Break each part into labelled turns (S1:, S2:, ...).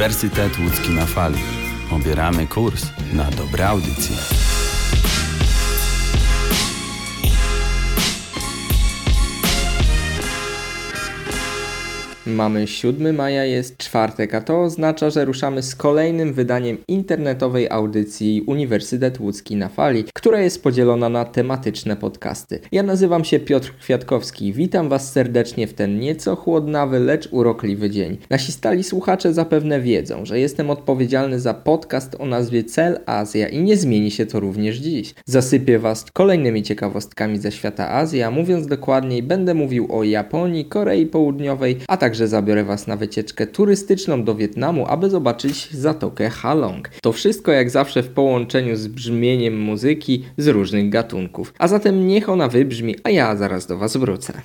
S1: Uniwersytet Łódzki na fali. Obieramy kurs na dobre audycje.
S2: Mamy 7 maja, jest czwartek, a to oznacza, że ruszamy z kolejnym wydaniem internetowej audycji Uniwersytet Łódzki na Fali, która jest podzielona na tematyczne podcasty. Ja nazywam się Piotr Kwiatkowski, witam Was serdecznie w ten nieco chłodnawy, lecz urokliwy dzień. Nasi stali słuchacze zapewne wiedzą, że jestem odpowiedzialny za podcast o nazwie Cel Azja i nie zmieni się to również dziś. Zasypię Was kolejnymi ciekawostkami ze świata Azji, a mówiąc dokładniej, będę mówił o Japonii, Korei Południowej, a także Także zabiorę Was na wycieczkę turystyczną do Wietnamu, aby zobaczyć Zatokę Halong. To wszystko jak zawsze w połączeniu z brzmieniem muzyki z różnych gatunków. A zatem niech ona wybrzmi, a ja zaraz do Was wrócę.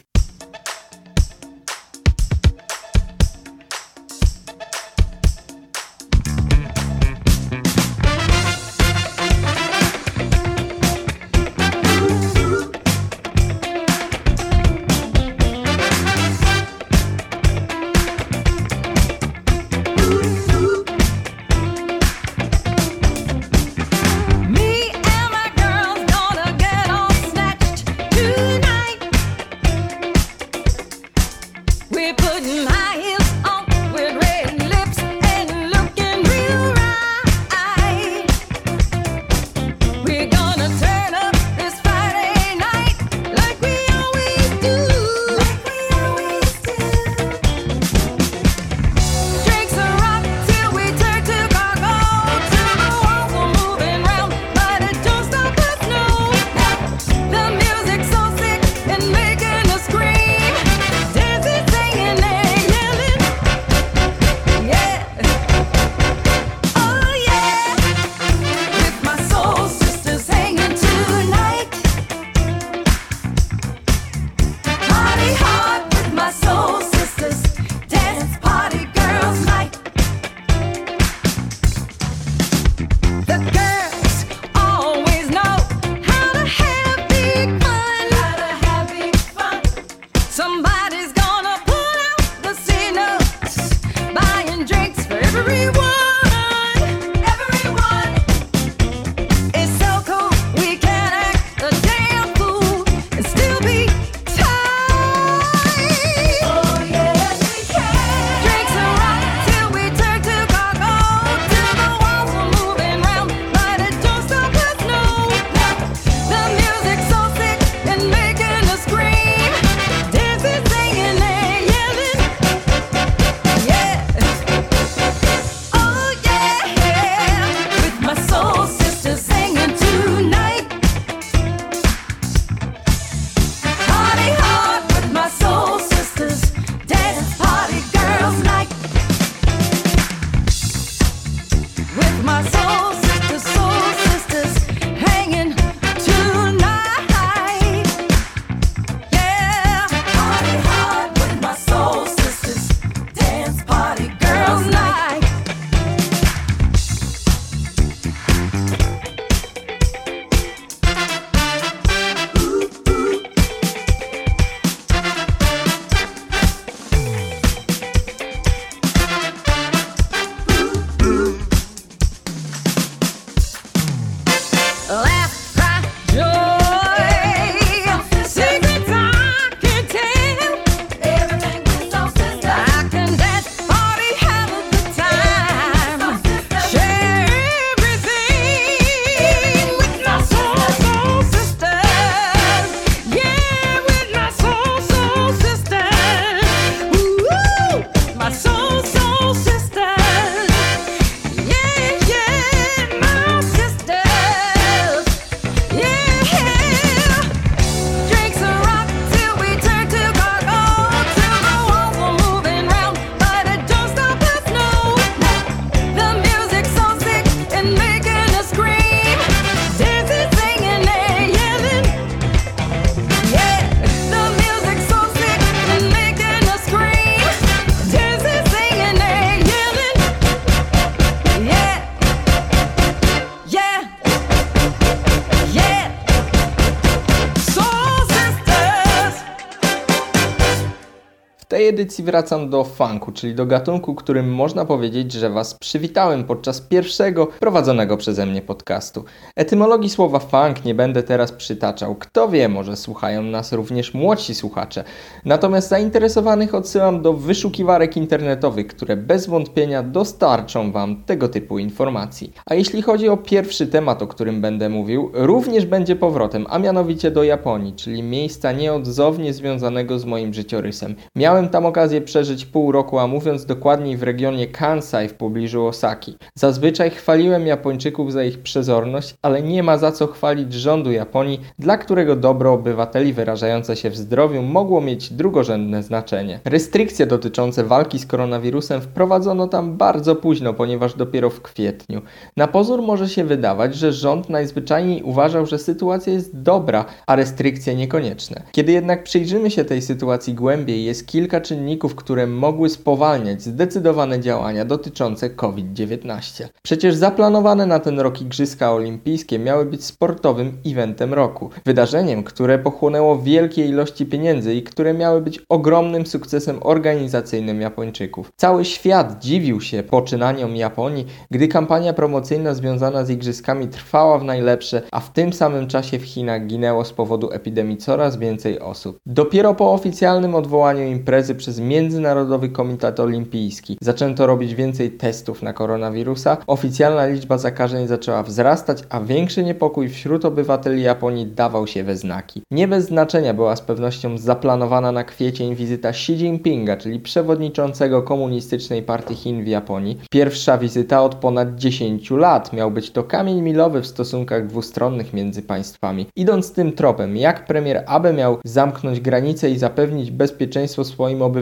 S2: Edycji wracam do funku, czyli do gatunku, którym można powiedzieć, że Was przywitałem podczas pierwszego prowadzonego przeze mnie podcastu. Etymologii słowa funk nie będę teraz przytaczał. Kto wie, może słuchają nas również młodsi słuchacze. Natomiast zainteresowanych odsyłam do wyszukiwarek internetowych, które bez wątpienia dostarczą Wam tego typu informacji. A jeśli chodzi o pierwszy temat, o którym będę mówił, również będzie powrotem, a mianowicie do Japonii, czyli miejsca nieodzownie związanego z moim życiorysem. Miałem tam okazję przeżyć pół roku, a mówiąc dokładniej w regionie Kansai w pobliżu Osaki. Zazwyczaj chwaliłem Japończyków za ich przezorność, ale nie ma za co chwalić rządu Japonii, dla którego dobro obywateli wyrażające się w zdrowiu mogło mieć drugorzędne znaczenie. Restrykcje dotyczące walki z koronawirusem wprowadzono tam bardzo późno, ponieważ dopiero w kwietniu. Na pozór może się wydawać, że rząd najzwyczajniej uważał, że sytuacja jest dobra, a restrykcje niekonieczne. Kiedy jednak przyjrzymy się tej sytuacji głębiej, jest kilka czynników, które mogły spowalniać zdecydowane działania dotyczące COVID-19. Przecież zaplanowane na ten rok Igrzyska Olimpijskie miały być sportowym eventem roku. Wydarzeniem, które pochłonęło wielkie ilości pieniędzy i które miały być ogromnym sukcesem organizacyjnym Japończyków. Cały świat dziwił się poczynaniom Japonii, gdy kampania promocyjna związana z igrzyskami trwała w najlepsze, a w tym samym czasie w Chinach ginęło z powodu epidemii coraz więcej osób. Dopiero po oficjalnym odwołaniu imprezy przez Międzynarodowy Komitet Olimpijski zaczęto robić więcej testów na koronawirusa, oficjalna liczba zakażeń zaczęła wzrastać, a większy niepokój wśród obywateli Japonii dawał się we znaki. Nie bez znaczenia była z pewnością zaplanowana na kwiecień wizyta Xi Jinpinga, czyli przewodniczącego Komunistycznej Partii Chin w Japonii. Pierwsza wizyta od ponad 10 lat miał być to kamień milowy w stosunkach dwustronnych między państwami. Idąc tym tropem, jak premier Abe miał zamknąć granice i zapewnić bezpieczeństwo swoim obywatelom,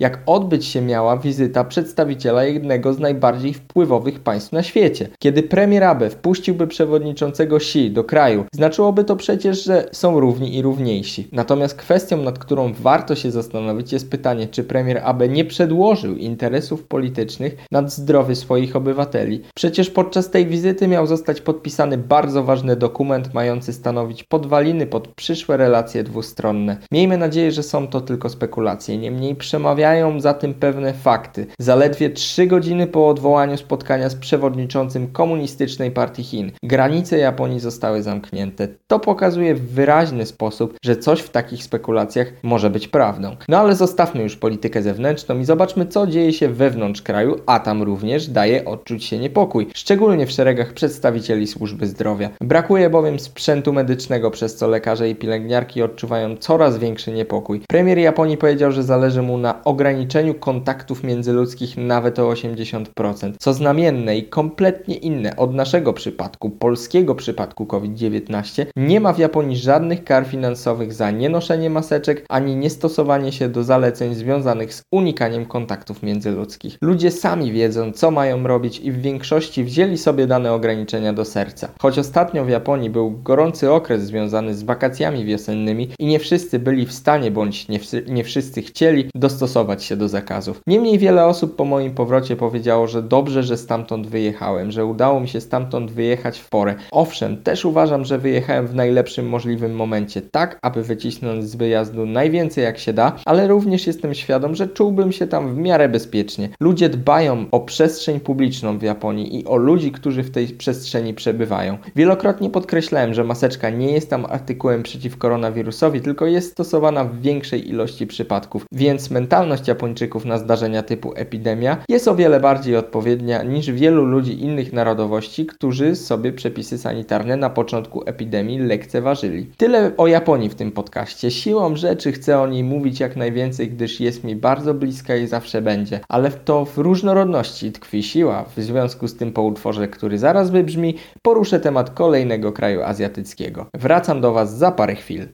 S2: jak odbyć się miała wizyta przedstawiciela jednego z najbardziej wpływowych państw na świecie. Kiedy premier Abe wpuściłby przewodniczącego Xi do kraju, znaczyłoby to przecież, że są równi i równiejsi. Natomiast kwestią, nad którą warto się zastanowić, jest pytanie, czy premier Abe nie przedłożył interesów politycznych nad zdrowie swoich obywateli. Przecież podczas tej wizyty miał zostać podpisany bardzo ważny dokument mający stanowić podwaliny pod przyszłe relacje dwustronne. Miejmy nadzieję, że są to tylko spekulacje, niemniej przemawiają za tym pewne fakty. Zaledwie trzy godziny po odwołaniu spotkania z przewodniczącym Komunistycznej Partii Chin, granice Japonii zostały zamknięte. To pokazuje w wyraźny sposób, że coś w takich spekulacjach może być prawdą. No ale zostawmy już politykę zewnętrzną i zobaczmy, co dzieje się wewnątrz kraju, a tam również daje odczuć się niepokój, szczególnie w szeregach przedstawicieli służby zdrowia. Brakuje bowiem sprzętu medycznego, przez co lekarze i pielęgniarki odczuwają coraz większy niepokój. Premier Japonii powiedział, że zależy mu na ograniczeniu kontaktów międzyludzkich nawet o 80%, co znamienne i kompletnie inne od naszego przypadku, polskiego przypadku COVID-19. Nie ma w Japonii żadnych kar finansowych za nienoszenie maseczek ani niestosowanie się do zaleceń związanych z unikaniem kontaktów międzyludzkich. Ludzie sami wiedzą, co mają robić i w większości wzięli sobie dane ograniczenia do serca. Choć ostatnio w Japonii był gorący okres związany z wakacjami wiosennymi i nie wszyscy byli w stanie bądź nie, nie wszyscy chcieli dostosować się do zakazów. Niemniej wiele osób po moim powrocie powiedziało, że dobrze, że stamtąd wyjechałem, że udało mi się stamtąd wyjechać w porę. Owszem, też uważam, że wyjechałem w najlepszym możliwym momencie, tak aby wycisnąć z wyjazdu najwięcej jak się da, ale również jestem świadom, że czułbym się tam w miarę bezpiecznie. Ludzie dbają o przestrzeń publiczną w Japonii i o ludzi, którzy w tej przestrzeni przebywają. Wielokrotnie podkreślałem, że maseczka nie jest tam artykułem przeciw koronawirusowi, tylko jest stosowana w większej ilości przypadków, więc mentalność Japończyków na zdarzenia typu epidemia jest o wiele bardziej odpowiednia niż wielu ludzi innych narodowości, którzy sobie przepisy sanitarne na początku epidemii lekceważyli. Tyle o Japonii w tym podcaście. Siłą rzeczy chcę o niej mówić jak najwięcej, gdyż jest mi bardzo bliska i zawsze będzie, ale to w różnorodności tkwi siła. W związku z tym po utworze, który zaraz wybrzmi, poruszę temat kolejnego kraju azjatyckiego. Wracam do Was za parę chwil.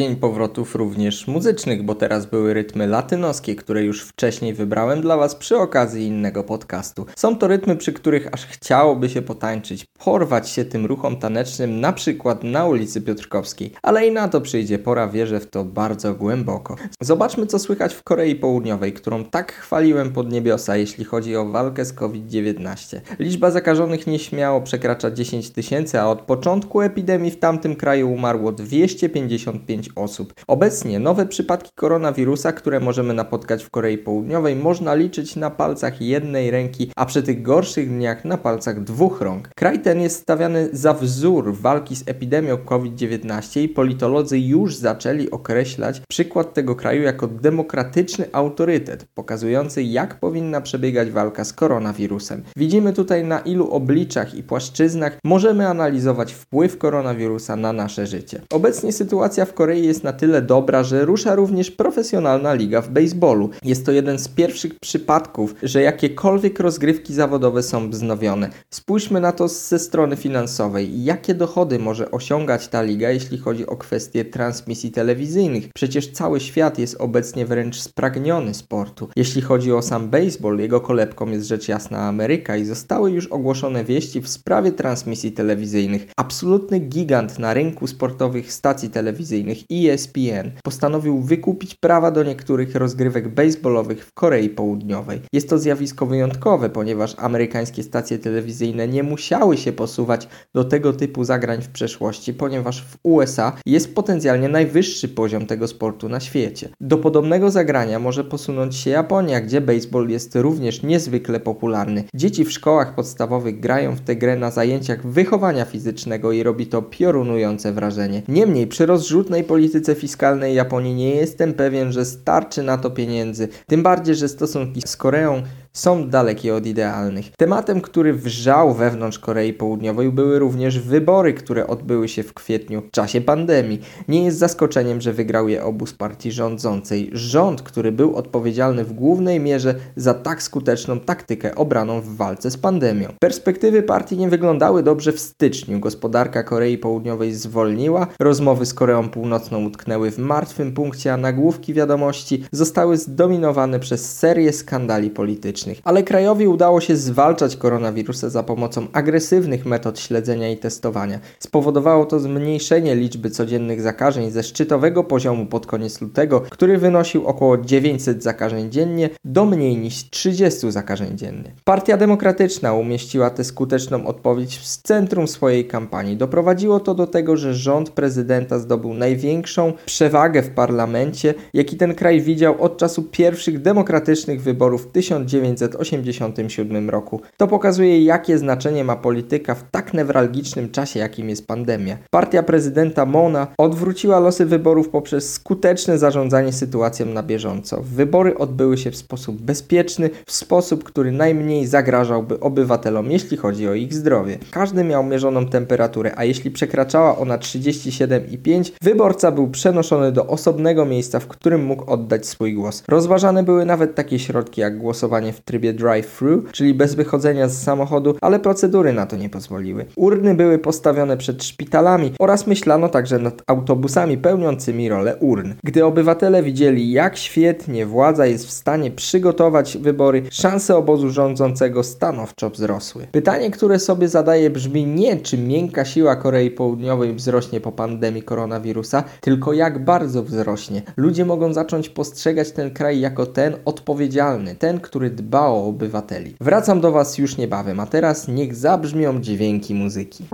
S2: Dzień powrotów również muzycznych, bo teraz były rytmy latynoskie, które już wcześniej wybrałem dla Was przy okazji innego podcastu. Są to rytmy, przy których aż chciałoby się potańczyć, porwać się tym ruchom tanecznym, na przykład na ulicy Piotrkowskiej. Ale i na to przyjdzie pora, wierzę w to bardzo głęboko. Zobaczmy, co słychać w Korei Południowej, którą tak chwaliłem pod niebiosa, jeśli chodzi o walkę z COVID-19. Liczba zakażonych nieśmiało przekracza 10 tysięcy, a od początku epidemii w tamtym kraju umarło 255 osób. Obecnie nowe przypadki koronawirusa, które możemy napotkać w Korei Południowej, można liczyć na palcach jednej ręki, a przy tych gorszych dniach na palcach dwóch rąk. Kraj ten jest stawiany za wzór walki z epidemią COVID-19 i politolodzy już zaczęli określać przykład tego kraju jako demokratyczny autorytet, pokazujący jak powinna przebiegać walka z koronawirusem. Widzimy tutaj na ilu obliczach i płaszczyznach możemy analizować wpływ koronawirusa na nasze życie. Obecnie sytuacja w Korei jest na tyle dobra, że rusza również profesjonalna liga w baseballu. Jest to jeden z pierwszych przypadków, że jakiekolwiek rozgrywki zawodowe są wznowione. Spójrzmy na to ze strony finansowej. Jakie dochody może osiągać ta liga, jeśli chodzi o kwestie transmisji telewizyjnych? Przecież cały świat jest obecnie wręcz spragniony sportu. Jeśli chodzi o sam baseball, jego kolebką jest rzecz jasna Ameryka i zostały już ogłoszone wieści w sprawie transmisji telewizyjnych. Absolutny gigant na rynku sportowych stacji telewizyjnych ESPN postanowił wykupić prawa do niektórych rozgrywek baseballowych w Korei Południowej. Jest to zjawisko wyjątkowe, ponieważ amerykańskie stacje telewizyjne nie musiały się posuwać do tego typu zagrań w przeszłości, ponieważ w USA jest potencjalnie najwyższy poziom tego sportu na świecie. Do podobnego zagrania może posunąć się Japonia, gdzie baseball jest również niezwykle popularny. Dzieci w szkołach podstawowych grają w tę grę na zajęciach wychowania fizycznego i robi to piorunujące wrażenie. Niemniej przy rozrzutnej polityce fiskalnej Japonii nie jestem pewien, że starczy na to pieniędzy, tym bardziej, że stosunki z Koreą są dalekie od idealnych. Tematem, który wrzał wewnątrz Korei Południowej były również wybory, które odbyły się w kwietniu w czasie pandemii. Nie jest zaskoczeniem, że wygrał je obóz partii rządzącej. Rząd, który był odpowiedzialny w głównej mierze za tak skuteczną taktykę obraną w walce z pandemią. Perspektywy partii nie wyglądały dobrze w styczniu. Gospodarka Korei Południowej zwolniła, rozmowy z Koreą Północną utknęły w martwym punkcie, a nagłówki wiadomości zostały zdominowane przez serię skandali politycznych medycznych, ale krajowi udało się zwalczać koronawirusa za pomocą agresywnych metod śledzenia i testowania. Spowodowało to zmniejszenie liczby codziennych zakażeń ze szczytowego poziomu pod koniec lutego, który wynosił około 900 zakażeń dziennie, do mniej niż 30 zakażeń dziennie. Partia Demokratyczna umieściła tę skuteczną odpowiedź w centrum swojej kampanii. Doprowadziło to do tego, że rząd prezydenta zdobył największą przewagę w parlamencie, jaki ten kraj widział od czasu pierwszych demokratycznych wyborów w 1900 1987 roku. To pokazuje, jakie znaczenie ma polityka w tak newralgicznym czasie, jakim jest pandemia. Partia prezydenta Mona odwróciła losy wyborów poprzez skuteczne zarządzanie sytuacją na bieżąco. Wybory odbyły się w sposób bezpieczny, w sposób, który najmniej zagrażałby obywatelom, jeśli chodzi o ich zdrowie. Każdy miał mierzoną temperaturę, a jeśli przekraczała ona 37,5, wyborca był przenoszony do osobnego miejsca, w którym mógł oddać swój głos. Rozważane były nawet takie środki jak głosowanie w trybie drive-thru, czyli bez wychodzenia z samochodu, ale procedury na to nie pozwoliły. Urny były postawione przed szpitalami oraz myślano także nad autobusami pełniącymi rolę urn. Gdy obywatele widzieli, jak świetnie władza jest w stanie przygotować wybory, szanse obozu rządzącego stanowczo wzrosły. Pytanie, które sobie zadaję brzmi nie, czy miękka siła Korei Południowej wzrośnie po pandemii koronawirusa, tylko jak bardzo wzrośnie. Ludzie mogą zacząć postrzegać ten kraj jako ten odpowiedzialny, ten, który dba dba o obywateli. Wracam do Was już niebawem, a teraz niech zabrzmią dźwięki muzyki.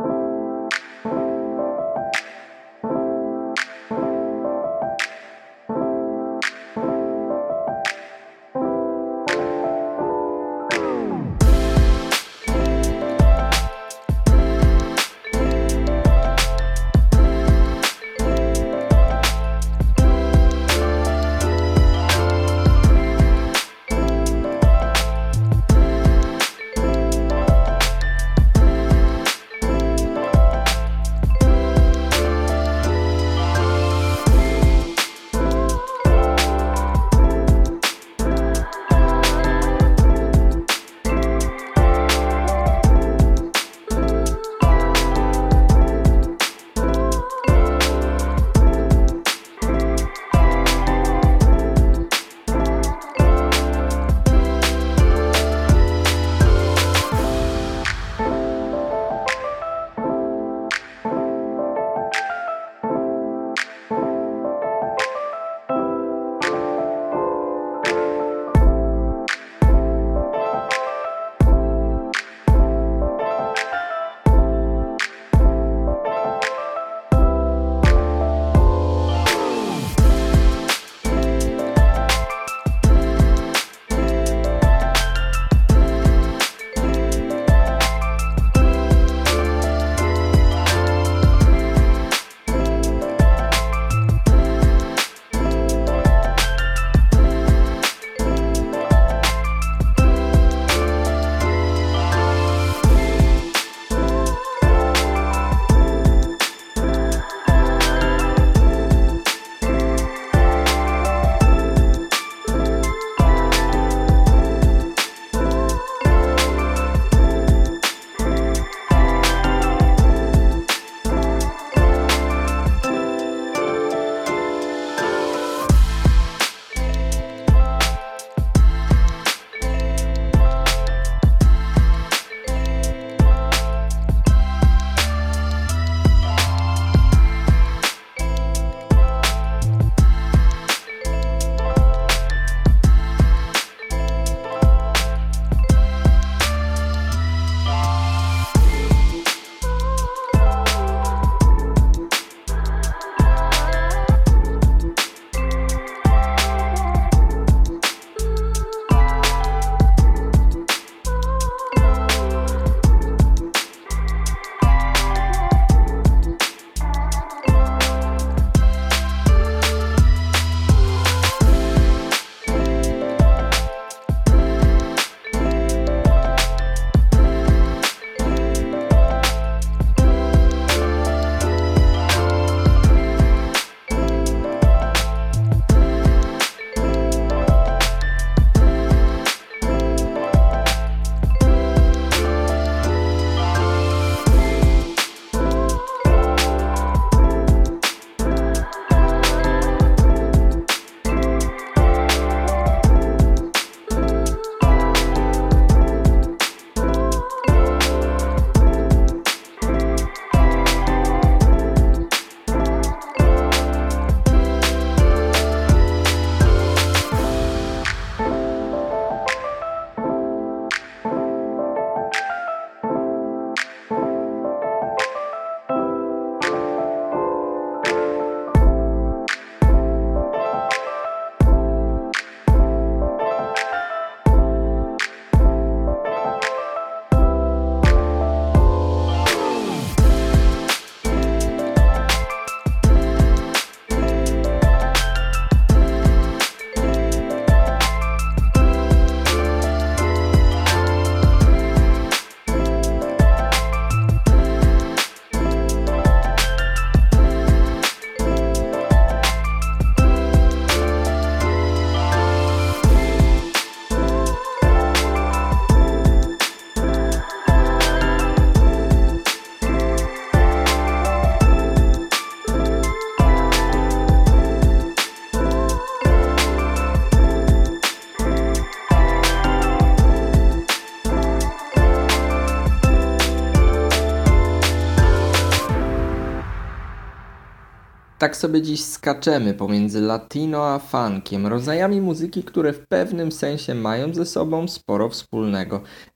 S2: Tak sobie dziś skaczemy pomiędzy latino a funkiem, rodzajami muzyki, które w pewnym sensie mają ze sobą sporo wspólnego.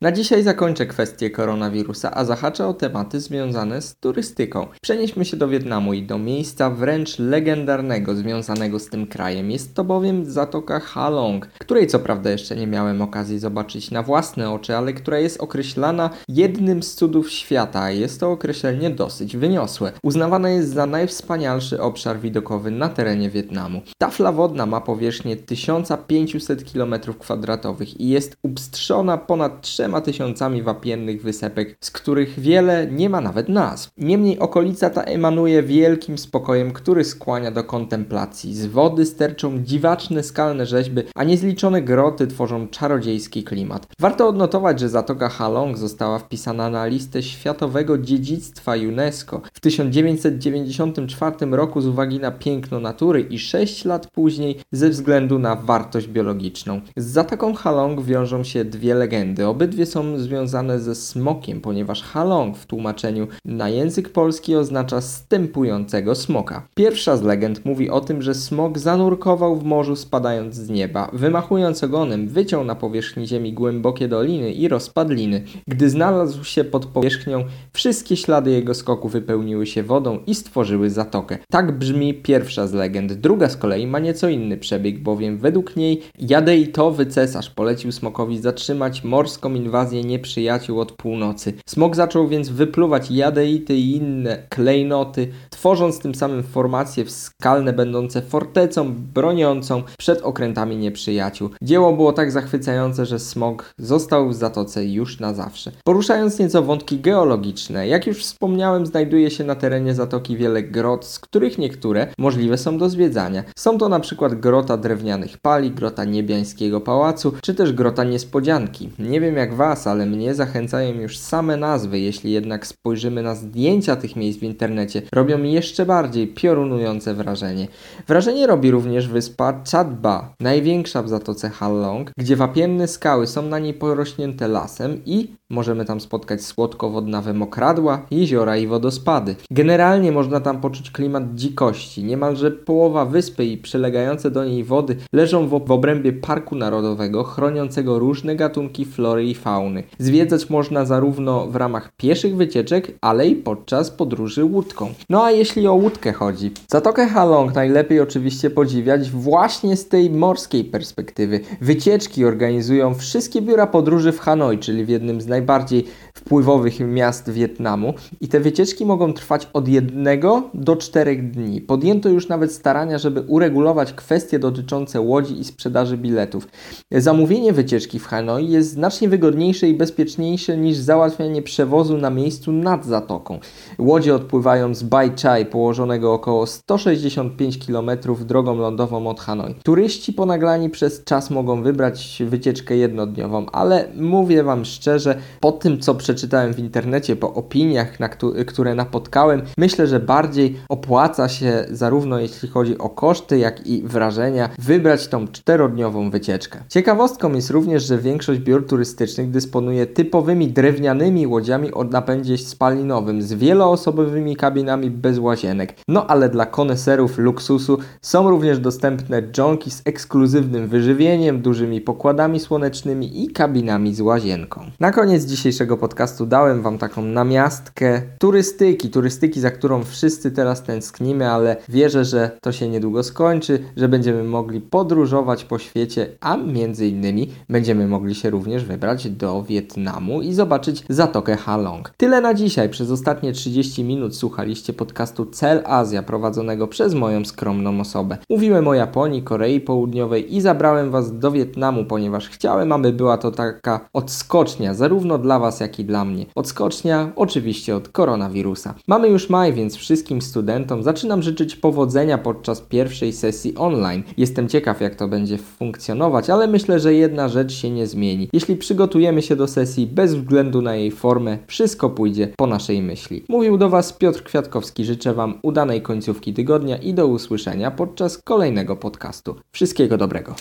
S2: Na dzisiaj zakończę kwestię koronawirusa, a zahaczę o tematy związane z turystyką. Przenieśmy się do Wietnamu i do miejsca wręcz legendarnego związanego z tym krajem. Jest to bowiem Zatoka Halong, której co prawda jeszcze nie miałem okazji zobaczyć na własne oczy, ale która jest określana jednym z cudów świata. Jest to określenie dosyć wyniosłe. Uznawana jest za najwspanialszy obszar widokowy na terenie Wietnamu. Tafla wodna ma powierzchnię 1500 km2 i jest upstrzona ponad 3000 wapiennych wysepek, z których wiele nie ma nawet nazw. Niemniej okolica ta emanuje wielkim spokojem, który skłania do kontemplacji. Z wody sterczą dziwaczne skalne rzeźby, a niezliczone groty tworzą czarodziejski klimat. Warto odnotować, że Zatoka Halong została wpisana na listę Światowego Dziedzictwa UNESCO w 1994 roku z uwagi na piękno natury i 6 lat później ze względu na wartość biologiczną. Z Zatoką Halong wiążą się dwie legendy. Obydwie są związane ze smokiem, ponieważ Halong w tłumaczeniu na język polski oznacza stępującego smoka. Pierwsza z legend mówi o tym, że smok zanurkował w morzu spadając z nieba. Wymachując ogonem, wyciął na powierzchni ziemi głębokie doliny i rozpadliny. Gdy znalazł się pod powierzchnią, wszystkie ślady jego skoku wypełniły się wodą i stworzyły zatokę. Tak brzmi pierwsza z legend. Druga z kolei ma nieco inny przebieg, bowiem według niej jadeitowy cesarz polecił smokowi zatrzymać morską inwazję nieprzyjaciół od północy. Smok zaczął więc wypluwać jadeity i inne klejnoty, tworząc tym samym formacje skalne będące fortecą broniącą przed okrętami nieprzyjaciół. Dzieło było tak zachwycające, że smog został w zatoce już na zawsze. Poruszając nieco wątki geologiczne, jak już wspomniałem, znajduje się na terenie zatoki wiele grot, z których niektóre możliwe są do zwiedzania. Są to na przykład grota drewnianych pali, grota niebiańskiego pałacu, czy też grota niespodzianki. Nie wiem jak was, ale mnie zachęcają już same nazwy, jeśli jednak spojrzymy na zdjęcia tych miejsc w internecie, robią jeszcze bardziej piorunujące wrażenie. Wrażenie robi również wyspa Chadba, największa w zatoce Halong, gdzie wapienne skały są na niej porośnięte lasem i Możemy tam spotkać słodkowodnawe mokradła, jeziora i wodospady. Generalnie można tam poczuć klimat dzikości. Niemalże połowa wyspy i przylegające do niej wody leżą w, w obrębie Parku Narodowego, chroniącego różne gatunki flory i fauny. Zwiedzać można zarówno w ramach pieszych wycieczek, ale i podczas podróży łódką. No a jeśli o łódkę chodzi, Zatokę Halong najlepiej oczywiście podziwiać właśnie z tej morskiej perspektywy. Wycieczki organizują wszystkie biura podróży w Hanoi, czyli w jednym z naj najbardziej wpływowych miast Wietnamu i te wycieczki mogą trwać od jednego do czterech dni. Podjęto już nawet starania, żeby uregulować kwestie dotyczące łodzi i sprzedaży biletów. Zamówienie wycieczki w Hanoi jest znacznie wygodniejsze i bezpieczniejsze niż załatwianie przewozu na miejscu nad zatoką. Łodzie odpływają z Bai Chai, położonego około 165 km drogą lądową od Hanoi. Turyści ponaglani przez czas mogą wybrać wycieczkę jednodniową, ale mówię Wam szczerze, po tym co przeczytałem w internecie, po opiniach, na które napotkałem, myślę, że bardziej opłaca się zarówno jeśli chodzi o koszty, jak i wrażenia, wybrać tą czterodniową wycieczkę. Ciekawostką jest również, że większość biur turystycznych dysponuje typowymi drewnianymi łodziami o napędzie spalinowym z wieloosobowymi kabinami bez łazienek. No ale dla koneserów luksusu są również dostępne dżonki z ekskluzywnym wyżywieniem, dużymi pokładami słonecznymi i kabinami z łazienką. Na koniec dzisiejszego podcastu dałem Wam taką namiastkę turystyki, turystyki, za którą wszyscy teraz tęsknimy, ale wierzę, że to się niedługo skończy, że będziemy mogli podróżować po świecie, a między innymi będziemy mogli się również wybrać do Wietnamu i zobaczyć Zatokę Halong. Tyle na dzisiaj. Przez ostatnie 30 minut słuchaliście podcastu Cel Azja prowadzonego przez moją skromną osobę. Mówiłem o Japonii, Korei Południowej i zabrałem Was do Wietnamu, ponieważ chciałem, aby była to taka odskocznia zarówno dla Was, jak i dla mnie. Odskocznia oczywiście od koronawirusa. Mamy już maj, więc wszystkim studentom zaczynam życzyć powodzenia podczas pierwszej sesji online. Jestem ciekaw, jak to będzie funkcjonować, ale myślę, że jedna rzecz się nie zmieni. Jeśli przygotujemy się do sesji bez względu na jej formę, wszystko pójdzie po naszej myśli. Mówił do Was Piotr Kwiatkowski. Życzę Wam udanej końcówki tygodnia i do usłyszenia podczas kolejnego podcastu. Wszystkiego dobrego.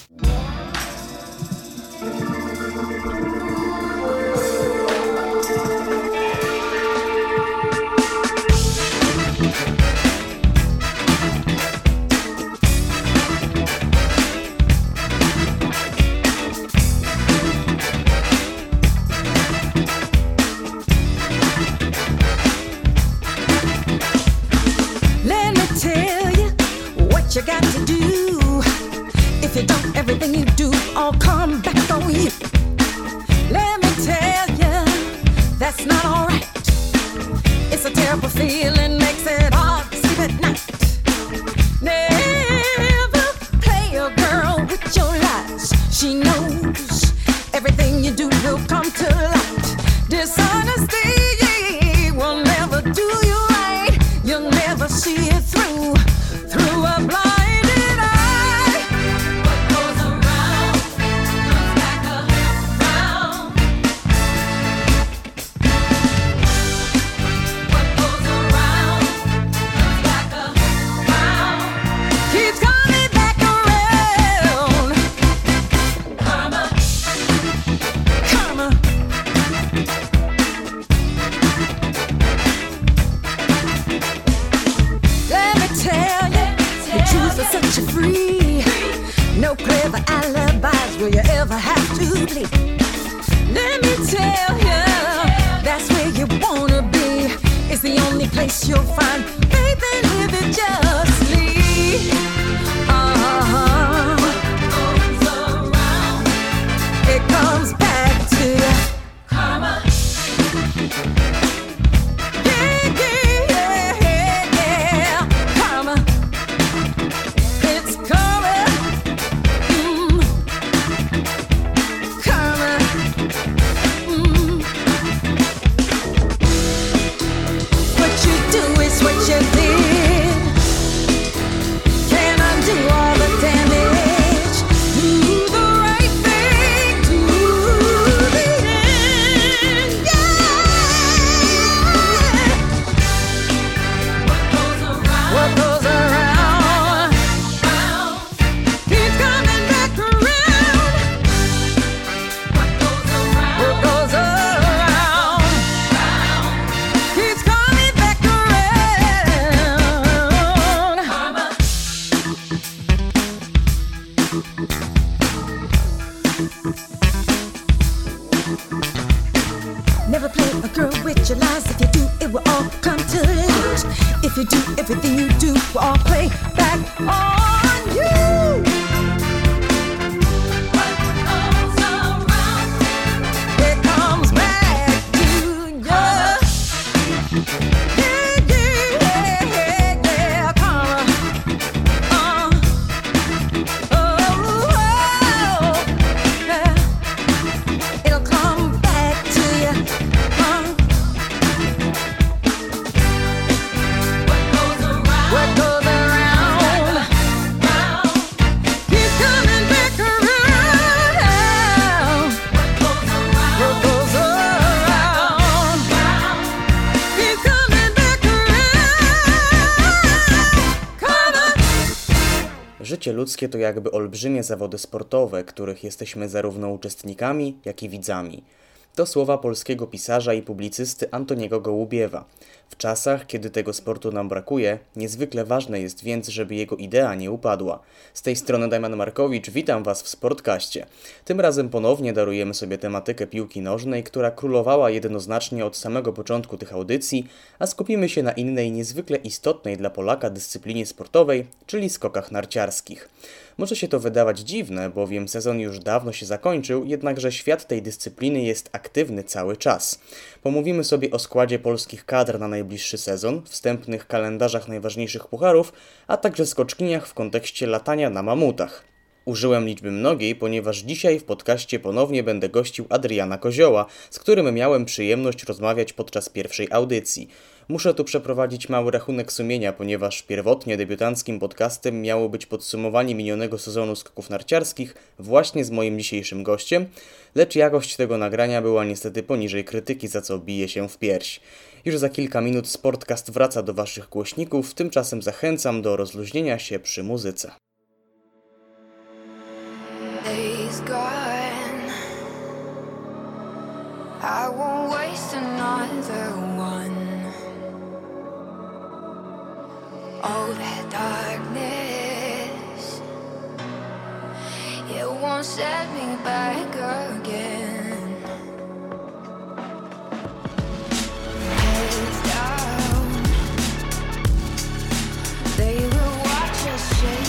S3: Ludzkie to jakby olbrzymie zawody sportowe, których jesteśmy zarówno uczestnikami, jak i widzami. To słowa polskiego pisarza i publicysty Antoniego Gołubiewa. W czasach, kiedy tego sportu nam brakuje, niezwykle ważne jest więc, żeby jego idea nie upadła. Z tej strony Damian Markowicz, witam Was w Sportkaście. Tym razem ponownie darujemy sobie tematykę piłki nożnej, która królowała jednoznacznie od samego początku tych audycji, a skupimy się na innej niezwykle istotnej dla Polaka dyscyplinie sportowej, czyli skokach narciarskich. Może się to wydawać dziwne, bowiem sezon już dawno się zakończył, jednakże świat tej dyscypliny jest aktywny cały czas. Pomówimy sobie o składzie polskich kadr na najbliższy sezon, wstępnych kalendarzach najważniejszych pucharów, a także skoczkiniach w kontekście latania na mamutach. Użyłem liczby mnogiej, ponieważ dzisiaj w podcaście ponownie będę gościł Adriana Kozioła, z którym miałem przyjemność rozmawiać podczas pierwszej audycji. Muszę tu przeprowadzić mały rachunek sumienia, ponieważ pierwotnie debiutanckim podcastem miało być podsumowanie minionego sezonu skoków narciarskich właśnie z moim dzisiejszym gościem, lecz jakość tego nagrania była niestety poniżej krytyki, za co bije się w pierś. Już za kilka minut Sportcast wraca do Waszych głośników, tymczasem zachęcam do rozluźnienia się przy muzyce.
S4: I won't waste another All that darkness, it won't set me back again. Heads down, they will watch us shake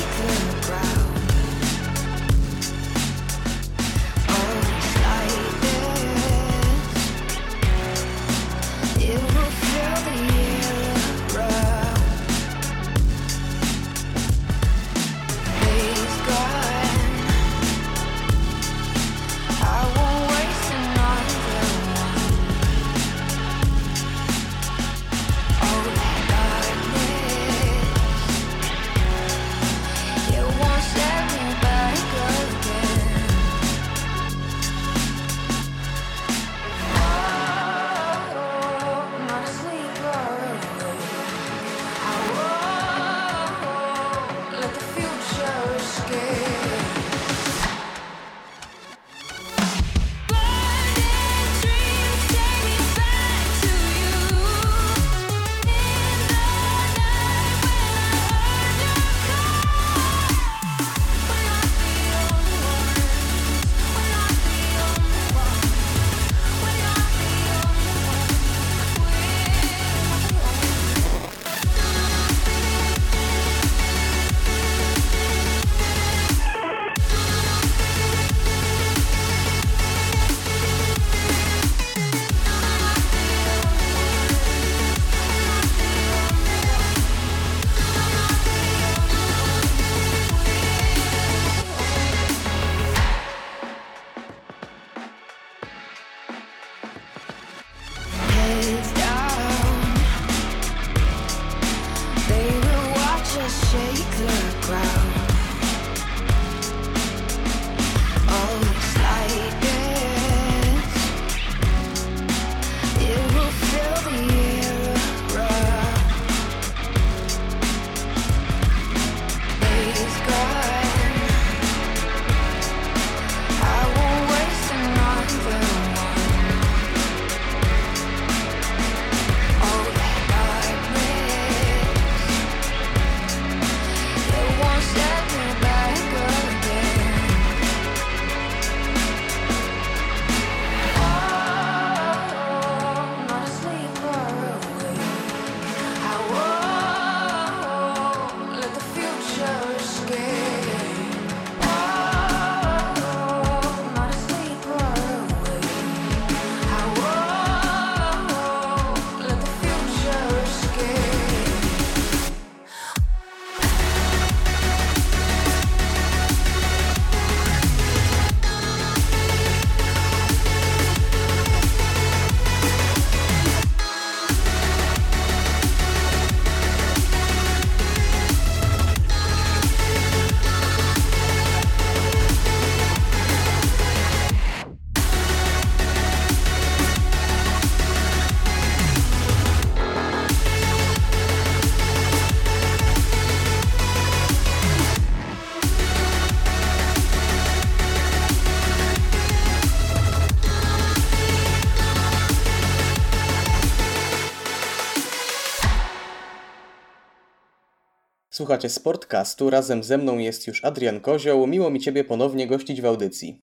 S3: Słuchacie Sportcastu, razem ze mną jest już Adrian Kozioł. Miło mi Ciebie ponownie gościć w audycji.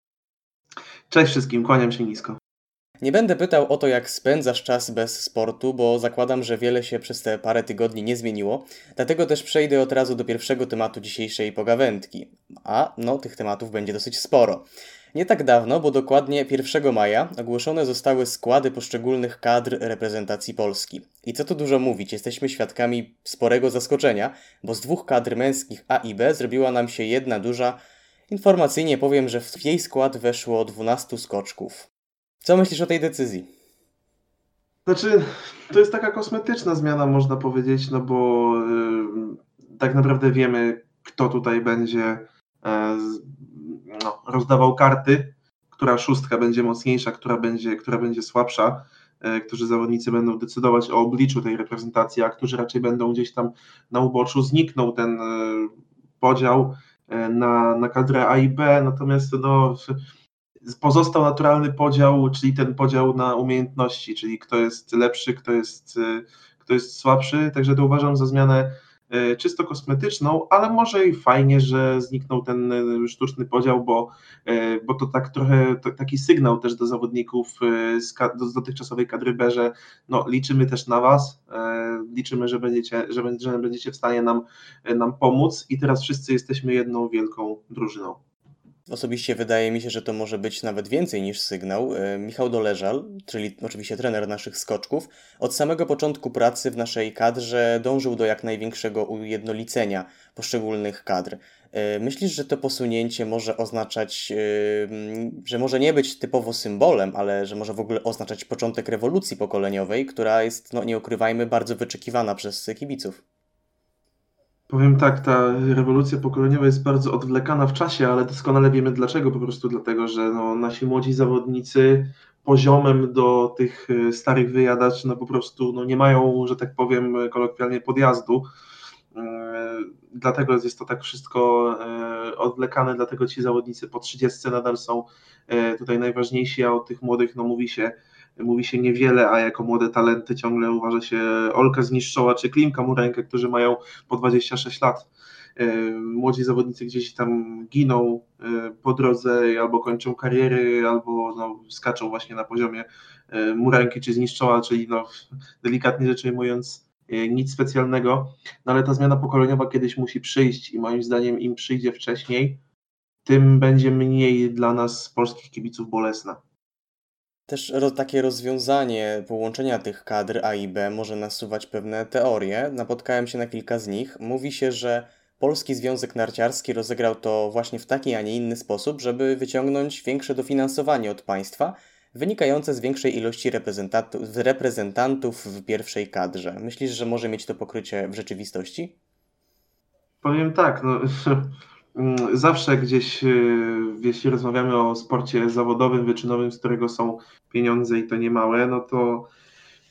S5: Cześć wszystkim, kłaniam się nisko.
S3: Nie będę pytał o to, jak spędzasz czas bez sportu, bo zakładam, że wiele się przez te parę tygodni nie zmieniło. Dlatego też przejdę od razu do pierwszego tematu dzisiejszej pogawędki. A no, tych tematów będzie dosyć sporo. Nie tak dawno, bo dokładnie 1 maja, ogłoszone zostały składy poszczególnych kadr reprezentacji Polski. I co tu dużo mówić, jesteśmy świadkami sporego zaskoczenia, bo z dwóch kadr męskich A i B zrobiła nam się jedna duża. Informacyjnie powiem, że w jej skład weszło 12 skoczków. Co myślisz o tej decyzji?
S5: Znaczy, to jest taka kosmetyczna zmiana, można powiedzieć, no bo y, tak naprawdę wiemy, kto tutaj będzie e, no, rozdawał karty, która szóstka będzie mocniejsza, która będzie, która będzie słabsza, e, którzy zawodnicy będą decydować o obliczu tej reprezentacji, a którzy raczej będą gdzieś tam na uboczu. Zniknął ten e, podział na, na kadrę A i B, natomiast no, pozostał naturalny podział, czyli ten podział na umiejętności, czyli kto jest lepszy, kto jest, kto jest słabszy, także to uważam za zmianę e, czysto kosmetyczną, ale może i fajnie, że zniknął ten e, sztuczny podział, bo, e, bo to tak trochę to, taki sygnał też do zawodników z, do dotychczasowej kadry B, że no, liczymy też na Was, liczymy, że będziecie, że, że będziecie w stanie nam, nam pomóc i teraz wszyscy jesteśmy jedną wielką drużyną.
S3: Osobiście wydaje mi się, że to może być nawet więcej niż sygnał. E, Michał Doleżal, czyli oczywiście trener naszych skoczków, od samego początku pracy w naszej kadrze dążył do jak największego ujednolicenia poszczególnych kadr. E, myślisz, że to posunięcie może oznaczać, e, że może nie być typowo symbolem, ale że może w ogóle oznaczać początek rewolucji pokoleniowej, która jest, no nie ukrywajmy, bardzo wyczekiwana przez kibiców?
S5: Powiem tak, ta rewolucja pokoleniowa jest bardzo odwlekana w czasie, ale doskonale wiemy dlaczego. Po prostu dlatego, że no, nasi młodzi zawodnicy poziomem do tych e, starych wyjadaczy no po prostu no, nie mają, że tak powiem kolokwialnie, podjazdu. E, dlatego jest to tak wszystko e, odwlekane, dlatego ci zawodnicy po 30 nadal są tutaj najważniejsi, a o tych młodych no, mówi się mówi się niewiele, a jako młode talenty ciągle uważa się Olka Zniszczoła czy Klimka Murenkę, którzy mają po 26 lat. E, młodzi zawodnicy gdzieś tam giną e, po drodze, albo kończą kariery, albo no, skaczą właśnie na poziomie e, Murenki czy Zniszczoła, czyli no, delikatnie rzecz ujmując nic specjalnego, no ale ta zmiana pokoleniowa kiedyś musi przyjść i moim zdaniem im przyjdzie wcześniej, tym będzie mniej dla nas polskich kibiców bolesna.
S3: Też takie rozwiązanie połączenia tych kadr A i B może nasuwać pewne teorie. Napotkałem się na kilka z nich. Mówi się, że Polski Związek Narciarski rozegrał to właśnie w taki, a nie inny sposób, żeby wyciągnąć większe dofinansowanie od państwa, wynikające z większej ilości reprezentantów, reprezentantów w pierwszej kadrze. Myślisz, że może mieć to pokrycie w rzeczywistości?
S5: Powiem tak, no, zawsze gdzieś, y, jeśli rozmawiamy o sporcie zawodowym, wyczynowym, z którego są pieniądze i to nie małe, no to,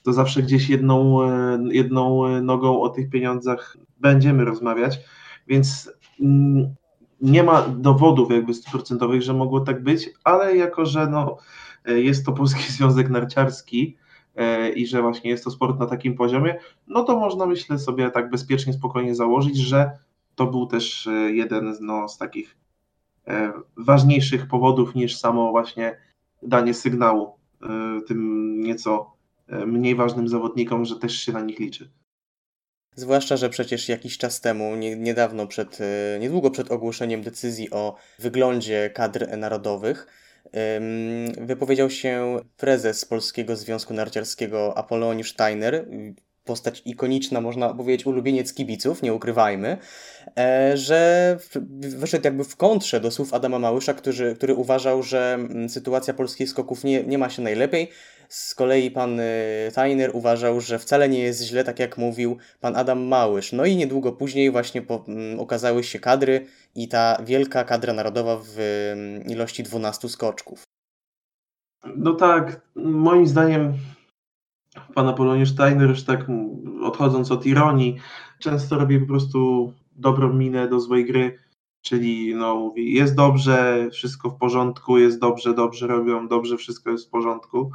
S5: to zawsze gdzieś jedną, y, jedną nogą o tych pieniądzach będziemy rozmawiać, więc mm, nie ma dowodów jakby stuprocentowych, że mogło tak być, ale jako, że no, jest to Polski Związek Narciarski i że właśnie jest to sport na takim poziomie, no to można myślę sobie tak bezpiecznie, spokojnie założyć, że to był też e, jeden no, z takich e, ważniejszych powodów niż samo właśnie danie sygnału e, tym nieco mniej ważnym zawodnikom, że też się na nich liczy.
S3: Zwłaszcza, że przecież jakiś czas temu, nie, niedawno, przed, niedługo przed ogłoszeniem decyzji o wyglądzie kadr narodowych, wypowiedział się prezes Polskiego Związku Narciarskiego Apoloniusz Steiner, postać ikoniczna, można powiedzieć, ulubieniec kibiców, nie ukrywajmy, e, że wyszedł jakby w kontrze do słów Adama Małysza, który, który uważał, że mm, sytuacja polskich skoków nie, nie ma się najlepiej. Z kolei pan y, Tajner uważał, że wcale nie jest źle, tak jak mówił pan Adam Małysz. No i niedługo później właśnie po, um, okazały się kadry i ta wielka kadra narodowa w um, ilości 12 skoczków.
S5: No tak, moim zdaniem pan Apoloniusz Steiner już tak odchodząc od ironii, często robi po prostu dobrą minę do złej gry, czyli no mówi jest dobrze, wszystko w porządku, jest dobrze, dobrze robią, dobrze, wszystko jest w porządku.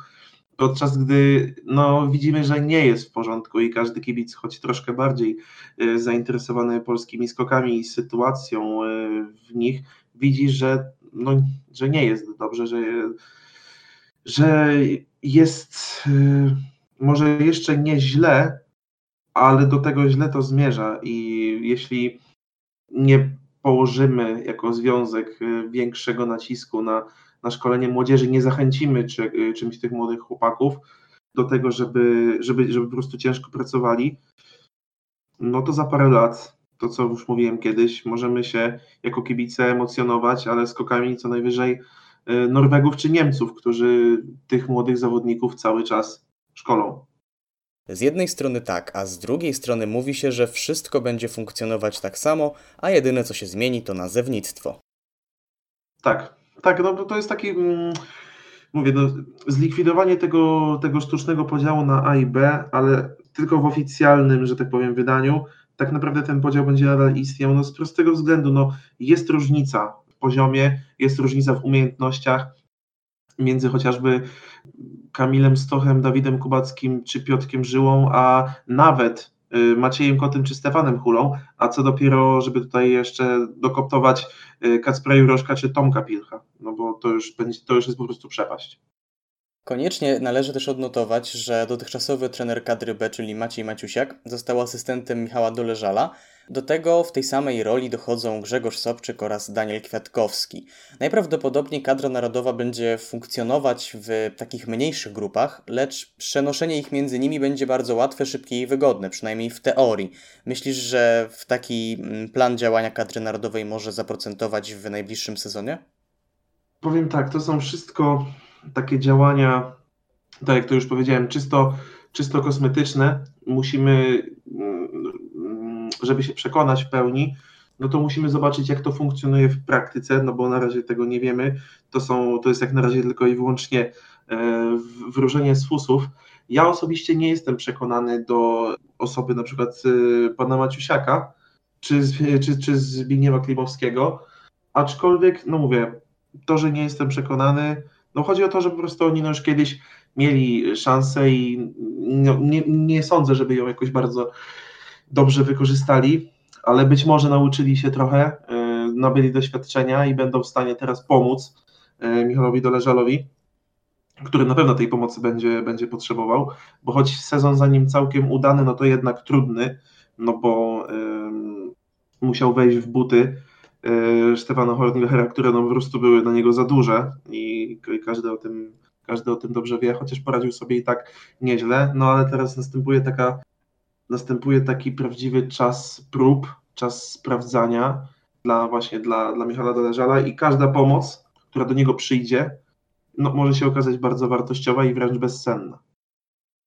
S5: podczas gdy no, widzimy, że nie jest w porządku i każdy kibic, choć troszkę bardziej e, zainteresowany polskimi skokami i sytuacją e, w nich, widzi, że, no, że nie jest dobrze, że, że jest e, może jeszcze nie źle, ale do tego źle to zmierza i jeśli nie położymy jako związek większego nacisku na na szkolenie młodzieży nie zachęcimy czy, y, czymś tych młodych chłopaków do tego, żeby, żeby, żeby po prostu ciężko pracowali, no to za parę lat, to co już mówiłem kiedyś, możemy się jako kibice emocjonować, ale skokami co najwyżej y, Norwegów czy Niemców, którzy tych młodych zawodników cały czas szkolą.
S3: Z jednej strony tak, a z drugiej strony mówi się, że wszystko będzie funkcjonować tak samo, a jedyne co się zmieni to nazewnictwo.
S5: Tak, tak, no to jest taki, mm, mówię, no, zlikwidowanie tego, tego sztucznego podziału na A i B, ale tylko w oficjalnym, że tak powiem, wydaniu, tak naprawdę ten podział będzie nadal istniał, no z prostego względu, no jest różnica w poziomie, jest różnica w umiejętnościach między chociażby Kamilem Stochem, Dawidem Kubackim czy Piotkiem Żyłą, a nawet y, Maciejem Kotem czy Stefanem Hulą, a co dopiero, żeby tutaj jeszcze dokoptować y, Kacpra Juroszka czy Tomka Pilcha no bo to już, będzie, to już jest po prostu przepaść.
S3: Koniecznie należy też odnotować, że dotychczasowy trener kadry B, czyli Maciej Maciusiak, został asystentem Michała Doleżala. Do tego w tej samej roli dochodzą Grzegorz Sobczyk oraz Daniel Kwiatkowski. Najprawdopodobniej kadra narodowa będzie funkcjonować w takich mniejszych grupach, lecz przenoszenie ich między nimi będzie bardzo łatwe, szybkie i wygodne, przynajmniej w teorii. Myślisz, że w taki mm, plan działania kadry narodowej może zaprocentować w najbliższym sezonie?
S5: Powiem tak, to są wszystko takie działania, tak jak to już powiedziałem, czysto, czysto kosmetyczne. Musimy, mm, żeby się przekonać w pełni, no to musimy zobaczyć, jak to funkcjonuje w praktyce, no bo na razie tego nie wiemy. To, są, to jest jak na razie tylko i wyłącznie e, wróżenie z fusów. Ja osobiście nie jestem przekonany do osoby na przykład e, pana Maciusiaka czy, czy, czy Zbigniewa Klimowskiego, aczkolwiek, no mówię, to, że nie jestem przekonany, no chodzi o to, że po prostu oni no już kiedyś mieli szansę i no, nie, nie sądzę, żeby ją jakoś bardzo dobrze wykorzystali, ale być może nauczyli się trochę, y, nabyli doświadczenia i będą w stanie teraz pomóc y, Michałowi Doleżalowi, który na pewno tej pomocy będzie, będzie potrzebował, bo choć sezon za nim całkiem udany, no to jednak trudny, no bo musiał wejść w buty E, Stefana Hornlechera, które no po prostu były na niego za duże i, i każdy o tym każdy o tym dobrze wie, chociaż poradził sobie i tak nieźle, no ale teraz następuje taka następuje taki prawdziwy czas prób, czas sprawdzania dla właśnie dla, dla Michała Doleżala i każda pomoc, która do niego przyjdzie, no, może się okazać bardzo wartościowa i wręcz bezcenna.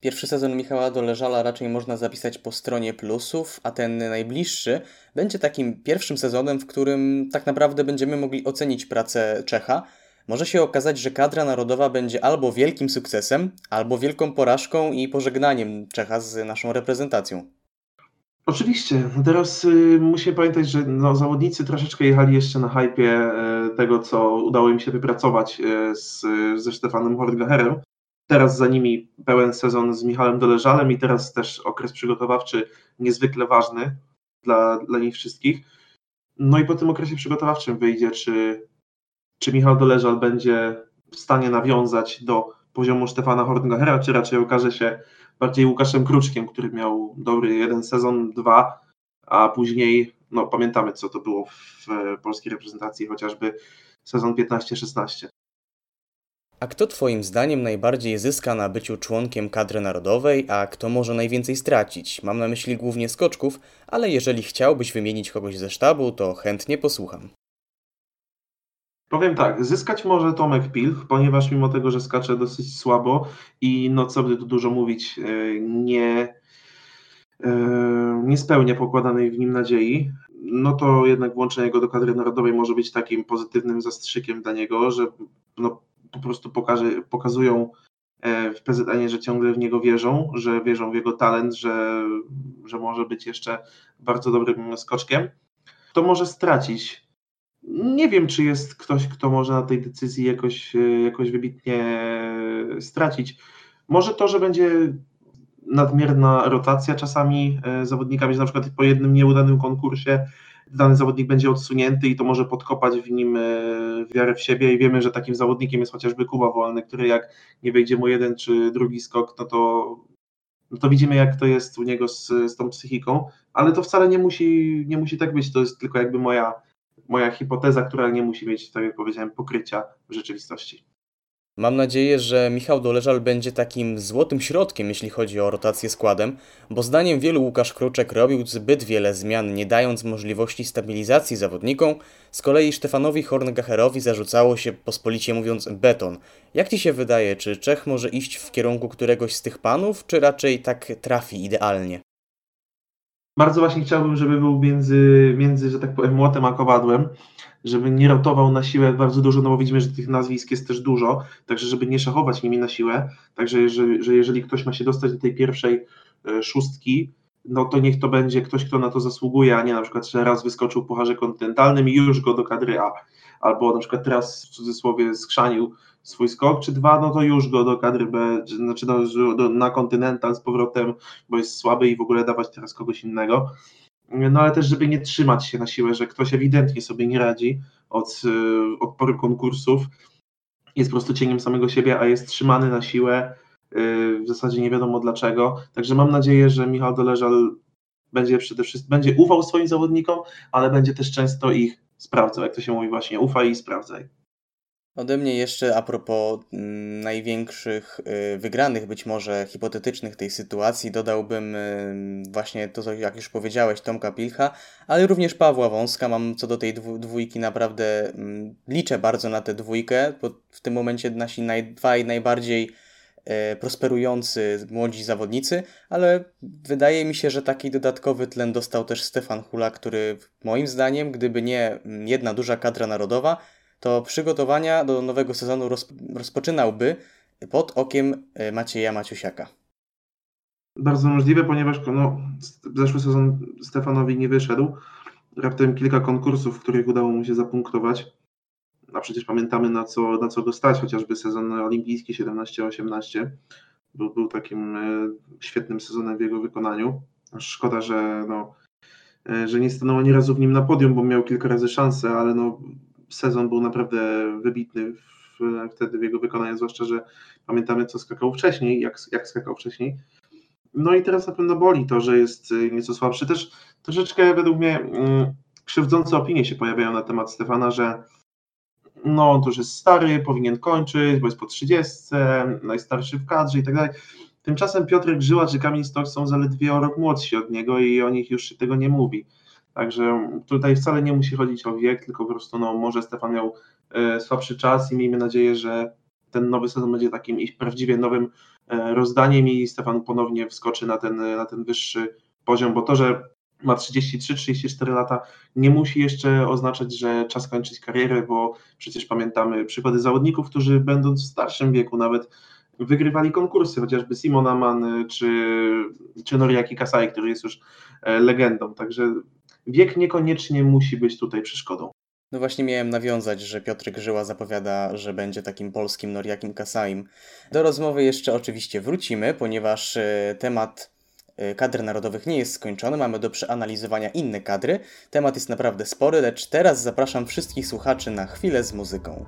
S3: Pierwszy sezon Michała Doleżala raczej można zapisać po stronie plusów, a ten najbliższy będzie takim pierwszym sezonem, w którym tak naprawdę będziemy mogli ocenić pracę Czecha. Może się okazać, że kadra narodowa będzie albo wielkim sukcesem, albo wielką porażką i pożegnaniem Czecha z naszą reprezentacją.
S5: Oczywiście. Teraz y, musimy pamiętać, że no, zawodnicy troszeczkę jechali jeszcze na hypie y, tego, co udało im się wypracować y, z, ze Stefanem Hortgacherem. Teraz za nimi pełen sezon z Michałem Doleżalem i teraz też okres przygotowawczy niezwykle ważny dla, dla nich wszystkich. No i po tym okresie przygotowawczym wyjdzie, czy, czy Michał Doleżal będzie w stanie nawiązać do poziomu Stefana Horngachera, czy raczej okaże się bardziej Łukaszem Kruczkiem, który miał dobry jeden sezon, dwa, a później, no pamiętamy co to było w polskiej reprezentacji, chociażby sezon 15-16.
S3: A kto Twoim zdaniem najbardziej zyska na byciu członkiem kadry narodowej, a kto może najwięcej stracić? Mam na myśli głównie skoczków, ale jeżeli chciałbyś wymienić kogoś ze sztabu, to chętnie posłucham.
S5: Powiem tak, zyskać może Tomek Pilch, ponieważ mimo tego, że skacze dosyć słabo i no co by tu dużo mówić, e, nie, e, nie spełnia pokładanej w nim nadziei, no to jednak włączenie go do kadry narodowej może być takim pozytywnym zastrzykiem dla niego, że no, po prostu pokaże, pokazują e, w PZN, że ciągle w niego wierzą, że wierzą w jego talent, że, że może być jeszcze bardzo dobrym skoczkiem, to może stracić. Nie wiem, czy jest ktoś, kto może na tej decyzji jakoś, jakoś wybitnie stracić. Może to, że będzie nadmierna rotacja czasami e, zawodnikami, że na przykład po jednym nieudanym konkursie dany zawodnik będzie odsunięty i to może podkopać w nim e, wiarę w siebie. I wiemy, że takim zawodnikiem jest chociażby Kuba Wolny, który jak nie wejdzie mu jeden czy drugi skok, no to, no to widzimy jak to jest u niego z, z tą psychiką, ale to wcale nie musi, nie musi tak być, to jest tylko jakby moja, moja hipoteza, która nie musi mieć, tak jak powiedziałem, pokrycia w rzeczywistości.
S3: Mam nadzieję, że Michał Doleżal będzie takim złotym środkiem, jeśli chodzi o rotację składem, bo zdaniem wielu Łukasz Kruczek robił zbyt wiele zmian, nie dając możliwości stabilizacji zawodnikom. Z kolei Stefanowi Horngacherowi zarzucało się pospolicie mówiąc beton. Jak ci się wydaje, czy Czech może iść w kierunku któregoś z tych panów, czy raczej tak trafi idealnie?
S5: Bardzo właśnie chciałbym, żeby był między, między że tak powiem, młotem a kowadłem żeby nie rotował na siłę bardzo dużo, no bo widzimy, że tych nazwisk jest też dużo, także żeby nie szachować nimi na siłę, także że, że jeżeli ktoś ma się dostać do tej pierwszej e, szóstki, no to niech to będzie ktoś, kto na to zasługuje, a nie na przykład, że raz wyskoczył w Pucharze Kontynentalnym i już go do kadry A, albo na przykład teraz w cudzysłowie skrzanił swój skok, czy dwa, no to już go do kadry B, znaczy do, do, na Kontynental z powrotem, bo jest słaby i w ogóle dawać teraz kogoś innego no ale też, żeby nie trzymać się na siłę, że ktoś ewidentnie sobie nie radzi od, y, od pory konkursów, jest po prostu cieniem samego siebie, a jest trzymany na siłę, y, w zasadzie nie wiadomo dlaczego. Także mam nadzieję, że Michał Doleżal będzie przede wszystkim, będzie ufał swoim zawodnikom, ale będzie też często ich sprawdzał, jak to się mówi właśnie, ufaj i sprawdzaj.
S3: Ode mnie jeszcze a propos mm, największych y, wygranych, być może hipotetycznych tej sytuacji, dodałbym y, właśnie to, co jak już powiedziałeś, Tomka Pilcha, ale również Pawła Wąska. Mam co do tej dwójki naprawdę mm, liczę bardzo na tę dwójkę, bo w tym momencie nasi naj, dwaj najbardziej y, prosperujący młodzi zawodnicy, ale wydaje mi się, że taki dodatkowy tlen dostał też Stefan Hula, który moim zdaniem, gdyby nie mm, jedna duża kadra narodowa, to przygotowania do nowego sezonu rozpoczynałby pod okiem e, Macieja Maciusiaka.
S5: Bardzo możliwe, ponieważ no, zeszły sezon Stefanowi nie wyszedł. Raptem kilka konkursów, w których udało mu się zapunktować. A przecież pamiętamy na co, na co go stać, chociażby sezon olimpijski 17-18 był, był takim e, świetnym sezonem w jego wykonaniu. Szkoda, że, no, e, że nie stanęło ani razu w nim na podium, bo miał kilka razy szansę, ale no, sezon był naprawdę wybitny w, wtedy w jego wykonaniu, zwłaszcza, że pamiętamy, co skakał wcześniej, jak, jak skakał wcześniej. No i teraz na pewno boli to, że jest y, nieco słabszy. Też troszeczkę według mnie mm, krzywdzące opinie się pojawiają na temat Stefana, że no on już jest stary, powinien kończyć, bo jest po 30, najstarszy w kadrze i tak dalej. Tymczasem Piotrek Żyła czy Kamil Stok są zaledwie o rok młodsi od niego i o nich już się tego nie mówi. Także tutaj wcale nie musi chodzić o wiek, tylko po prostu no, może Stefan miał e, słabszy czas i miejmy nadzieję, że ten nowy sezon będzie takim prawdziwie nowym e, rozdaniem i Stefan ponownie wskoczy na ten, na ten wyższy poziom, bo to, że ma 33-34 lata, nie musi jeszcze oznaczać, że czas kończyć karierę, bo przecież pamiętamy przykłady zawodników, którzy będąc w starszym wieku nawet wygrywali konkursy, chociażby Simon Aman czy, czy Noriaki Kasai, który jest już e, legendą. Także wiek niekoniecznie musi być tutaj przeszkodą.
S3: No właśnie miałem nawiązać, że Piotr Grzyła zapowiada, że będzie takim polskim Noriakim Kasaim. Do rozmowy jeszcze oczywiście wrócimy, ponieważ e, temat e, kadr narodowych nie jest skończony, mamy do przeanalizowania inne kadry. Temat jest naprawdę spory, lecz teraz zapraszam wszystkich słuchaczy na chwilę z muzyką.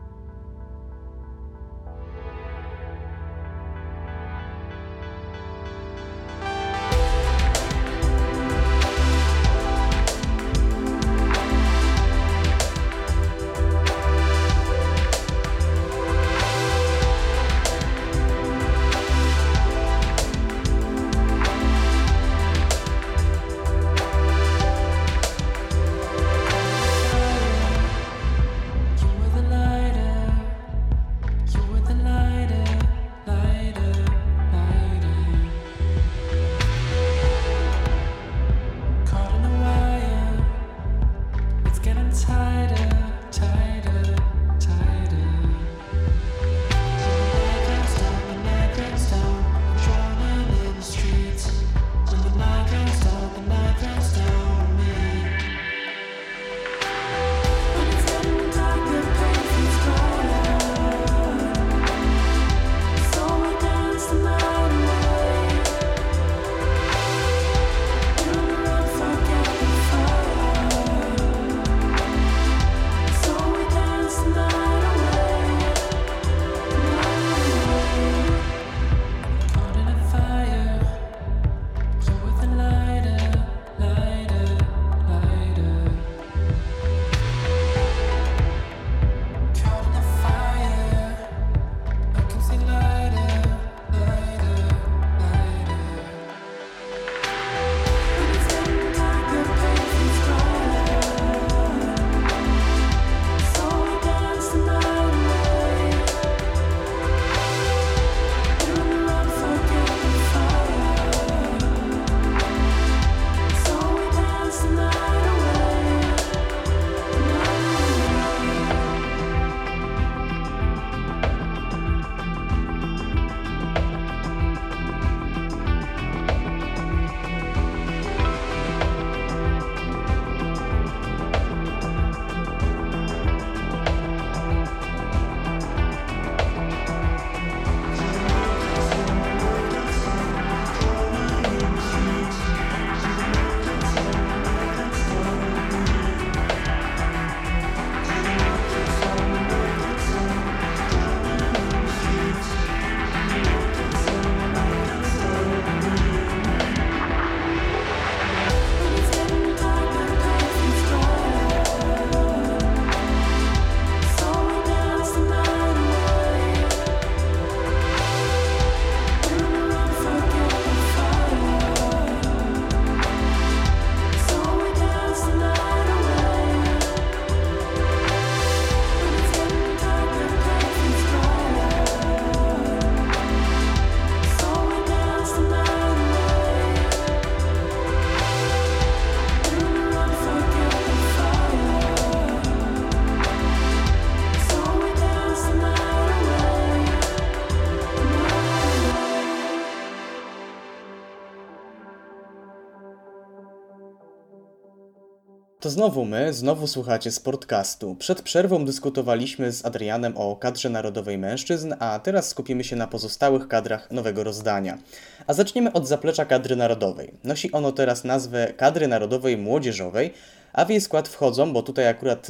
S3: To znowu my, znowu słuchacie Sportcastu. Przed przerwą dyskutowaliśmy z Adrianem o kadrze narodowej mężczyzn, a teraz skupimy się na pozostałych kadrach nowego rozdania. A zaczniemy od zaplecza kadry narodowej. Nosi ono teraz nazwę Kadry Narodowej Młodzieżowej, a w jej skład wchodzą, bo tutaj akurat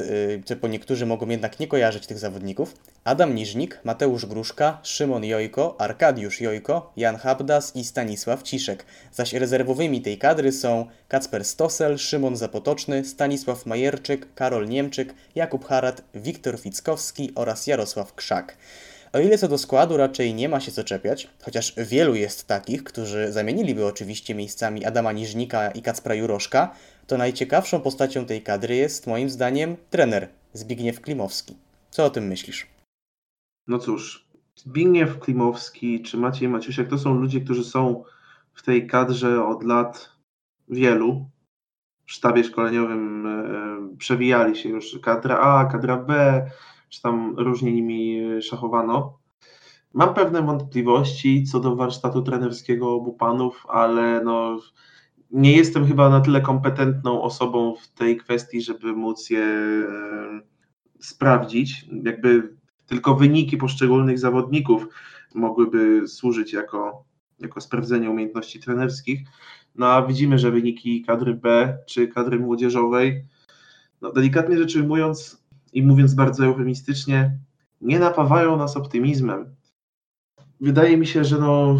S3: yy, po niektórzy mogą jednak nie kojarzyć tych zawodników, Adam Niżnik, Mateusz Gruszka, Szymon Jojko, Arkadiusz Jojko, Jan Habdas i Stanisław Ciszek. Zaś rezerwowymi tej kadry są Kacper Stosel, Szymon Zapotoczny, Stanisław Majerczyk, Karol Niemczyk, Jakub Harat, Wiktor Fickowski oraz Jarosław Krzak. O ile co do składu raczej nie ma się co czepiać, chociaż wielu jest takich, którzy zamieniliby oczywiście miejscami Adama Niżnika i Kacpra Juroszka, to najciekawszą postacią tej kadry jest moim zdaniem trener Zbigniew Klimowski. Co o tym myślisz?
S5: No cóż, Zbigniew Klimowski czy Maciej Maciusiak to są ludzie, którzy są w tej kadrze od lat wielu. W sztabie szkoleniowym e, przewijali się już kadra A, kadra B, czy tam różnie nimi szachowano. Mam pewne wątpliwości co do warsztatu trenerskiego obu panów, ale no, nie jestem chyba na tyle kompetentną osobą w tej kwestii, żeby móc je sprawdzić. Jakby tylko wyniki poszczególnych zawodników mogłyby służyć jako, jako sprawdzenie umiejętności trenerskich. No a widzimy, że wyniki kadry B czy kadry młodzieżowej, no delikatnie rzecz ujmując i mówiąc bardzo eufemistycznie, nie napawają nas optymizmem. Wydaje mi się, że no,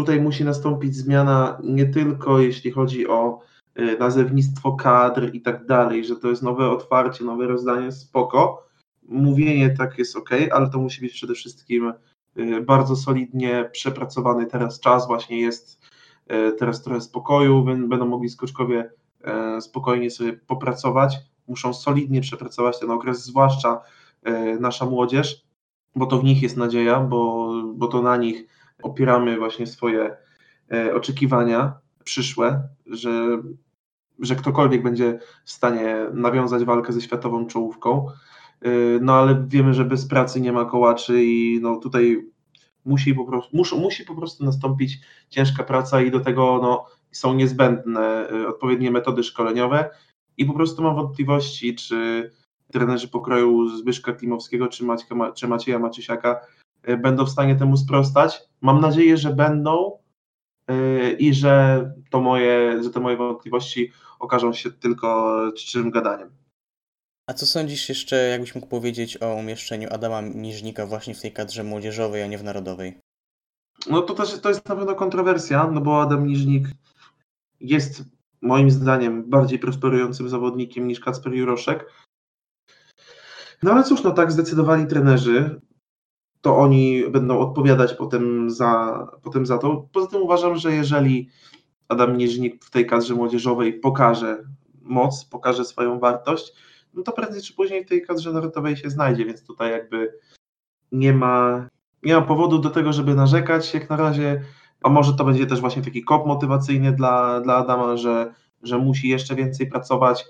S5: tutaj musi nastąpić zmiana nie tylko jeśli chodzi o y, nazewnictwo kadr i tak dalej, że to jest nowe otwarcie, nowe rozdanie, spoko. Mówienie tak jest ok, ale to musi być przede wszystkim y, bardzo solidnie przepracowany teraz czas, właśnie jest y, teraz trochę spokoju, będą mogli skoczkowie spokojnie sobie popracować, muszą solidnie przepracować ten okres, zwłaszcza nasza młodzież, bo to w nich jest nadzieja, bo, bo to na nich opieramy właśnie swoje e, oczekiwania przyszłe, że, że ktokolwiek będzie w stanie nawiązać walkę ze światową czołówką. E, no ale wiemy, że bez pracy nie ma kołaczy i no tutaj musi po prostu, mus, musi po prostu nastąpić ciężka praca i do tego no, są niezbędne e, odpowiednie metody szkoleniowe i po prostu mam wątpliwości, czy trenerzy pokroju Zbyszka Klimowskiego czy, Maćka, czy Macieja Maciusiaka będą w stanie temu sprostać. Mam nadzieję, że będą y, i że to moje, że te moje wątpliwości okażą się tylko czczym gadaniem.
S3: A co sądzisz jeszcze, jakbyś mógł powiedzieć o umieszczeniu Adama Niżnika właśnie w tej kadrze młodzieżowej, a nie w narodowej?
S5: No to też to jest na pewno kontrowersja, no bo Adam Niżnik jest moim zdaniem bardziej prosperującym zawodnikiem niż Kacper Juroszek. No ale cóż, no tak zdecydowali trenerzy to oni będą odpowiadać potem za, potem za to. Poza tym uważam, że jeżeli Adam Niżnik w tej kadrze młodzieżowej pokaże moc, pokaże swoją wartość, no to prędzej czy później w tej kadrze narodowej się znajdzie, więc tutaj jakby nie ma, nie ma powodu do tego, żeby narzekać jak na razie, a może to będzie też właśnie taki kop motywacyjny dla, dla Adama, że, że musi jeszcze więcej pracować,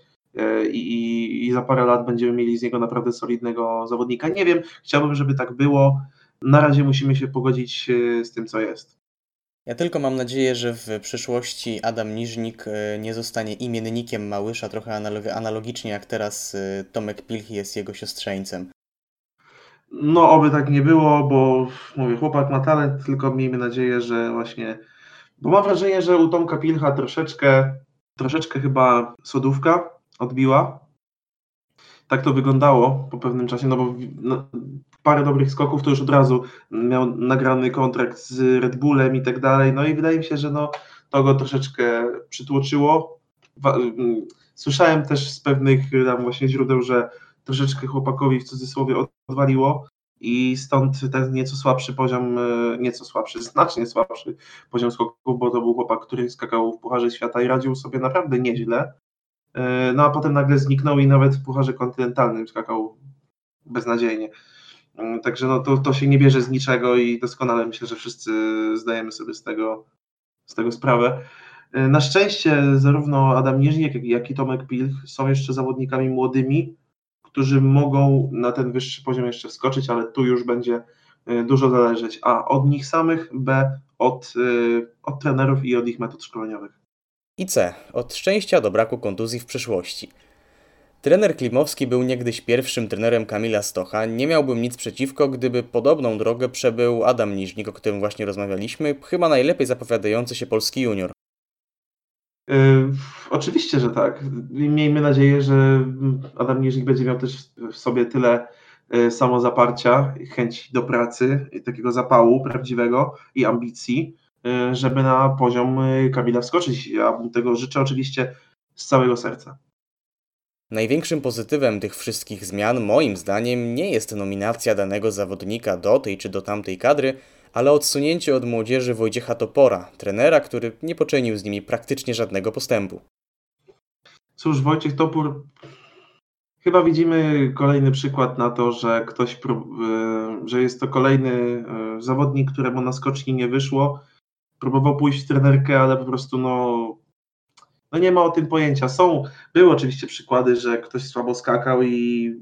S5: i, i za parę lat będziemy mieli z niego naprawdę solidnego zawodnika. Nie wiem, chciałbym, żeby tak było. Na razie musimy się pogodzić e, z tym, co jest.
S3: Ja tylko mam nadzieję, że w przyszłości Adam Niżnik e, nie zostanie imiennikiem Małysza, trochę analogicznie jak teraz Tomek Pilch jest jego siostrzeńcem.
S5: No, oby tak nie było, bo mówię, chłopak ma talent, tylko miejmy nadzieję, że właśnie. Bo mam wrażenie, że u Tomka Pilcha troszeczkę, troszeczkę chyba sodówka odbiła. Tak to wyglądało po pewnym czasie, no bo no, parę dobrych skoków to już od razu miał nagrany kontrakt z Red Bullem i tak dalej. No i wydaje mi się, że no, to go troszeczkę przytłoczyło. Mm, słyszałem też z pewnych tam właśnie źródeł, że troszeczkę chłopakowi w cudzysłowie odwaliło i stąd ten nieco słabszy poziom, e, nieco słabszy, znacznie słabszy poziom skoków, bo to był chłopak, który skakał w Pucharze Świata i radził sobie naprawdę nieźle. E, no a potem nagle zniknął i nawet w Pucharze Kontynentalnym skakał beznadziejnie. E, także no to, to się nie bierze z niczego i doskonale myślę, że wszyscy zdajemy sobie z tego, z tego sprawę. E, na szczęście zarówno Adam Nieżnik, jak i Tomek Pilch są jeszcze zawodnikami młodymi, którzy mogą na ten wyższy poziom jeszcze wskoczyć, ale tu już będzie dużo zależeć A od nich samych, B od, od trenerów i od ich metod szkoleniowych.
S3: I C. Od szczęścia do braku kontuzji w przyszłości. Trener Klimowski był niegdyś pierwszym trenerem Kamila Stocha. Nie miałbym nic przeciwko, gdyby podobną drogę przebył Adam Niżnik, o którym właśnie rozmawialiśmy, chyba najlepiej zapowiadający się polski junior.
S5: Yy, oczywiście, że tak. Miejmy nadzieję, że Adam Niżnik będzie miał też w sobie tyle yy, samozaparcia, chęci do pracy, takiego zapału prawdziwego i ambicji, żeby na poziom yy, Kamila wskoczyć. Ja mu tego życzę oczywiście z całego serca.
S3: Największym pozytywem tych wszystkich zmian, moim zdaniem, nie jest nominacja danego zawodnika do tej czy do tamtej kadry, ale odsunięcie od młodzieży Wojciecha Topora, trenera, który nie poczynił z nimi praktycznie żadnego postępu.
S5: Cóż, Wojciech Topór, chyba widzimy kolejny przykład na to, że ktoś, prób- yy, że jest to kolejny zawodnik, któremu na skoczni nie wyszło. Próbował pójść w trenerkę, ale po prostu no, no nie ma o tym pojęcia. Są, były oczywiście przykłady, że ktoś słabo skakał i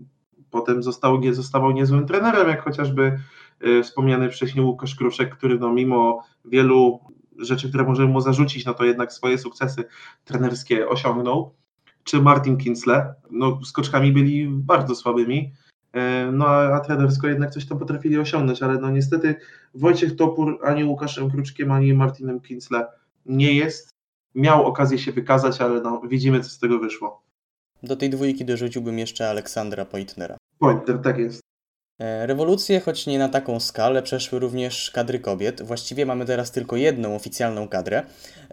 S5: potem został, zostawał niezłym trenerem, jak chociażby y, wspomniany wcześniej Łukasz Kruszek, który no mimo wielu rzeczy, które możemy mu zarzucić, no to jednak swoje sukcesy trenerskie osiągnął. Czy Martin Kinsle, no skoczkami byli bardzo słabymi, no a, trenersko jednak coś tam potrafili osiągnąć, ale no niestety Wojciech Topór ani Łukaszem Kruczkiem, ani Martinem Kinsle nie jest miał okazję się wykazać, ale no, widzimy, co z tego wyszło.
S3: Do tej dwójki dorzuciłbym jeszcze Aleksandra Poitnera.
S5: Pointer, tak jest.
S3: E, Rewolucje, choć nie na taką skalę, przeszły również kadry kobiet. Właściwie mamy teraz tylko jedną oficjalną kadrę,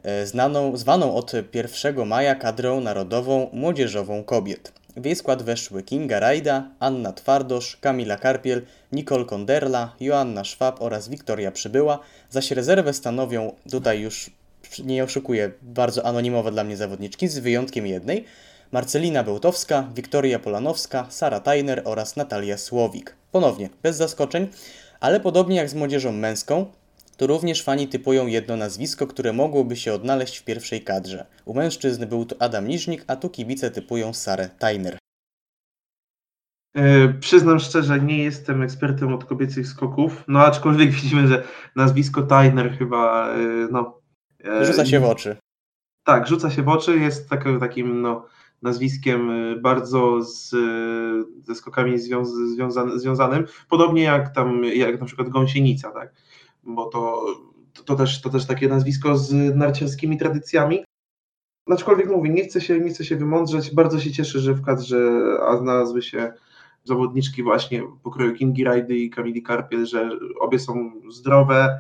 S3: e, znaną, zwaną od 1 maja kadrą narodową młodzieżową kobiet. W jej skład weszły Kinga Rajda, Anna Twardosz, Kamila Karpiel, Nicole Konderla, Joanna Szwab oraz Wiktoria Przybyła, zaś rezerwę stanowią, tutaj już nie oszukuję, bardzo anonimowe dla mnie zawodniczki, z wyjątkiem jednej, Marcelina Bełtowska, Wiktoria Polanowska, Sara Tajner oraz Natalia Słowik. Ponownie, bez zaskoczeń, ale podobnie jak z młodzieżą męską, to również fani typują jedno nazwisko, które mogłoby się odnaleźć w pierwszej kadrze. U mężczyzn był to Adam Niżnik, a tu kibice typują Sarę Tajner.
S5: E, przyznam szczerze, nie jestem ekspertem od kobiecych skoków, no aczkolwiek widzimy, że nazwisko Tajner chyba, e, no... e,
S3: Rzuca się w oczy.
S5: Tak, rzuca się w oczy, jest tak, takim no, nazwiskiem bardzo z, ze skokami związ, związa, związanym, podobnie jak tam, jak na przykład Gąsienica, tak? Bo to, to, też, to też takie nazwisko z narciarskimi tradycjami. Aczkolwiek mówię, nie chcę się, nie chcę się wymądrzeć, bardzo się cieszę, że w kadrze a znalazły się zawodniczki właśnie pokroju Kingi Rajdy i Kamili Karpiel, że obie są zdrowe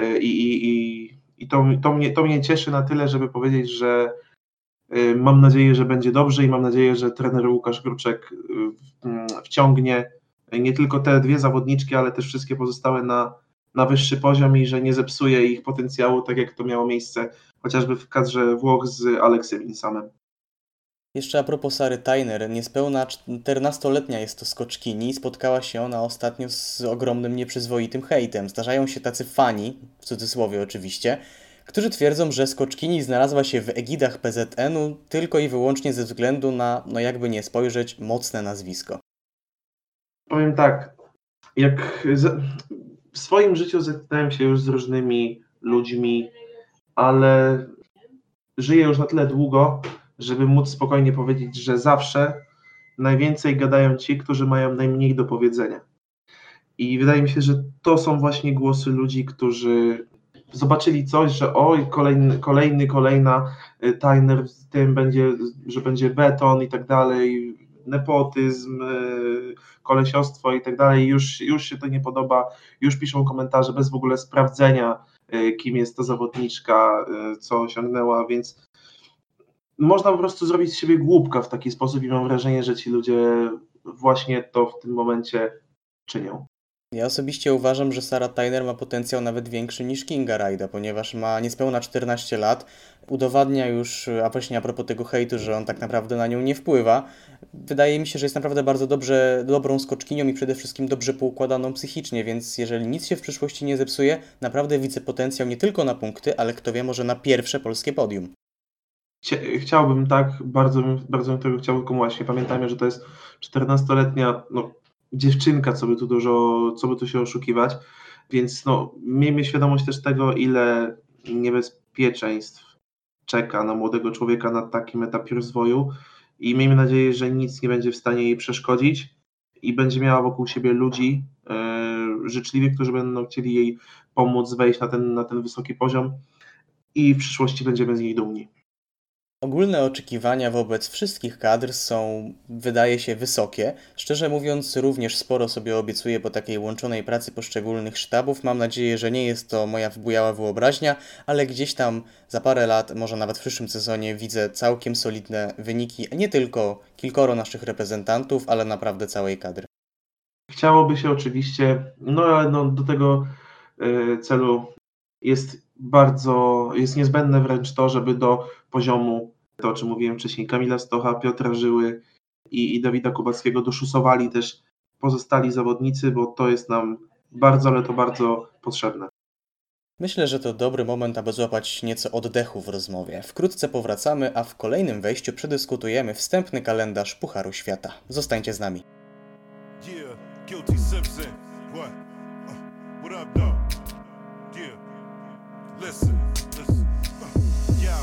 S5: y, i, i, i, i to, to, mnie, to mnie cieszy na tyle, żeby powiedzieć, że y, mam nadzieję, że będzie dobrze i mam nadzieję, że trener Łukasz Gruczek y, mm, wciągnie nie tylko te dwie zawodniczki, ale też wszystkie pozostałe na, na wyższy poziom i że nie zepsuje ich potencjału, tak jak to miało miejsce chociażby w kadrze Włoch z Aleksem Insamem.
S3: Jeszcze a propos Sary Tajner, niespełna 14-letnia jest to skoczkini spotkała się ona ostatnio z ogromnym nieprzyzwoitym hejtem. Zdarzają się tacy fani, w cudzysłowie oczywiście, którzy twierdzą, że skoczkini znalazła się w egidach PZN-u tylko i wyłącznie ze względu na, no jakby nie spojrzeć, mocne nazwisko.
S5: Powiem tak, jak w swoim życiu zetknąłem się już z różnymi ludźmi, ale żyję już na tyle długo, żeby móc spokojnie powiedzieć, że zawsze najwięcej gadają ci, którzy mają najmniej do powiedzenia. I wydaje mi się, że to są właśnie głosy ludzi, którzy zobaczyli coś, że oj, kolejny, kolejny kolejna y, Tyner w tym będzie, że będzie beton i tak dalej, nepotyzm, y, kolesiostwo i tak dalej, już, już się to nie podoba, już piszą komentarze bez w ogóle sprawdzenia, y, kim jest ta zawodniczka, co osiągnęła, więc można po prostu zrobić z siebie głupka w taki sposób i mam wrażenie, że ci ludzie właśnie to w tym momencie czynią.
S3: Ja osobiście uważam, że Sarah Tyler ma potencjał nawet większy niż Kinga Rajda, ponieważ ma niespełna 14 lat, udowadnia już, a właśnie a propos tego hejtu, że on tak naprawdę na nią nie wpływa. Wydaje mi się, że jest naprawdę bardzo dobrze, dobrą skoczkinią i przede wszystkim dobrze poukładaną psychicznie, więc jeżeli nic się w przyszłości nie zepsuje, naprawdę widzę potencjał nie tylko na punkty, ale kto wie, może na pierwsze polskie podium.
S5: Chciałbym tak, bardzo, bardzo bym tego chciał, tylko właśnie pamiętajmy, że to jest 14-letnia no, dziewczynka, co by tu dużo, co by tu się oszukiwać, więc no, miejmy świadomość też tego, ile niebezpieczeństw czeka na młodego człowieka na takim etapie rozwoju i miejmy nadzieję, że nic nie będzie w stanie jej przeszkodzić i będzie miała wokół siebie ludzi yy, życzliwych, którzy będą chcieli jej pomóc wejść na ten, na ten wysoki poziom i w przyszłości będziemy z niej dumni.
S3: Ogólne oczekiwania wobec wszystkich kadr są, wydaje się, wysokie. Szczerze mówiąc, również sporo sobie obiecuję po takiej łączonej pracy poszczególnych sztabów. Mam nadzieję, że nie jest to moja wybujała wyobraźnia, ale gdzieś tam za parę lat, może nawet w przyszłym sezonie, widzę całkiem solidne wyniki nie tylko kilkoro naszych reprezentantów, ale naprawdę całej kadry.
S5: Chciałoby się oczywiście, no ale no, do tego y, celu jest bardzo, jest niezbędne wręcz to, żeby do poziomu, to o czym mówiłem wcześniej, Kamila Stocha, Piotra Żyły i, i Dawida Kubackiego doszusowali też pozostali zawodnicy, bo to jest nam bardzo, ale to bardzo potrzebne.
S3: Myślę, że to dobry moment, aby złapać nieco oddechu w rozmowie. Wkrótce powracamy, a w kolejnym wejściu przedyskutujemy wstępny kalendarz Pucharu Świata. Zostańcie z nami.
S6: Yeah, Listen, listen. Yo.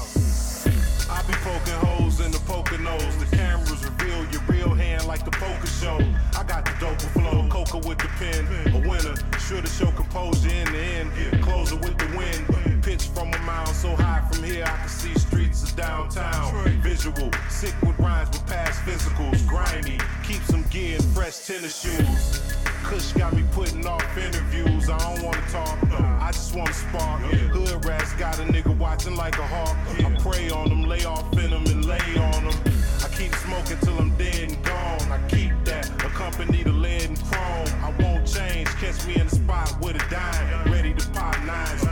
S6: I be poking holes in the poker nose. The cameras reveal your real hand like the poker show. I got the dope flow, coca with the pen. A winner, sure to show composure in the end. Closer with the wind. Pitch from a mile so high from here, I can see streets of downtown. Visual, sick with rhymes with past physicals. Grimy, keep some gear and fresh tennis shoes. Kush got me putting off interviews. I don't wanna talk, I just wanna spark. Hood rats got a nigga watching like a hawk. I prey on them, lay off in them, and lay on them. I keep smoking till I'm dead and gone. I keep that, accompany the lead and chrome. I change, catch me in the spot with a dime. Ready to pop nines,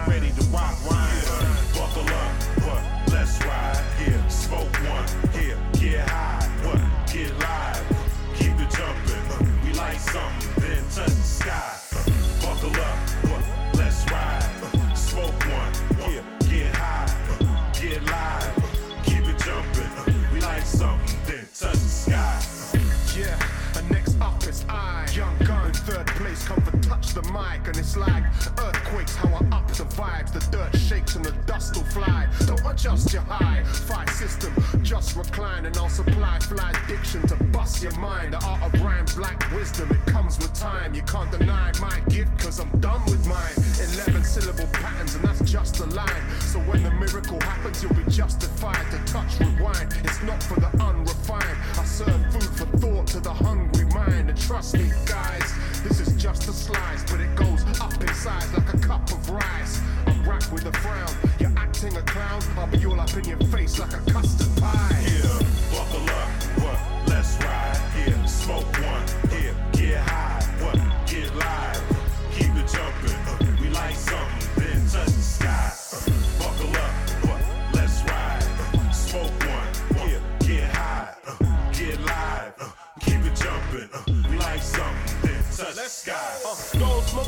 S7: dust will fly. Don't adjust your high five system, just recline and I'll supply fly diction to bust your mind. The art of rhyme, black wisdom, it comes with time. You can't deny my gift, cause I'm done with mine. Eleven syllable patterns, and that's just a line. So when the miracle happens, you'll be justified to touch rewind. It's not for the unrefined. I serve food for thought to the hungry mind. And trust me, guys, this is just a slice, but it goes up in size like a cup of rice. Rap with a frown. You're acting a clown. I'll be all up in your face like a custard pie.
S6: Yeah, buckle up, what? Let's ride, yeah. Smoke one, yeah. Get high,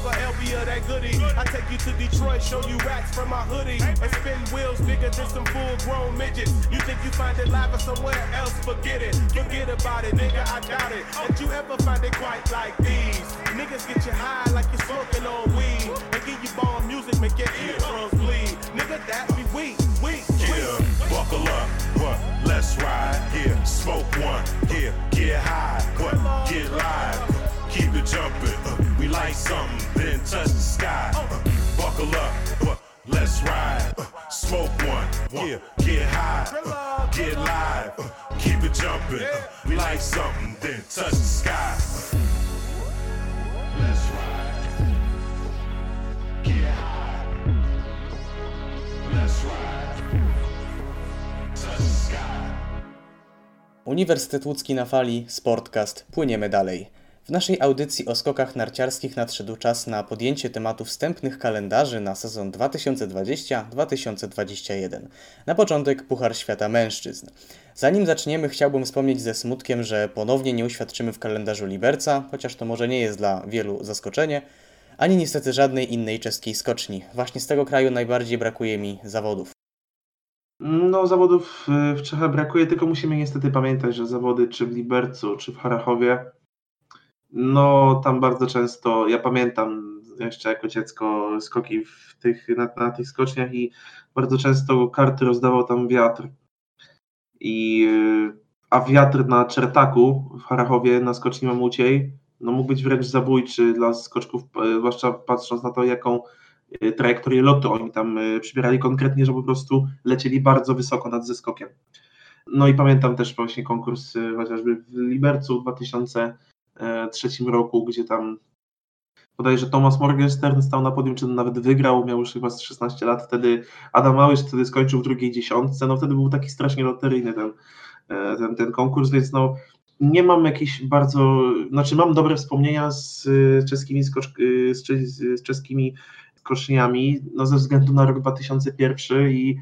S8: LB of that goodie. I take you to Detroit, show you racks from my hoodie. And spin wheels bigger than some full grown midgets. You think you find it live or somewhere else? Forget it. Forget about it, nigga, I doubt it. Did you ever find it quite like these? Niggas get you high like you're smoking on weed. And give you bomb music, make your eardrums bleed. Nigga, that be weak, weak,
S6: Yeah, buckle up, what? Let's ride, yeah. Smoke one, yeah. Get high, what? Get live, keep it jumping. Uh, we like something, then touch the sky. Uh, buckle up, what? Let's ride. Uh, smoke one, yeah. Get high, uh, get live, uh, keep it jumping. Uh, we like something, then touch the sky. Uh, let's ride. Get high. Let's ride. Touch the sky.
S3: Uniwersytet Łódzki na fali, Sportcast, płyniemy dalej. W naszej audycji o skokach narciarskich nadszedł czas na podjęcie tematu wstępnych kalendarzy na sezon 2020-2021. Na początek Puchar Świata Mężczyzn. Zanim zaczniemy, chciałbym wspomnieć ze smutkiem, że ponownie nie uświadczymy w kalendarzu Liberca, chociaż to może nie jest dla wielu zaskoczenie, ani niestety żadnej innej czeskiej skoczni. Właśnie z tego kraju najbardziej brakuje mi zawodów.
S5: No, zawodów y, w Czechach brakuje, tylko musimy niestety pamiętać, że zawody czy w Libercu, czy w Harachowie, no tam bardzo często, ja pamiętam jeszcze jako dziecko skoki w tych, na, na tych skoczniach i bardzo często karty rozdawał tam wiatr. I, y, a wiatr na Czertaku w Harachowie na skoczni Mamuciej no mógł być wręcz zabójczy dla skoczków, y, zwłaszcza patrząc na to, jaką y, trajektorię lotu oni tam przybierali konkretnie, że po prostu lecieli bardzo wysoko nad zeskokiem. No i pamiętam też właśnie konkurs chociażby w Libercu 2000 E, trzecim roku, gdzie tam bodajże Thomas Morgenstern stał na podium, czy nawet wygrał, miał już chyba 16 lat, wtedy Adam Małysz wtedy skończył w drugiej dziesiątce, no wtedy był taki strasznie loteryjny ten, e, ten, ten konkurs, więc no nie mam jakichś bardzo, znaczy mam dobre wspomnienia z e, czeskimi, skocz, z, z czeskimi skoczniami, no ze względu na rok 2001 i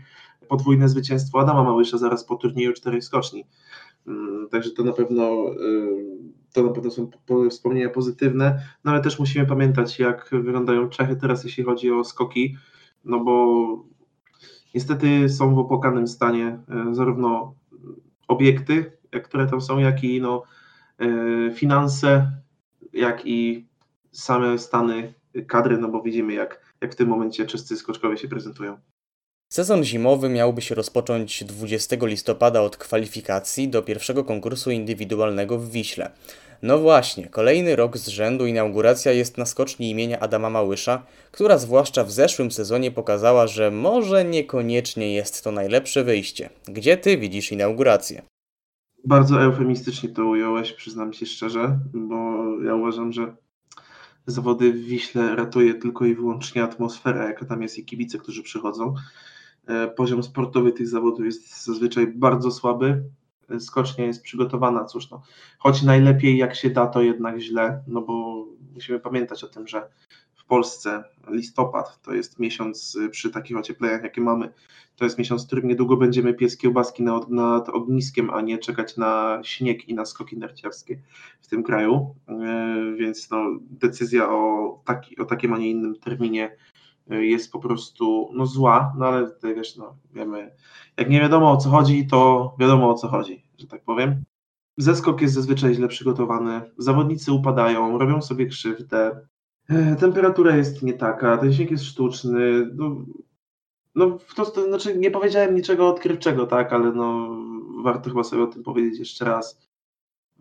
S5: podwójne zwycięstwo Adama Małysza zaraz po turnieju czterech skoczni. Mm, także to na pewno y, to na pewno są wspomnienia pozytywne, no ale też musimy pamiętać, jak wyglądają Czechy teraz, jeśli chodzi o skoki, no bo niestety są w opłakanym stanie y, zarówno obiekty, które tam są, jak i no, y, finanse, jak i same stany kadry, no bo widzimy, jak, jak w tym momencie czescy skoczkowie się prezentują.
S3: Sezon zimowy miałby się rozpocząć 20 listopada od kwalifikacji do pierwszego konkursu indywidualnego w Wiśle. No właśnie, kolejny rok z rzędu inauguracja jest na skoczni imienia Adama Małysza, która zwłaszcza w zeszłym sezonie pokazała, że może niekoniecznie jest to najlepsze wyjście. Gdzie ty widzisz inaugurację?
S5: Bardzo eufemistycznie to ująłeś, przyznam się szczerze, bo ja uważam, że zawody w Wiśle ratuje tylko i wyłącznie atmosfera, jaka tam jest i kibice, którzy przychodzą. E, poziom sportowy tych zawodów jest zazwyczaj bardzo słaby. E, skocznia jest przygotowana, cóż, no, choć najlepiej jak się da, to jednak źle, no bo musimy pamiętać o tym, że w Polsce listopad to jest miesiąc y, przy takich ociepleniach, jakie mamy, to jest miesiąc, w którym niedługo będziemy piec kiełbaski nad, nad ogniskiem, a nie czekać na śnieg i na skoki narciarskie w tym kraju, e, więc no, decyzja o, taki, o takim, a nie innym terminie jest po prostu no, zła, no ale tutaj wiesz, no, wiemy, jak nie wiadomo o co chodzi, to wiadomo o co chodzi, że tak powiem. Zeskok jest zazwyczaj źle przygotowany, zawodnicy upadają, robią sobie krzywdę, e, temperatura jest nie taka, ten śnieg jest sztuczny, no, no to, to znaczy nie powiedziałem niczego odkrywczego, tak, ale no warto chyba sobie o tym powiedzieć jeszcze raz.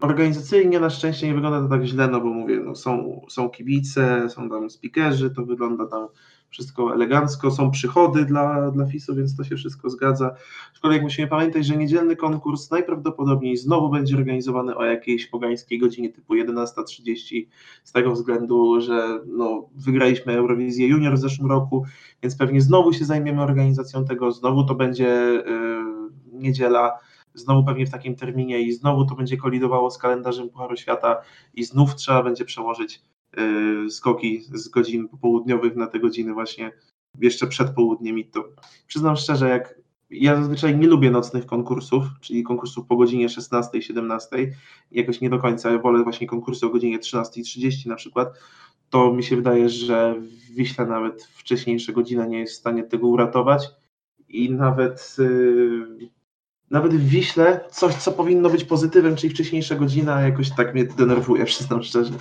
S5: Organizacyjnie na szczęście nie wygląda to tak źle, no bo mówię, no są, są kibice, są tam speakerzy, to wygląda tam wszystko elegancko, są przychody dla, dla FIS-u, więc to się wszystko zgadza. Aczkolwiek musimy pamiętać, że niedzielny konkurs najprawdopodobniej znowu będzie organizowany o jakiejś pogańskiej godzinie typu 11.30 z tego względu, że no, wygraliśmy Eurowizję Junior w zeszłym roku, więc pewnie znowu się zajmiemy organizacją tego, znowu to będzie yy, niedziela, znowu pewnie w takim terminie i znowu to będzie kolidowało z kalendarzem Pucharu Świata i znów trzeba będzie przełożyć skoki z godzin popołudniowych na te godziny właśnie jeszcze przed południem i to. Przyznam szczerze, jak ja zazwyczaj nie lubię nocnych konkursów, czyli konkursów po godzinie 16, 17, jakoś nie do końca, wolę właśnie konkursy o godzinie 13.30 na przykład, to mi się wydaje, że w Wiśle nawet wcześniejsza godzina nie jest w stanie tego uratować. I nawet yy, nawet w Wiśle coś, co powinno być pozytywem, czyli wcześniejsza godzina, jakoś tak mnie denerwuje, przyznam szczerze.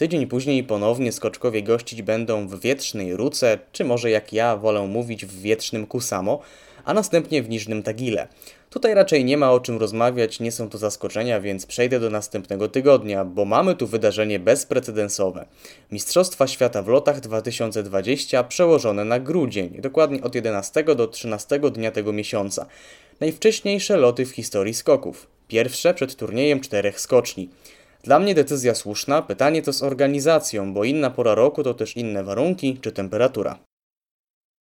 S3: Tydzień później ponownie skoczkowie gościć będą w wietrznej Ruce, czy może jak ja wolę mówić w wietrznym Kusamo, a następnie w Niżnym Tagile. Tutaj raczej nie ma o czym rozmawiać, nie są to zaskoczenia, więc przejdę do następnego tygodnia, bo mamy tu wydarzenie bezprecedensowe. Mistrzostwa Świata w lotach 2020 przełożone na grudzień, dokładnie od 11 do 13 dnia tego miesiąca. Najwcześniejsze loty w historii skoków. Pierwsze przed turniejem czterech skoczni. Dla mnie decyzja słuszna, pytanie to z organizacją, bo inna pora roku to też inne warunki czy temperatura.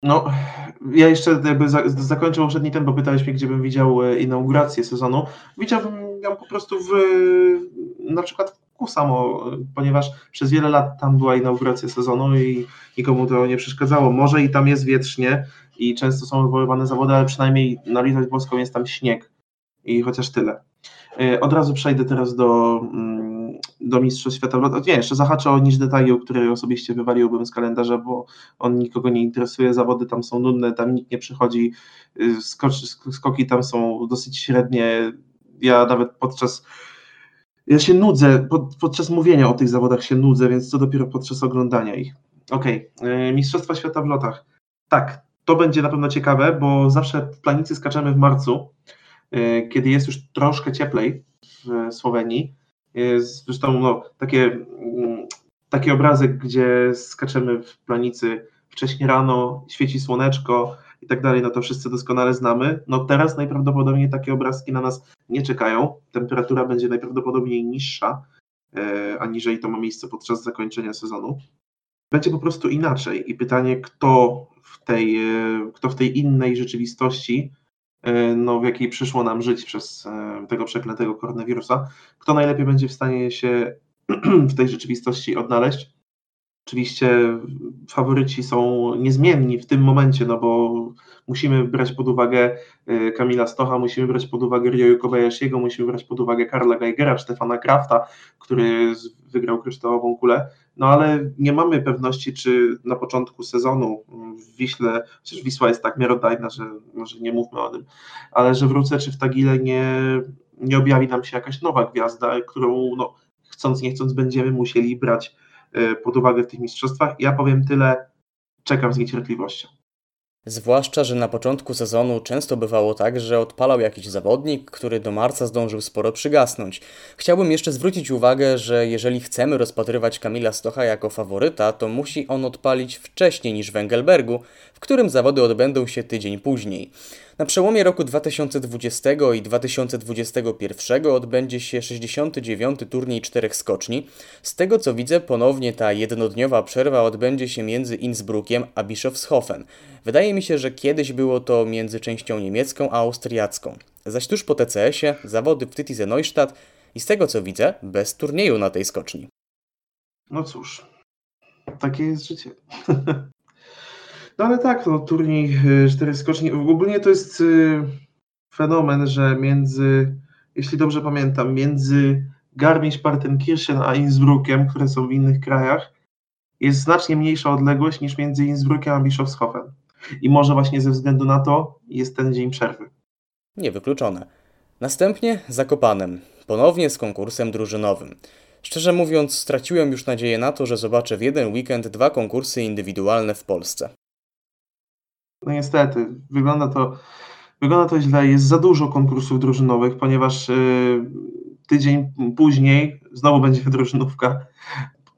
S5: No, ja jeszcze jakby za, zakończę poprzedni ten, bo pytałeś mnie, gdzie bym widział e, inaugurację sezonu. Widziałbym ją po prostu w na przykład w Kusamo, ponieważ przez wiele lat tam była inauguracja sezonu i nikomu to nie przeszkadzało. Może i tam jest wietrznie i często są wywoływane zawody, ale przynajmniej na litość boską jest tam śnieg i chociaż tyle. E, od razu przejdę teraz do, mm, do Mistrzostw Świata. Nie, jeszcze zahaczę o Niż Detaliu, który osobiście wywaliłbym z kalendarza, bo on nikogo nie interesuje, zawody tam są nudne, tam nikt nie przychodzi, y, skoki tam są dosyć średnie. Ja nawet podczas ja się nudzę, pod, podczas mówienia o tych zawodach się nudzę, więc co dopiero podczas oglądania ich. Okej, okay. Mistrzostwa Świata w lotach. Tak, to będzie na pewno ciekawe, bo zawsze w planicy skaczemy w marcu, kiedy jest już troszkę cieplej w Słowenii. Zresztą no, takie, mm, taki obrazek, gdzie skaczemy w planicy wcześnie rano, świeci słoneczko i tak dalej, no to wszyscy doskonale znamy. No teraz najprawdopodobniej takie obrazki na nas nie czekają. Temperatura będzie najprawdopodobniej niższa, e, aniżeli to ma miejsce podczas zakończenia sezonu. Będzie po prostu inaczej i pytanie, kto w tej, e, kto w tej innej rzeczywistości no, w jakiej przyszło nam żyć przez e, tego przeklętego koronawirusa, kto najlepiej będzie w stanie się w tej rzeczywistości odnaleźć. Oczywiście faworyci są niezmienni w tym momencie, no bo musimy brać pod uwagę e, Kamila Stocha, musimy brać pod uwagę Ryoyu Kobayashiego, musimy brać pod uwagę Karla Geigera, Stefana Krafta, który wygrał kryształową kulę, no ale nie mamy pewności, czy na początku sezonu w Wiśle, chociaż Wisła jest tak miarodajna, że może nie mówmy o tym, ale że wrócę, czy w Tagile nie, nie objawi nam się jakaś nowa gwiazda, którą no, chcąc nie chcąc będziemy musieli brać pod uwagę w tych mistrzostwach. Ja powiem tyle, czekam z niecierpliwością.
S3: Zwłaszcza, że na początku sezonu często bywało tak, że odpalał jakiś zawodnik, który do marca zdążył sporo przygasnąć. Chciałbym jeszcze zwrócić uwagę, że jeżeli chcemy rozpatrywać Kamila Stocha jako faworyta, to musi on odpalić wcześniej niż w Engelbergu, w którym zawody odbędą się tydzień później. Na przełomie roku 2020 i 2021 odbędzie się 69. turniej czterech skoczni. Z tego co widzę, ponownie ta jednodniowa przerwa odbędzie się między Innsbruckiem a Bischofshofen. Wydaje mi się, że kiedyś było to między częścią niemiecką a austriacką. Zaś tuż po TCS-ie zawody w Titize Neustadt i z tego co widzę, bez turnieju na tej skoczni.
S5: No cóż, takie jest życie. No ale tak, no, turniej y, cztery skoczni. Ogólnie to jest y, fenomen, że między, jeśli dobrze pamiętam, między Garmisch-Partenkirchen a Innsbruckiem, które są w innych krajach, jest znacznie mniejsza odległość niż między Innsbruckiem a Bischofshofen. I może właśnie ze względu na to jest ten dzień przerwy.
S3: Niewykluczone. Następnie Zakopanem, ponownie z konkursem drużynowym. Szczerze mówiąc, straciłem już nadzieję na to, że zobaczę w jeden weekend dwa konkursy indywidualne w Polsce.
S5: No niestety, wygląda to, wygląda to źle. Jest za dużo konkursów drużynowych, ponieważ yy, tydzień później znowu będzie drużynówka,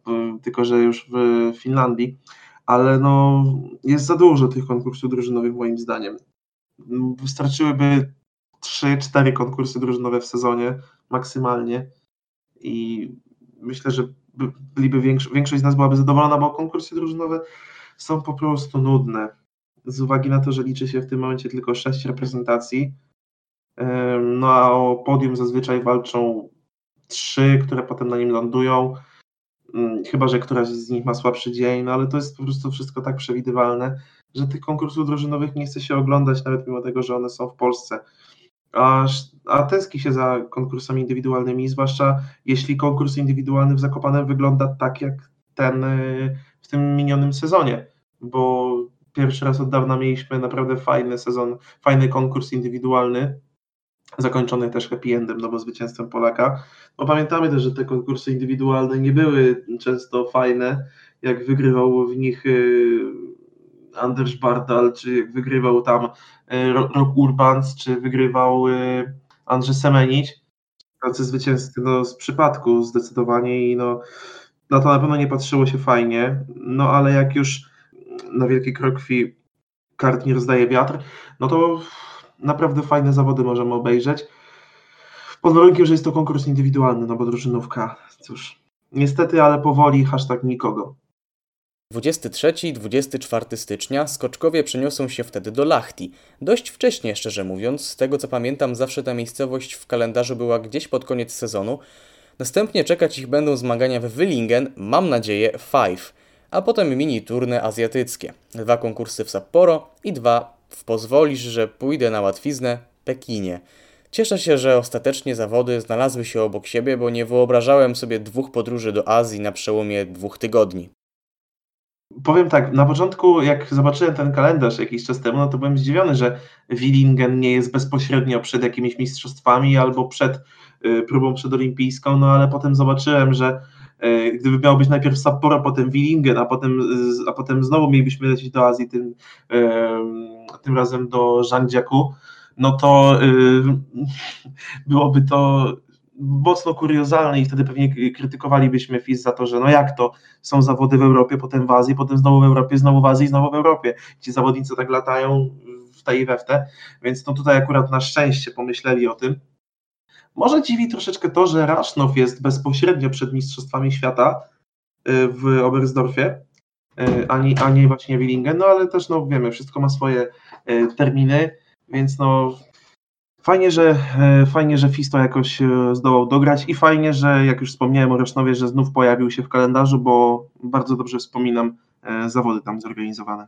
S5: yy, tylko że już w Finlandii, ale no, jest za dużo tych konkursów drużynowych moim zdaniem. Wystarczyłyby 3-4 konkursy drużynowe w sezonie maksymalnie i myślę, że byliby większość, większość z nas byłaby zadowolona, bo konkursy drużynowe są po prostu nudne z uwagi na to, że liczy się w tym momencie tylko sześć reprezentacji. No a o podium zazwyczaj walczą trzy, które potem na nim lądują. Mm, chyba, że któraś z nich ma słabszy dzień, no ale to jest po prostu wszystko tak przewidywalne, że tych konkursów drużynowych nie chce się oglądać, nawet mimo tego, że one są w Polsce. A, a się za konkursami indywidualnymi, zwłaszcza jeśli konkurs indywidualny w Zakopanem wygląda tak jak ten y, w tym minionym sezonie, bo pierwszy raz od dawna mieliśmy naprawdę fajny sezon, fajny konkurs indywidualny, zakończony też happy endem, no bo zwycięstwem Polaka. Bo pamiętamy też, że te konkursy indywidualne nie były często fajne, jak wygrywał w nich y, Anders Bardal, czy jak wygrywał tam y, Rock Urbans, czy wygrywał y, Andrzej Semenić. Tacy zwycięzcy no, z przypadku zdecydowanie i no, na to na pewno nie patrzyło się fajnie, no ale jak już na wielkiej krokwi kart nie rozdaje wiatr, no to naprawdę fajne zawody możemy obejrzeć. Pod warunkiem, że jest to konkurs indywidualny, no bo drużynówka, cóż, niestety, ale powoli hashtag nikogo.
S3: 23-24 stycznia skoczkowie przeniosą się wtedy do Lachti. Dość wcześnie, szczerze mówiąc, z tego co pamiętam, zawsze ta miejscowość w kalendarzu była gdzieś pod koniec sezonu. Następnie czekać ich będą zmagania w Willingen, mam nadzieję, Five a potem mini turne azjatyckie. Dwa konkursy w Sapporo i dwa w pozwolisz, że pójdę na łatwiznę Pekinie. Cieszę się, że ostatecznie zawody znalazły się obok siebie, bo nie wyobrażałem sobie dwóch podróży do Azji na przełomie dwóch tygodni.
S5: Powiem tak, na początku jak zobaczyłem ten kalendarz jakiś czas temu, no to byłem zdziwiony, że Willingen nie jest bezpośrednio przed jakimiś mistrzostwami albo przed y, próbą przedolimpijską, no ale potem zobaczyłem, że gdyby miało być najpierw Sapporo, potem Willingen, a potem, a potem znowu mielibyśmy lecieć do Azji, tym, tym razem do Zhangjiakou, no to byłoby to mocno kuriozalne i wtedy pewnie krytykowalibyśmy FIS za to, że no jak to, są zawody w Europie, potem w Azji, potem znowu w Europie, znowu w Azji, znowu w Europie. Ci zawodnicy tak latają w tej i we w te, więc no tutaj akurat na szczęście pomyśleli o tym. Może dziwi troszeczkę to, że Rasznow jest bezpośrednio przed Mistrzostwami Świata y, w Oberstdorfie, y, ani, ani właśnie Willingen, no ale też no wiemy, wszystko ma swoje y, terminy, więc no Fajnie, że, fajnie, że Fisto jakoś zdołał dograć i fajnie, że jak już wspomniałem o Resznowie, że znów pojawił się w kalendarzu, bo bardzo dobrze wspominam zawody tam zorganizowane.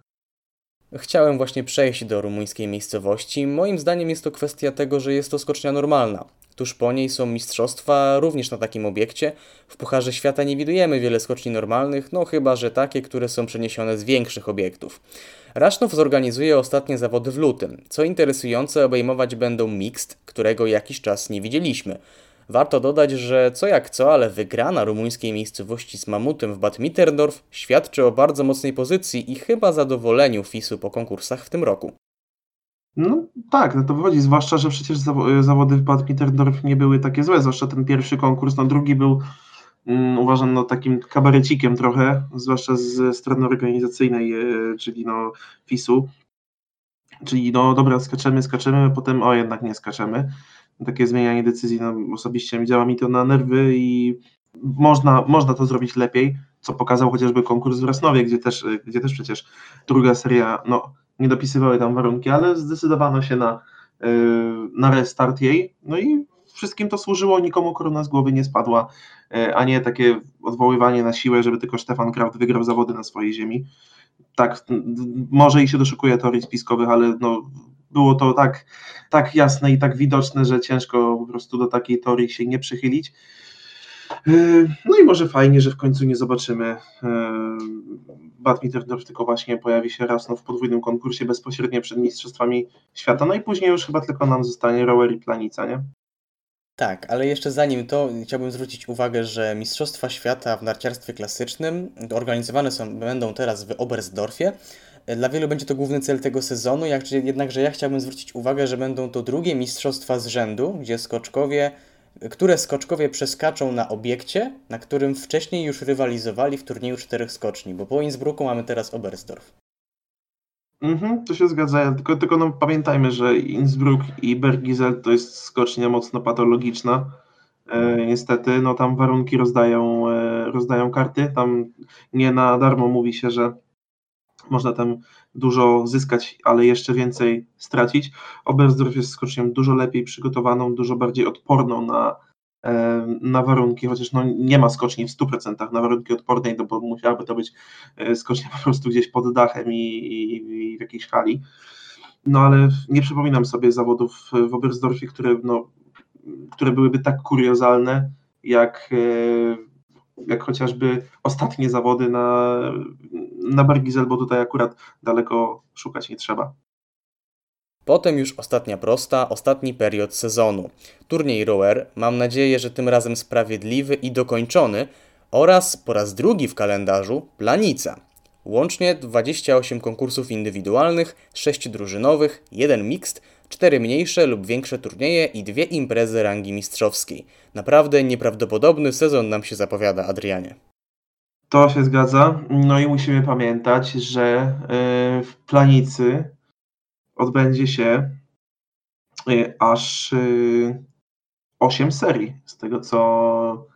S3: Chciałem właśnie przejść do rumuńskiej miejscowości. Moim zdaniem jest to kwestia tego, że jest to skocznia normalna. Tuż po niej są mistrzostwa również na takim obiekcie. W Pucharze Świata nie widujemy wiele skoczni normalnych, no chyba, że takie, które są przeniesione z większych obiektów. Rasznow zorganizuje ostatnie zawody w lutym. Co interesujące, obejmować będą mixed, którego jakiś czas nie widzieliśmy. Warto dodać, że co jak co, ale wygrana rumuńskiej miejscowości z Mamutem w Bad Mitterndorf świadczy o bardzo mocnej pozycji i chyba zadowoleniu FIS-u po konkursach w tym roku.
S5: No tak, no to wychodzi, zwłaszcza, że przecież zawody w Bad Mitterndorf nie były takie złe, zwłaszcza ten pierwszy konkurs, no drugi był um, uważam no takim kabarecikiem trochę, zwłaszcza z strony organizacyjnej, e, czyli no FIS-u, czyli no dobra, skaczemy, skaczemy, potem o jednak nie skaczemy, takie zmienianie decyzji, no osobiście działa mi to na nerwy i można, można to zrobić lepiej, co pokazał chociażby konkurs w Rasnowie, gdzie też, gdzie też przecież druga seria, no nie dopisywały tam warunki, ale zdecydowano się na, yy, na restart jej, no i wszystkim to służyło, nikomu korona z głowy nie spadła, yy, a nie takie odwoływanie na siłę, żeby tylko Stefan Kraft wygrał zawody na swojej ziemi. Tak, może i się doszukuje teorii spiskowych, ale no, było to tak, tak jasne i tak widoczne, że ciężko po prostu do takiej teorii się nie przychylić. Yy, no i może fajnie, że w końcu nie zobaczymy yy, Bad Mitterdorf, tylko właśnie pojawi się raz no, w podwójnym konkursie bezpośrednio przed Mistrzostwami Świata. No i później już chyba tylko nam zostanie rower i planica, nie?
S3: Tak, ale jeszcze zanim to chciałbym zwrócić uwagę, że Mistrzostwa Świata w narciarstwie klasycznym organizowane są, będą teraz w Oberstdorfie. Dla wielu będzie to główny cel tego sezonu, jednakże ja chciałbym zwrócić uwagę, że będą to drugie mistrzostwa z rzędu, gdzie skoczkowie które skoczkowie przeskaczą na obiekcie, na którym wcześniej już rywalizowali w turnieju czterech skoczni, bo po Innsbrucku mamy teraz Oberstdorf.
S5: Mhm, to się zgadza, tylko, tylko no, pamiętajmy, że Innsbruck i Bergizel to jest skocznia mocno patologiczna. E, niestety, no tam warunki rozdają, e, rozdają karty, tam nie na darmo mówi się, że można tam dużo zyskać, ale jeszcze więcej stracić. Oberstdorf jest skocznią dużo lepiej przygotowaną, dużo bardziej odporną na, e, na warunki, chociaż no nie ma skoczni w 100% na warunki odpornej, no bo musiałaby to być e, skocznia po prostu gdzieś pod dachem i, i, i w jakiejś hali. No ale nie przypominam sobie zawodów w Oberstdorfie, które, no, które byłyby tak kuriozalne, jak e, jak chociażby ostatnie zawody na, na Bergizel, bo tutaj akurat daleko szukać nie trzeba.
S3: Potem już ostatnia prosta, ostatni period sezonu. Turniej rower, mam nadzieję, że tym razem sprawiedliwy i dokończony, oraz po raz drugi w kalendarzu planica. Łącznie 28 konkursów indywidualnych, 6 drużynowych, 1 mixt, cztery mniejsze lub większe turnieje i dwie imprezy rangi mistrzowskiej. Naprawdę nieprawdopodobny sezon nam się zapowiada, Adrianie.
S5: To się zgadza. No i musimy pamiętać, że e, w Planicy odbędzie się e, aż 8 e, serii, z tego co,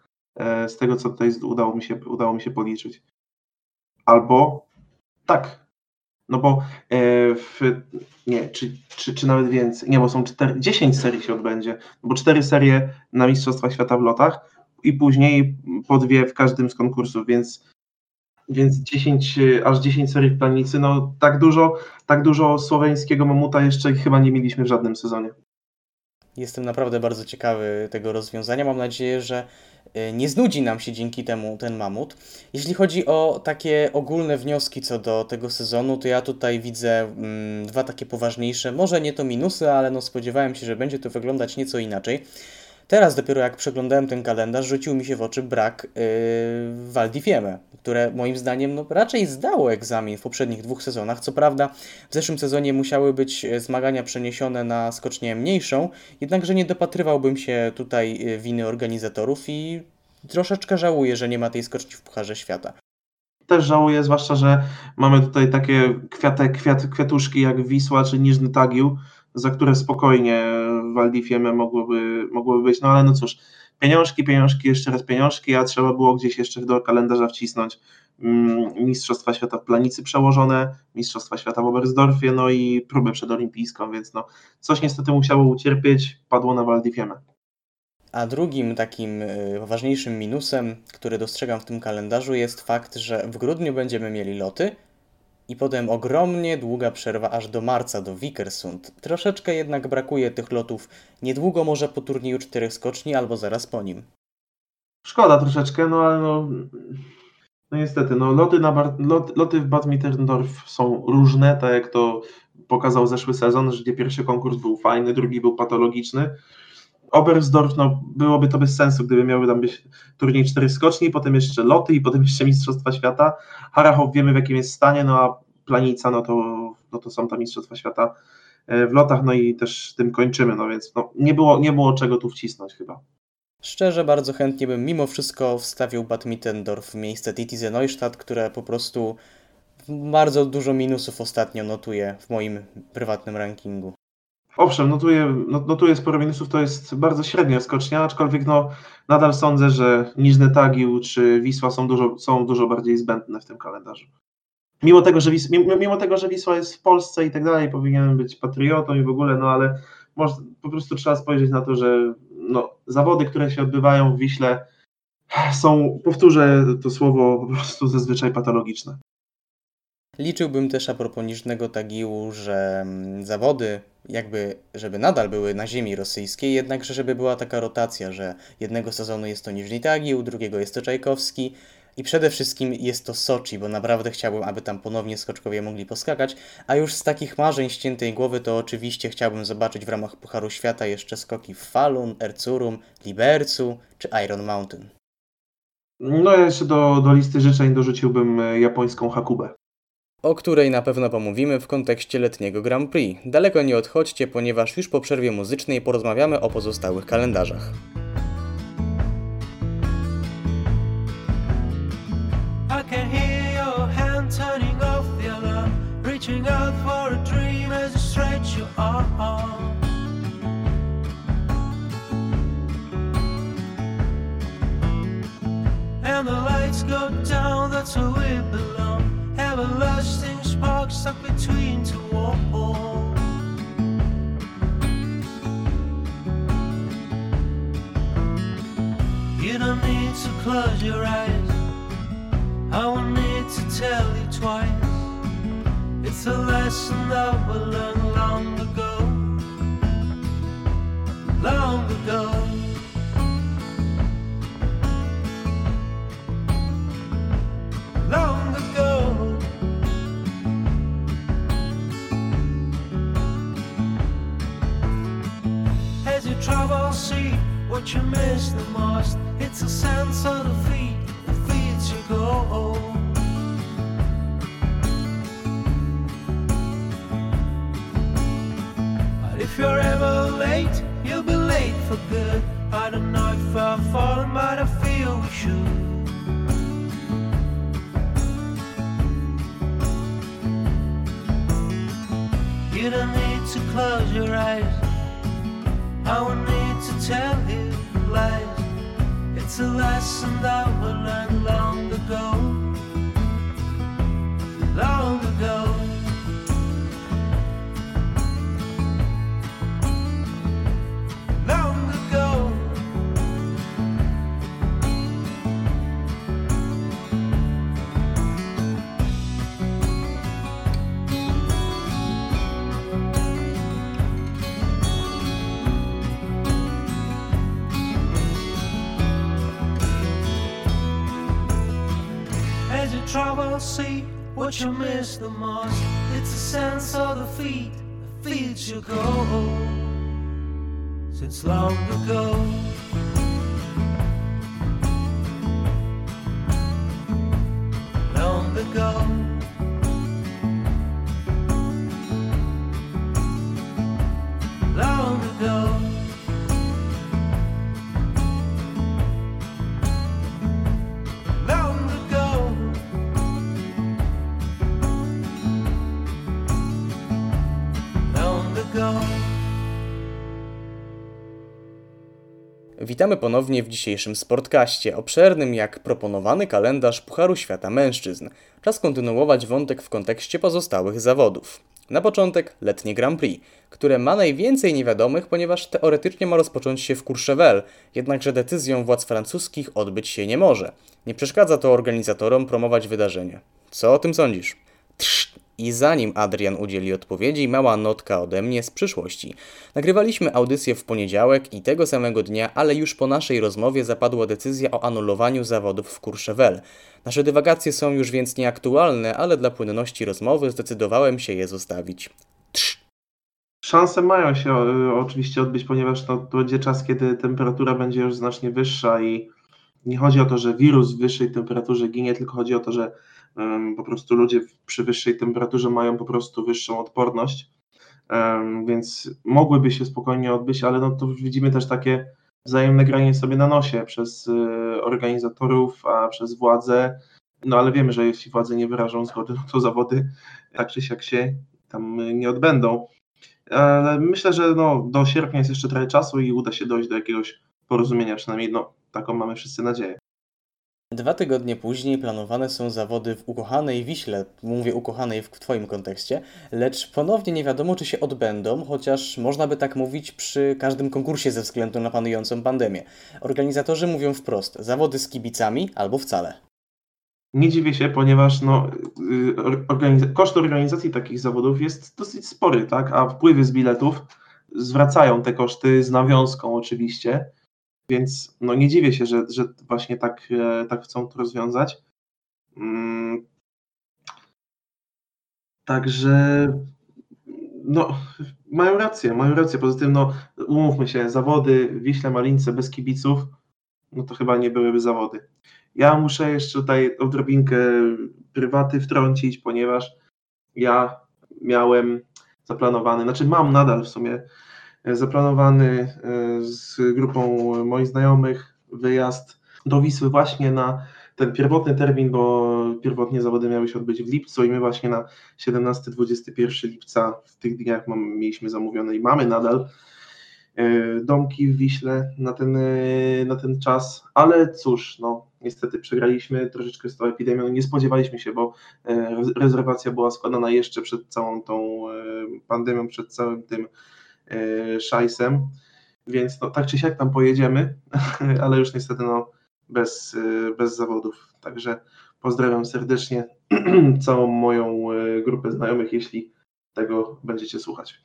S5: z tego, co tutaj udało mi, się, udało mi się policzyć. Albo tak, no bo e, w, nie, czy, czy, czy nawet więcej, nie, bo są 4, 10 serii się odbędzie, no bo 4 serie na Mistrzostwach Świata w lotach i później po dwie w każdym z konkursów, więc, więc 10, aż 10 serii w planicy, no tak dużo, tak dużo słoweńskiego mamuta jeszcze chyba nie mieliśmy w żadnym sezonie.
S3: Jestem naprawdę bardzo ciekawy tego rozwiązania. Mam nadzieję, że nie znudzi nam się dzięki temu ten mamut. Jeśli chodzi o takie ogólne wnioski co do tego sezonu, to ja tutaj widzę mm, dwa takie poważniejsze, może nie to minusy, ale no spodziewałem się, że będzie to wyglądać nieco inaczej. Teraz dopiero jak przeglądałem ten kalendarz, rzucił mi się w oczy brak yy, Val di Fiemme, które moim zdaniem no, raczej zdało egzamin w poprzednich dwóch sezonach. Co prawda w zeszłym sezonie musiały być e, zmagania przeniesione na skocznię mniejszą, jednakże nie dopatrywałbym się tutaj e, winy organizatorów i troszeczkę żałuję, że nie ma tej skoczni w Pucharze Świata.
S5: Też żałuję, zwłaszcza, że mamy tutaj takie kwiatek, kwiat, kwiatuszki jak Wisła czy Niżny Tagił, za które spokojnie Waldifieme mogłoby, mogłoby być, no ale no cóż, pieniążki, pieniążki, jeszcze raz pieniążki, a trzeba było gdzieś jeszcze do kalendarza wcisnąć mm, Mistrzostwa Świata w Planicy przełożone, Mistrzostwa Świata w Oberstdorfie, no i próbę przedolimpijską, więc no coś niestety musiało ucierpieć, padło na Waldifieme.
S3: A drugim takim y, ważniejszym minusem, który dostrzegam w tym kalendarzu jest fakt, że w grudniu będziemy mieli loty, i potem ogromnie długa przerwa aż do marca, do Vikersund. Troszeczkę jednak brakuje tych lotów niedługo może po turnieju czterech skoczni albo zaraz po nim.
S5: Szkoda troszeczkę, no ale no, no niestety, no loty, na Bar lot, loty w Bad Mitterndorf są różne, tak jak to pokazał zeszły sezon, że pierwszy konkurs był fajny, drugi był patologiczny. Oberstdorf, no byłoby to bez sensu, gdyby miały tam być turniej cztery skoczni, potem jeszcze loty i potem jeszcze Mistrzostwa Świata. Harachow wiemy w jakim jest stanie, no a Planica, no to, no to są tam Mistrzostwa Świata e, w lotach, no i też tym kończymy, no więc no, nie, było, nie było czego tu wcisnąć chyba.
S3: Szczerze bardzo chętnie bym mimo wszystko wstawił Bad Mittendorf w miejsce Titize Neustadt, które po prostu bardzo dużo minusów ostatnio notuje w moim prywatnym rankingu.
S5: Owszem, notuję, notuję sporo minusów, to jest bardzo średnia skocznia, aczkolwiek no, nadal sądzę, że Niżny Tagił czy Wisła są dużo, są dużo bardziej zbędne w tym kalendarzu. Mimo tego, że Wisła, mimo, tego, że Wisła jest w Polsce i tak dalej, powinienem być patriotą i w ogóle, no ale może, po prostu trzeba spojrzeć na to, że no, zawody, które się odbywają w Wiśle są, powtórzę to słowo, po prostu zazwyczaj patologiczne.
S3: Liczyłbym też a propos Niżnego Tagiłu, że mm, zawody jakby, żeby nadal były na ziemi rosyjskiej, jednakże żeby była taka rotacja, że jednego sezonu jest to Niżny Tagił, drugiego jest to Czajkowski i przede wszystkim jest to Soczi, bo naprawdę chciałbym, aby tam ponownie skoczkowie mogli poskakać, a już z takich marzeń ściętej głowy to oczywiście chciałbym zobaczyć w ramach Pucharu Świata jeszcze skoki w Falun, Erzurum, Libercu czy Iron Mountain.
S5: No ja jeszcze do, do listy życzeń dorzuciłbym e, japońską Hakubę
S3: o której na pewno pomówimy w kontekście letniego Grand Prix. Daleko nie odchodźcie, ponieważ już po przerwie muzycznej porozmawiamy o pozostałych kalendarzach. And the lights go down, that's where we belong. Everlasting spark stuck between two walls. You don't need to close your eyes. I won't need to tell you twice. It's a lesson that we learned long ago. Long ago. What you miss the most. It's a sense of defeat that feeds your goal. But if you're ever late, you'll be late for good. I don't know if I've fallen, but I feel we should. You don't need to close your eyes. I will need to tell you life. It's a lesson that we learned long ago. Long ago. What you miss the most. It's a sense of the feet that feeds your goal.
S9: since long ago.
S3: Witamy ponownie w dzisiejszym Sportkaście, obszernym jak proponowany kalendarz Pucharu Świata Mężczyzn. Czas kontynuować wątek w kontekście pozostałych zawodów. Na początek letnie Grand Prix, które ma najwięcej niewiadomych, ponieważ teoretycznie ma rozpocząć się w Courchevel, jednakże decyzją władz francuskich odbyć się nie może. Nie przeszkadza to organizatorom promować wydarzenie. Co o tym sądzisz? I zanim Adrian udzieli odpowiedzi, mała notka ode mnie z przyszłości. Nagrywaliśmy audycję w poniedziałek i tego samego dnia, ale już po naszej rozmowie zapadła decyzja o anulowaniu zawodów w Courchevel. Nasze dywagacje są już więc nieaktualne, ale dla płynności rozmowy zdecydowałem się je zostawić. Trz.
S5: Szanse mają się y, oczywiście odbyć, ponieważ no, to będzie czas, kiedy temperatura będzie już znacznie wyższa i nie chodzi o to, że wirus w wyższej temperaturze ginie, tylko chodzi o to, że po prostu ludzie przy wyższej temperaturze mają po prostu wyższą odporność, więc mogłyby się spokojnie odbyć, ale no to widzimy też takie wzajemne granie sobie na nosie przez y, organizatorów, a przez władze, no ale wiemy, że jeśli władze nie wyrażą zgody, no to zawody tak czy siak się tam y, nie odbędą. Ale myślę, że no, do sierpnia jest jeszcze trochę czasu i uda się dojść do jakiegoś porozumienia, przynajmniej no, taką mamy wszyscy nadzieję.
S3: Dwa tygodnie później planowane są zawody w ukochanej Wiśle, mówię ukochanej w Twoim kontekście, lecz ponownie nie wiadomo, czy się odbędą, chociaż można by tak mówić przy każdym konkursie ze względu na panującą pandemię. Organizatorzy mówią wprost, zawody z kibicami albo wcale.
S5: Nie dziwię się, ponieważ no, y, or- organiza- koszt organizacji takich zawodów jest dosyć spory, tak? a wpływy z biletów zwracają te koszty z nawiązką oczywiście, więc no, nie dziwię się, że, że właśnie tak, e, tak chcą to rozwiązać. Mm. Także no, mają rację, mają rację. Poza tym, no, umówmy się, zawody Wiśle Malince bez kibiców, no to chyba nie byłyby zawody. Ja muszę jeszcze tutaj odrobinkę prywaty wtrącić, ponieważ ja miałem zaplanowany, znaczy mam nadal w sumie zaplanowany e, z grupą moich znajomych wyjazd do Wisły właśnie na ten pierwotny termin, bo pierwotnie zawody miały się odbyć w lipcu i my właśnie na 17-21 lipca w tych dniach mieliśmy zamówione i mamy nadal e, domki w Wiśle na ten, e, na ten czas, ale cóż, no niestety przegraliśmy troszeczkę z tą epidemią, nie spodziewaliśmy się, bo rez- rezerwacja była składana jeszcze przed całą tą pandemią, przed całym tym szajsem, więc no tak czy siak tam pojedziemy, ale już niestety no bez, e, bez zawodów, także pozdrawiam serdecznie całą moją e, grupę znajomych, jeśli tego będziecie słuchać.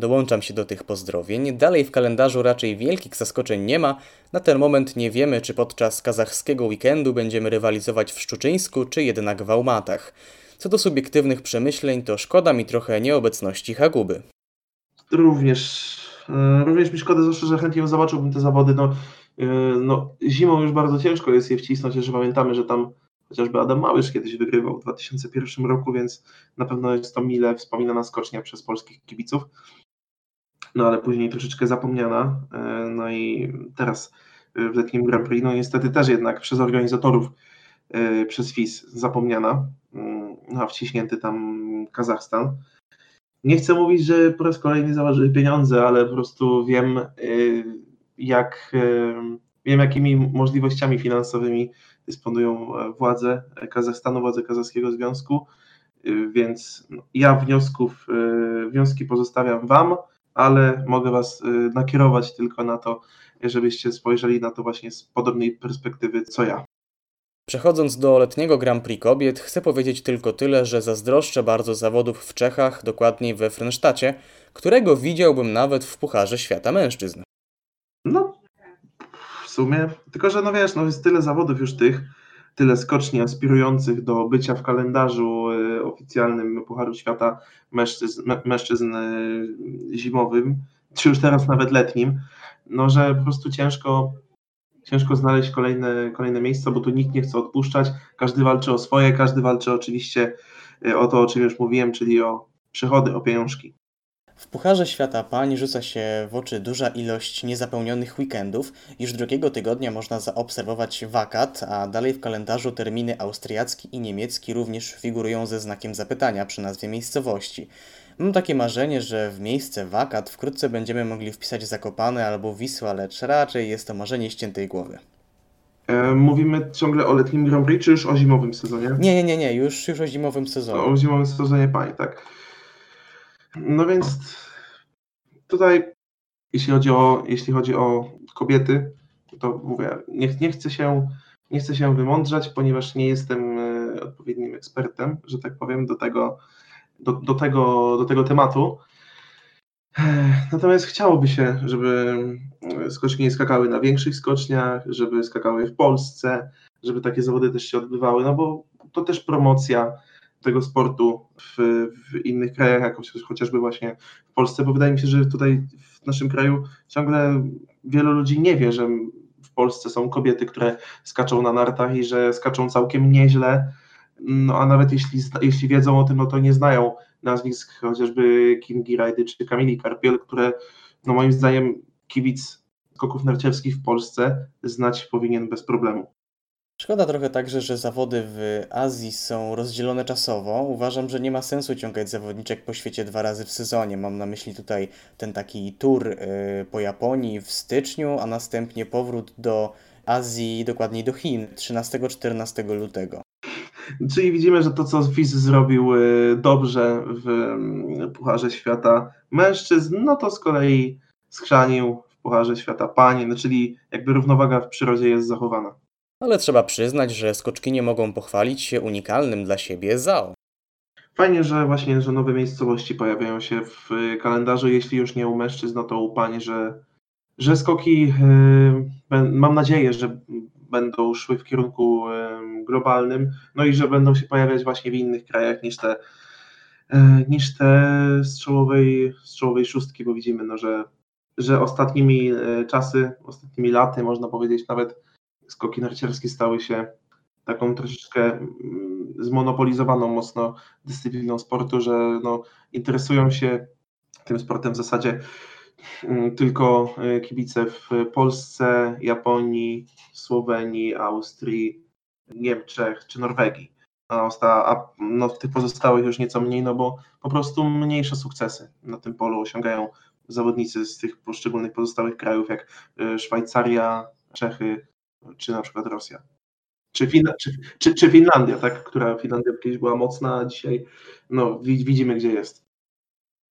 S3: Dołączam się do tych pozdrowień. Dalej w kalendarzu raczej wielkich zaskoczeń nie ma. Na ten moment nie wiemy, czy podczas kazachskiego weekendu będziemy rywalizować w Szczuczyńsku, czy jednak w Almatach. Co do subiektywnych przemyśleń, to szkoda mi trochę nieobecności Haguby.
S5: Również, e, również mi szkoda, zwłaszcza, że chętnie zobaczyłbym te zawody. No, e, no, zimą już bardzo ciężko jest je wcisnąć, jeszcze pamiętamy, że tam chociażby Adam Małysz kiedyś wygrywał w 2001 roku, więc na pewno jest to mile wspominana skocznia przez polskich kibiców. No ale później troszeczkę zapomniana. e, No i teraz w letnim Grand Prix, no niestety też jednak przez organizatorów, przez FIS zapomniana, mm, no, a wciśnięty tam Kazachstan. Nie chcę mówić, że po raz kolejny zaważyli pieniądze, ale po prostu wiem, y, jak, y, wiem jakimi możliwościami finansowymi dysponują e, władze Kazachstanu, władze Kazachskiego Związku, y, więc no, ja wniosków, wnioski pozostawiam Wam, ale mogę Was nakierować tylko na to, żebyście spojrzeli na to właśnie z podobnej perspektywy co ja.
S3: Przechodząc do letniego Grand Prix kobiet, chcę powiedzieć tylko tyle, że zazdroszczę bardzo zawodów w Czechach, dokładniej we Frensztacie, którego widziałbym nawet w Pucharze Świata Mężczyzn.
S5: No, w sumie, tylko że no wiesz, no jest tyle zawodów już tych, tyle skoczni aspirujących do bycia w kalendarzu y, oficjalnym Pucharu Świata mężczyzn, mę- mężczyzn y, zimowym, czy już teraz nawet letnim, no że po prostu ciężko, ciężko znaleźć kolejne, kolejne miejsca, bo tu nikt nie chce odpuszczać, każdy walczy o swoje, każdy walczy oczywiście e, o to, o czym już mówiłem, czyli o przychody, o pieniążki.
S3: W Pucharze Świata Pań rzuca się w oczy duża ilość niezapełnionych weekendów. Już drugiego tygodnia można zaobserwować wakat, a dalej w kalendarzu terminy austriacki i niemiecki również figurują ze znakiem zapytania przy nazwie miejscowości. Mam takie marzenie, że w miejsce wakat wkrótce będziemy mogli wpisać Zakopane albo Wisła, lecz raczej jest to marzenie ściętej głowy.
S5: E, Mówimy ciągle o letnim Grand Prix, czy już o zimowym sezonie?
S3: Nie, nie, nie, nie, już, już o zimowym sezonie.
S5: O zimowym sezonie pań, tak. No więc tutaj, jeśli chodzi o, jeśli chodzi o kobiety, to mówię, nie, nie, chcę się, nie chcę się wymądrzać, ponieważ nie jestem e, odpowiednim ekspertem, że tak powiem, do tego, do, do tego, do tego tematu. Natomiast chciałoby się, żeby skoczki nie skakały na większych skoczniach, żeby skakały w Polsce, żeby takie zawody też się odbywały, no bo to też promocja tego sportu w, w innych krajach, jak chociaż- chociażby właśnie w Polsce, bo wydaje mi się, że tutaj w naszym kraju ciągle wielu ludzi nie wie, że w Polsce są kobiety, które skaczą na nartach i że skaczą całkiem nieźle, no a nawet jeśli, jeśli wiedzą o tym, no to nie znają nazwisk chociażby Kingi Rajdy czy Kamili Karpiel, które no moim zdaniem kibic skoków narciarskich w Polsce znać powinien bez problemu.
S3: Szkoda trochę także, że zawody w Azji są rozdzielone czasowo. Uważam, że nie ma sensu ciągać zawodniczek po świecie dwa razy w sezonie. Mam na myśli tutaj ten taki tour y, po Japonii w styczniu, a następnie powrót do Azji, dokładniej do Chin 13-14 lutego.
S5: Czyli widzimy, że to, co FIS zrobił y, dobrze w mm, Pucharze Świata Mężczyzn, no to z kolei schrzanił w Pucharze Świata Pań, no czyli jakby równowaga w przyrodzie jest zachowana.
S3: Ale trzeba przyznać, że skoczkinie mogą pochwalić się unikalnym dla siebie ZAO.
S5: Fajnie, że właśnie, że nowe miejscowości pojawiają się w y, kalendarzu, jeśli już nie u mężczyzn, no to u pań, że, że skoki, y, mam nadzieję, że będą szły w kierunku globalnym, no i że będą się pojawiać właśnie w innych krajach niż te, y, niż te z czołowej szóstki, bo widzimy, no, że, że ostatnimi y, czasy, ostatnimi laty, można powiedzieć nawet, skoki narciarskie stały się taką troszeczkę zmonopolizowaną mocno dyscypliną sportu, że no, interesują się tym sportem w zasadzie tylko y, kibice w Polsce, Japonii, Słowenii, Austrii, Niemczech czy Norwegii. A, no, w tych pozostałych już nieco mniej, no bo po prostu mniejsze sukcesy na tym polu osiągają zawodnicy z tych poszczególnych pozostałych krajów, jak y, Szwajcaria, Czechy czy na przykład Rosja. Czy, czy, czy, czy Finlandia, tak? która Finlandia kiedyś była mocna, a dzisiaj no, wi- widzimy, gdzie jest.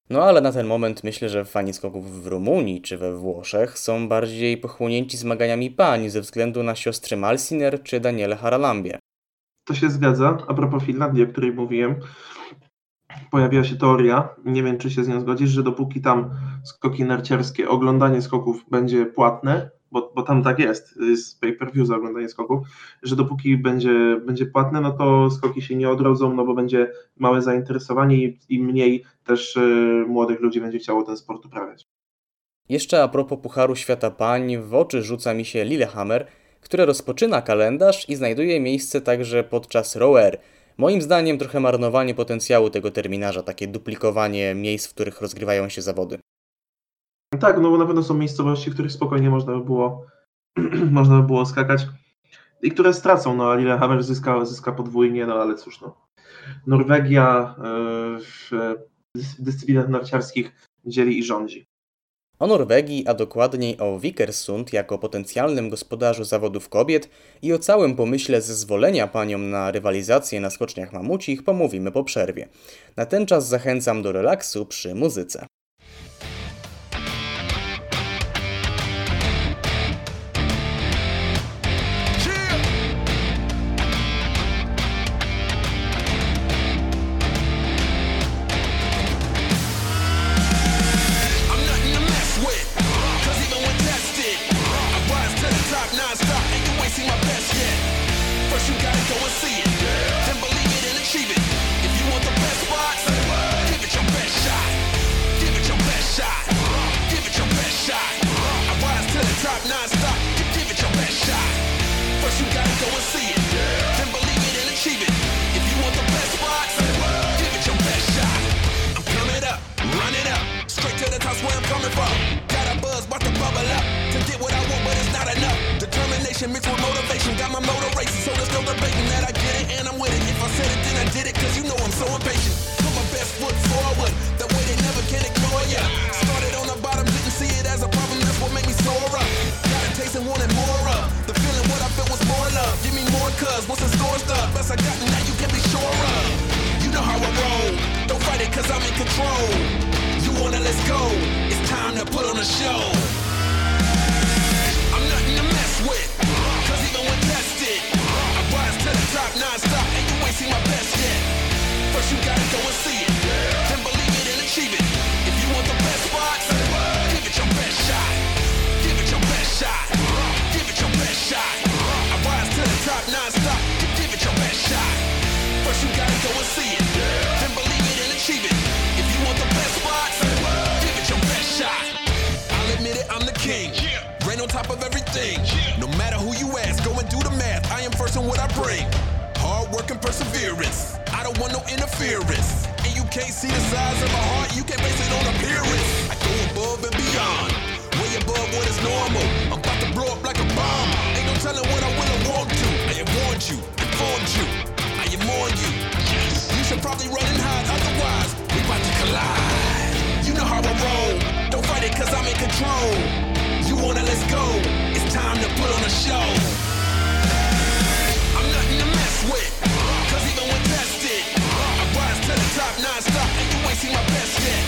S3: No ale na ten moment myślę, że fani skoków w Rumunii czy we Włoszech są bardziej pochłonięci zmaganiami pań ze względu na siostry Malsiner czy Daniele Haralambie.
S5: To się zgadza. A propos Finlandii, o której mówiłem, pojawiła się teoria, nie wiem czy się z nią zgodzisz, że dopóki tam skoki narciarskie, oglądanie skoków będzie płatne, bo, bo tam tak jest, jest pay-per-view za oglądanie skoków, że dopóki będzie, będzie płatne, no to skoki się nie odrodzą, no bo będzie małe zainteresowanie i, i mniej też y, młodych ludzi będzie chciało ten sport uprawiać.
S3: Jeszcze a propos Pucharu Świata Pań, w oczy rzuca mi się Lillehammer, które rozpoczyna kalendarz i znajduje miejsce także podczas Rower. Moim zdaniem trochę marnowanie potencjału tego terminarza, takie duplikowanie miejsc, w których rozgrywają się zawody.
S5: Tak, no bo na pewno są miejscowości, w których spokojnie można by było, można by było skakać i które stracą, no a Lillehammer zyska, zyska podwójnie, no ale cóż, no. Norwegia y, w dys- dyscyplinach narciarskich dzieli i rządzi.
S3: O Norwegii, a dokładniej o Vikersund jako potencjalnym gospodarzu zawodów kobiet i o całym pomyśle zezwolenia paniom na rywalizację na skoczniach mamucich pomówimy po przerwie. Na ten czas zachęcam do relaksu przy muzyce.
S10: Everything. No matter who you ask, go and do the math. I am first in what I bring. Hard work and perseverance. I don't want no interference. And you can't see the size of my heart, you can't base it on appearance. I go above and beyond. Way above what is normal. I'm about to blow up like a bomb. Ain't no telling what I will or won't do. I have warned you, informed you. I am on you. You should probably run and hide, otherwise we about to collide. You know how I roll. Don't fight it cause I'm in control. You wanna let's go. Time to put on a show. I'm nothing to mess with. Cause even when tested, I rise to the top non-stop and you ain't seen my best yet.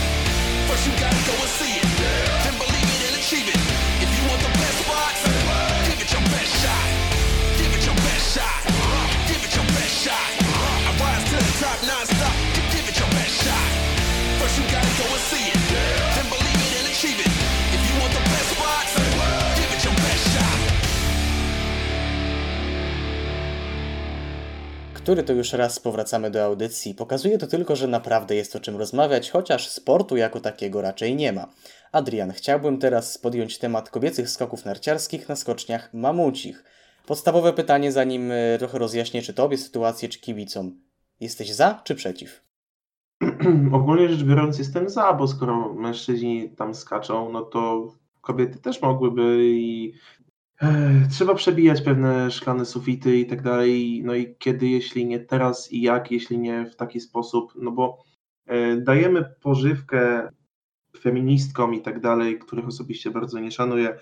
S10: First you gotta go and see it. Then believe it and achieve it.
S3: Który to już raz powracamy do audycji. Pokazuje to tylko, że naprawdę jest o czym rozmawiać, chociaż sportu jako takiego raczej nie ma. Adrian, chciałbym teraz podjąć temat kobiecych skoków narciarskich na skoczniach mamucich. Podstawowe pytanie, zanim e, trochę rozjaśnię czy tobie sytuację, czy kibicom. Jesteś za czy przeciw?
S5: Ogólnie rzecz biorąc jestem za, bo skoro mężczyźni tam skaczą, no to kobiety też mogłyby i trzeba przebijać pewne szklane sufity i tak dalej. No i kiedy, jeśli nie teraz i jak, jeśli nie w taki sposób, no bo e, dajemy pożywkę feministkom i tak dalej, których osobiście bardzo nie szanuję,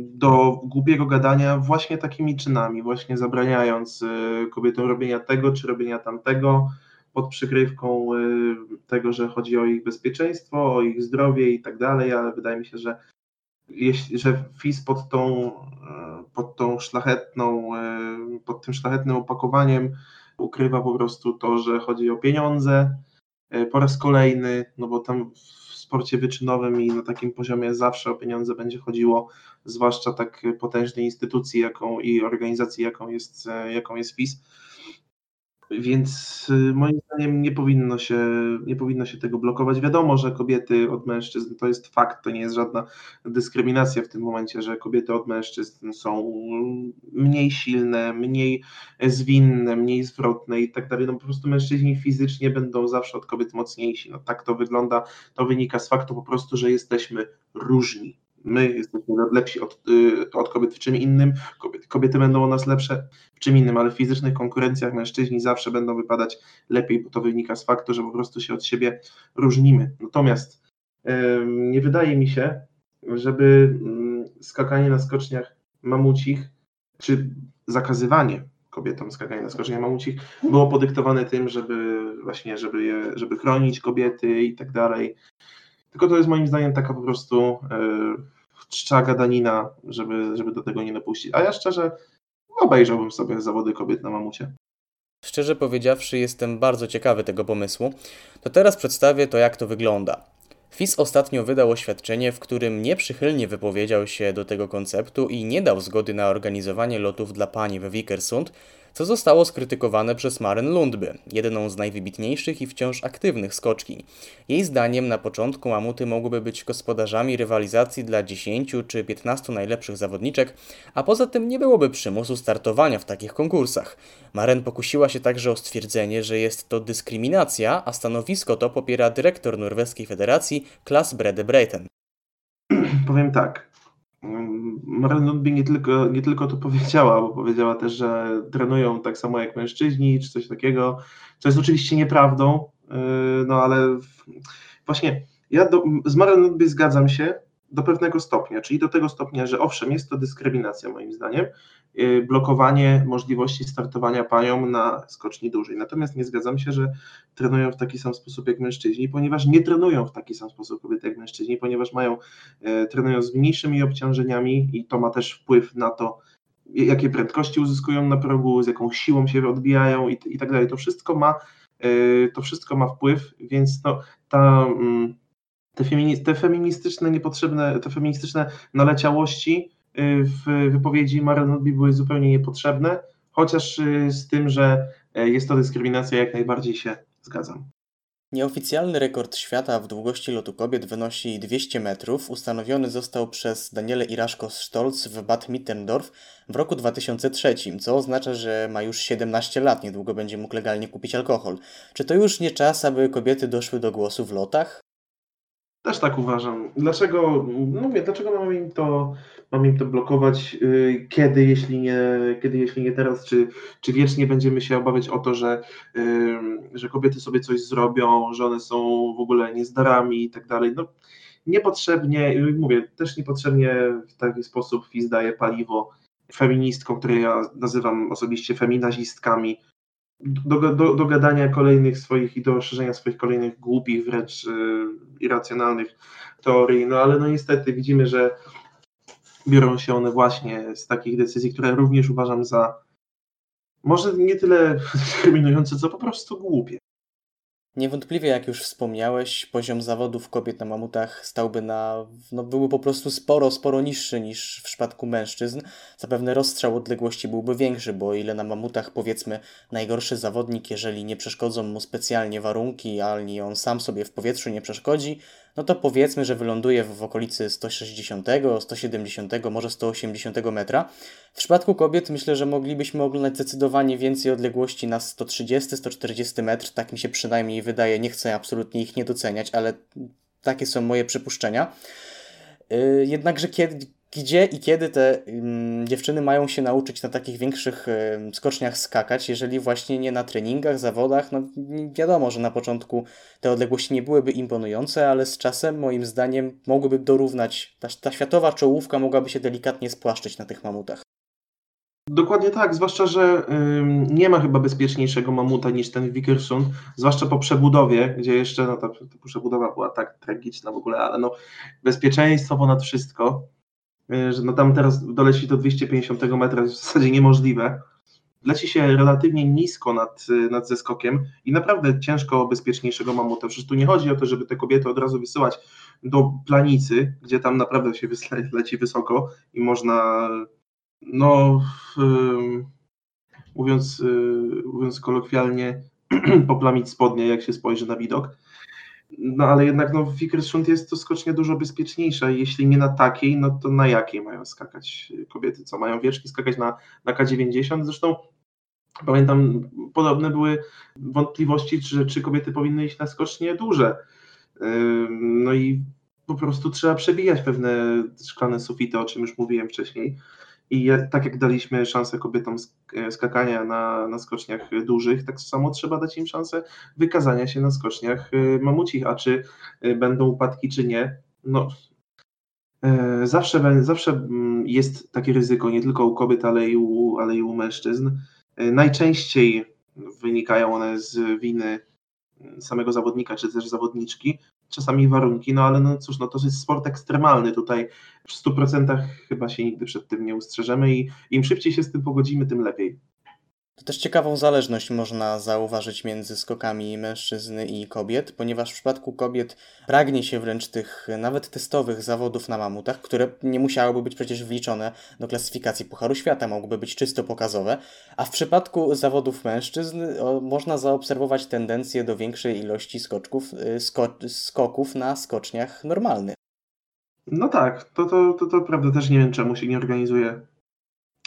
S5: do głupiego gadania właśnie takimi czynami, właśnie zabraniając e, kobietom robienia tego czy robienia tamtego, pod przykrywką y, tego, że chodzi o ich bezpieczeństwo, o ich zdrowie i tak dalej, ale wydaje mi się, że że FIS pod tą, y, pod tą szlachetną, y, pod tym szlachetnym opakowaniem ukrywa po prostu to, że chodzi o pieniądze y, po raz kolejny, no bo tam w sporcie wyczynowym i na takim poziomie zawsze o pieniądze będzie chodziło, zwłaszcza tak potężnej instytucji jaką i organizacji, jaką jest, jaką jest FIS. Więc y, moim zdaniem nie powinno, się, nie powinno się tego blokować. Wiadomo, że kobiety od mężczyzn to jest fakt, to nie jest żadna dyskryminacja w tym momencie, że kobiety od mężczyzn są mniej silne, mniej zwinne, mniej zwrotne i tak dalej. No po prostu mężczyźni fizycznie będą zawsze od kobiet mocniejsi. No tak to wygląda, to wynika z faktu po prostu, że jesteśmy różni. My jesteśmy lepsi od, y, od kobiet w czym innym, kobiety, kobiety będą o nas lepsze w czym innym, ale w fizycznych konkurencjach mężczyźni zawsze będą wypadać lepiej, bo to wynika z faktu, że po prostu się od siebie różnimy. Natomiast nie wydaje mi się, żeby mm, skakanie na skoczniach mamucich, czy zakazywanie kobietom skakania na skoczniach mamucich było podyktowane tym, żeby właśnie, żeby je, żeby chronić kobiety i tak dalej. Tylko to jest moim zdaniem taka po prostu e, czcza gadanina, żeby, żeby do tego nie dopuścić. A ja szczerze obejrzałbym sobie zawody kobiet na mamucie.
S3: Szczerze powiedziawszy, jestem bardzo ciekawy tego pomysłu. To teraz przedstawię to, jak to wygląda. FIS ostatnio wydał oświadczenie, w którym nieprzychylnie wypowiedział się do tego konceptu i nie dał zgody na organizowanie lotów dla pani we Vikersund, co zostało skrytykowane przez Maren Lundby, jedną z najwybitniejszych i wciąż aktywnych skoczkiń. Jej zdaniem na początku mamuty mogłyby być gospodarzami rywalizacji dla 10 czy 15 najlepszych zawodniczek, a poza tym nie byłoby przymusu startowania w takich konkursach. Maren pokusiła się także o stwierdzenie, że jest to dyskryminacja, a stanowisko to popiera dyrektor norweskiej federacji Klas Brede Breiten.
S5: Powiem tak. Mm, Maren Lundby nie tylko, nie tylko to powiedziała, bo powiedziała też, że trenują tak samo jak mężczyźni, czy coś takiego, co jest oczywiście nieprawdą, yy, no ale właśnie ja do, z Maren Lundby zgadzam się do pewnego stopnia, czyli do tego stopnia, że owszem, jest to dyskryminacja moim zdaniem, yy, blokowanie możliwości startowania panią na skoczni dużej. Natomiast nie zgadzam się, że trenują w taki sam sposób jak mężczyźni, ponieważ nie trenują w taki sam sposób kobiety jak mężczyźni, ponieważ mają, e, trenują z mniejszymi obciążeniami i to ma też wpływ na to, jakie prędkości uzyskują na progu, z jaką siłą się odbijają i, i tak dalej. To wszystko ma, e, to wszystko ma wpływ, więc no, ta, mm, te, femini, te feministyczne niepotrzebne, te feministyczne naleciałości e, w wypowiedzi Maren Nudby były zupełnie niepotrzebne, chociaż e, z tym, że e, jest to dyskryminacja, jak najbardziej się zgadzam.
S3: Nieoficjalny rekord świata w długości lotu kobiet wynosi 200 metrów. Ustanowiony został przez Daniele Iraszko-Stolz w Bad Mitterndorf w roku 2003, co oznacza, że ma już 17 lat, niedługo będzie mógł legalnie kupić alkohol. Czy to już nie czas, aby kobiety doszły do głosu w lotach?
S5: Też tak uważam. Dlaczego, no mówię, dlaczego mamy im to, mamy im to blokować, yy, kiedy, jeśli nie, kiedy, jeśli nie teraz, czy, czy wiecznie będziemy się obawiać o to, że, yy, że kobiety sobie coś zrobią, że one są w ogóle niezdarami i tak dalej. No, niepotrzebnie, yy, mówię, też niepotrzebnie w taki sposób FIS daje paliwo feministkom, które ja nazywam osobiście feminazistkami, do, do, do gadania kolejnych swoich i do szerzenia swoich kolejnych głupich, wręcz yy, irracjonalnych teorii, no ale no niestety widzimy, że biorą się one właśnie z takich decyzji, które również uważam za może nie tyle dyskryminujące, co po prostu głupie.
S3: Niewątpliwie, jak już wspomniałeś, poziom zawodów kobiet na mamutach stałby na, no byłby po prostu sporo, sporo niższy niż w przypadku mężczyzn. Zapewne rozstrzał odległości byłby większy, bo ile na mamutach powiedzmy najgorszy zawodnik, jeżeli nie przeszkodzą mu specjalnie warunki, ani on sam sobie w powietrzu nie przeszkodzi, no to powiedzmy, że wyląduje w okolicy 160, 170, może 180 metra. W przypadku kobiet myślę, że moglibyśmy oglądać zdecydowanie więcej odległości na 130-140 metr, tak mi się przynajmniej wydaje. Nie chcę absolutnie ich nie doceniać, ale takie są moje przypuszczenia. Yy, jednakże kiedy, gdzie i kiedy te um, dziewczyny mają się nauczyć na takich większych skoczniach skakać, jeżeli właśnie nie na treningach, zawodach, no wiadomo, że na początku te odległości nie byłyby imponujące, ale z czasem moim zdaniem mogłyby dorównać, ta, ta światowa czołówka mogłaby się delikatnie spłaszczyć na tych mamutach.
S5: Dokładnie tak, zwłaszcza, że nie ma chyba bezpieczniejszego mamuta niż ten Wickersund, zwłaszcza po przebudowie, gdzie jeszcze no, ta, ta przebudowa była tak tragiczna w ogóle, ale no, bezpieczeństwo ponad wszystko że no tam teraz doleci do 250 metra jest w zasadzie niemożliwe. Leci się relatywnie nisko nad, nad zeskokiem i naprawdę ciężko bezpieczniejszego mamuta. Przecież tu nie chodzi o to, żeby te kobiety od razu wysyłać do planicy, gdzie tam naprawdę się leci wysoko i można, no, yy, mówiąc, mówiąc kolokwialnie, poplamić spodnie, jak się spojrzy na widok. No ale jednak no, w Wickersund jest to skocznie dużo bezpieczniejsza. Jeśli nie na takiej, no to na jakiej mają skakać kobiety? Co mają wieczki skakać na, na K90? Zresztą pamiętam, podobne były wątpliwości, czy, czy kobiety powinny iść na skocznie duże. No i po prostu trzeba przebijać pewne szklane sufity, o czym już mówiłem wcześniej. I tak jak daliśmy szansę kobietom e, skakania na, na skoczniach dużych, tak samo trzeba dać im szansę wykazania się na skoczniach e, mamucich, a czy e, będą upadki, czy nie, no zawsze, zawsze mm, jest takie ryzyko, nie tylko u kobiet, ale i u, ale i u mężczyzn. Najczęściej wynikają one z winy samego zawodnika, czy też zawodniczki, czasami warunki, no ale no cóż, no to jest sport ekstremalny, tutaj w 100% chyba się nigdy przed tym nie ustrzeżemy i im szybciej się z tym pogodzimy, tym lepiej.
S3: To też ciekawą zależność można zauważyć między skokami mężczyzny i kobiet, ponieważ w przypadku kobiet pragnie się wręcz tych nawet testowych zawodów na mamutach, które nie musiałyby być przecież wliczone do klasyfikacji Pucharu Świata, mogłyby być czysto pokazowe, a w przypadku zawodów mężczyzn o, można zaobserwować tendencję do większej ilości skoczków, y, sko skoków na skoczniach normalnych.
S5: No tak, to, to, to, to prawda, też nie wiem czemu się nie organizuje,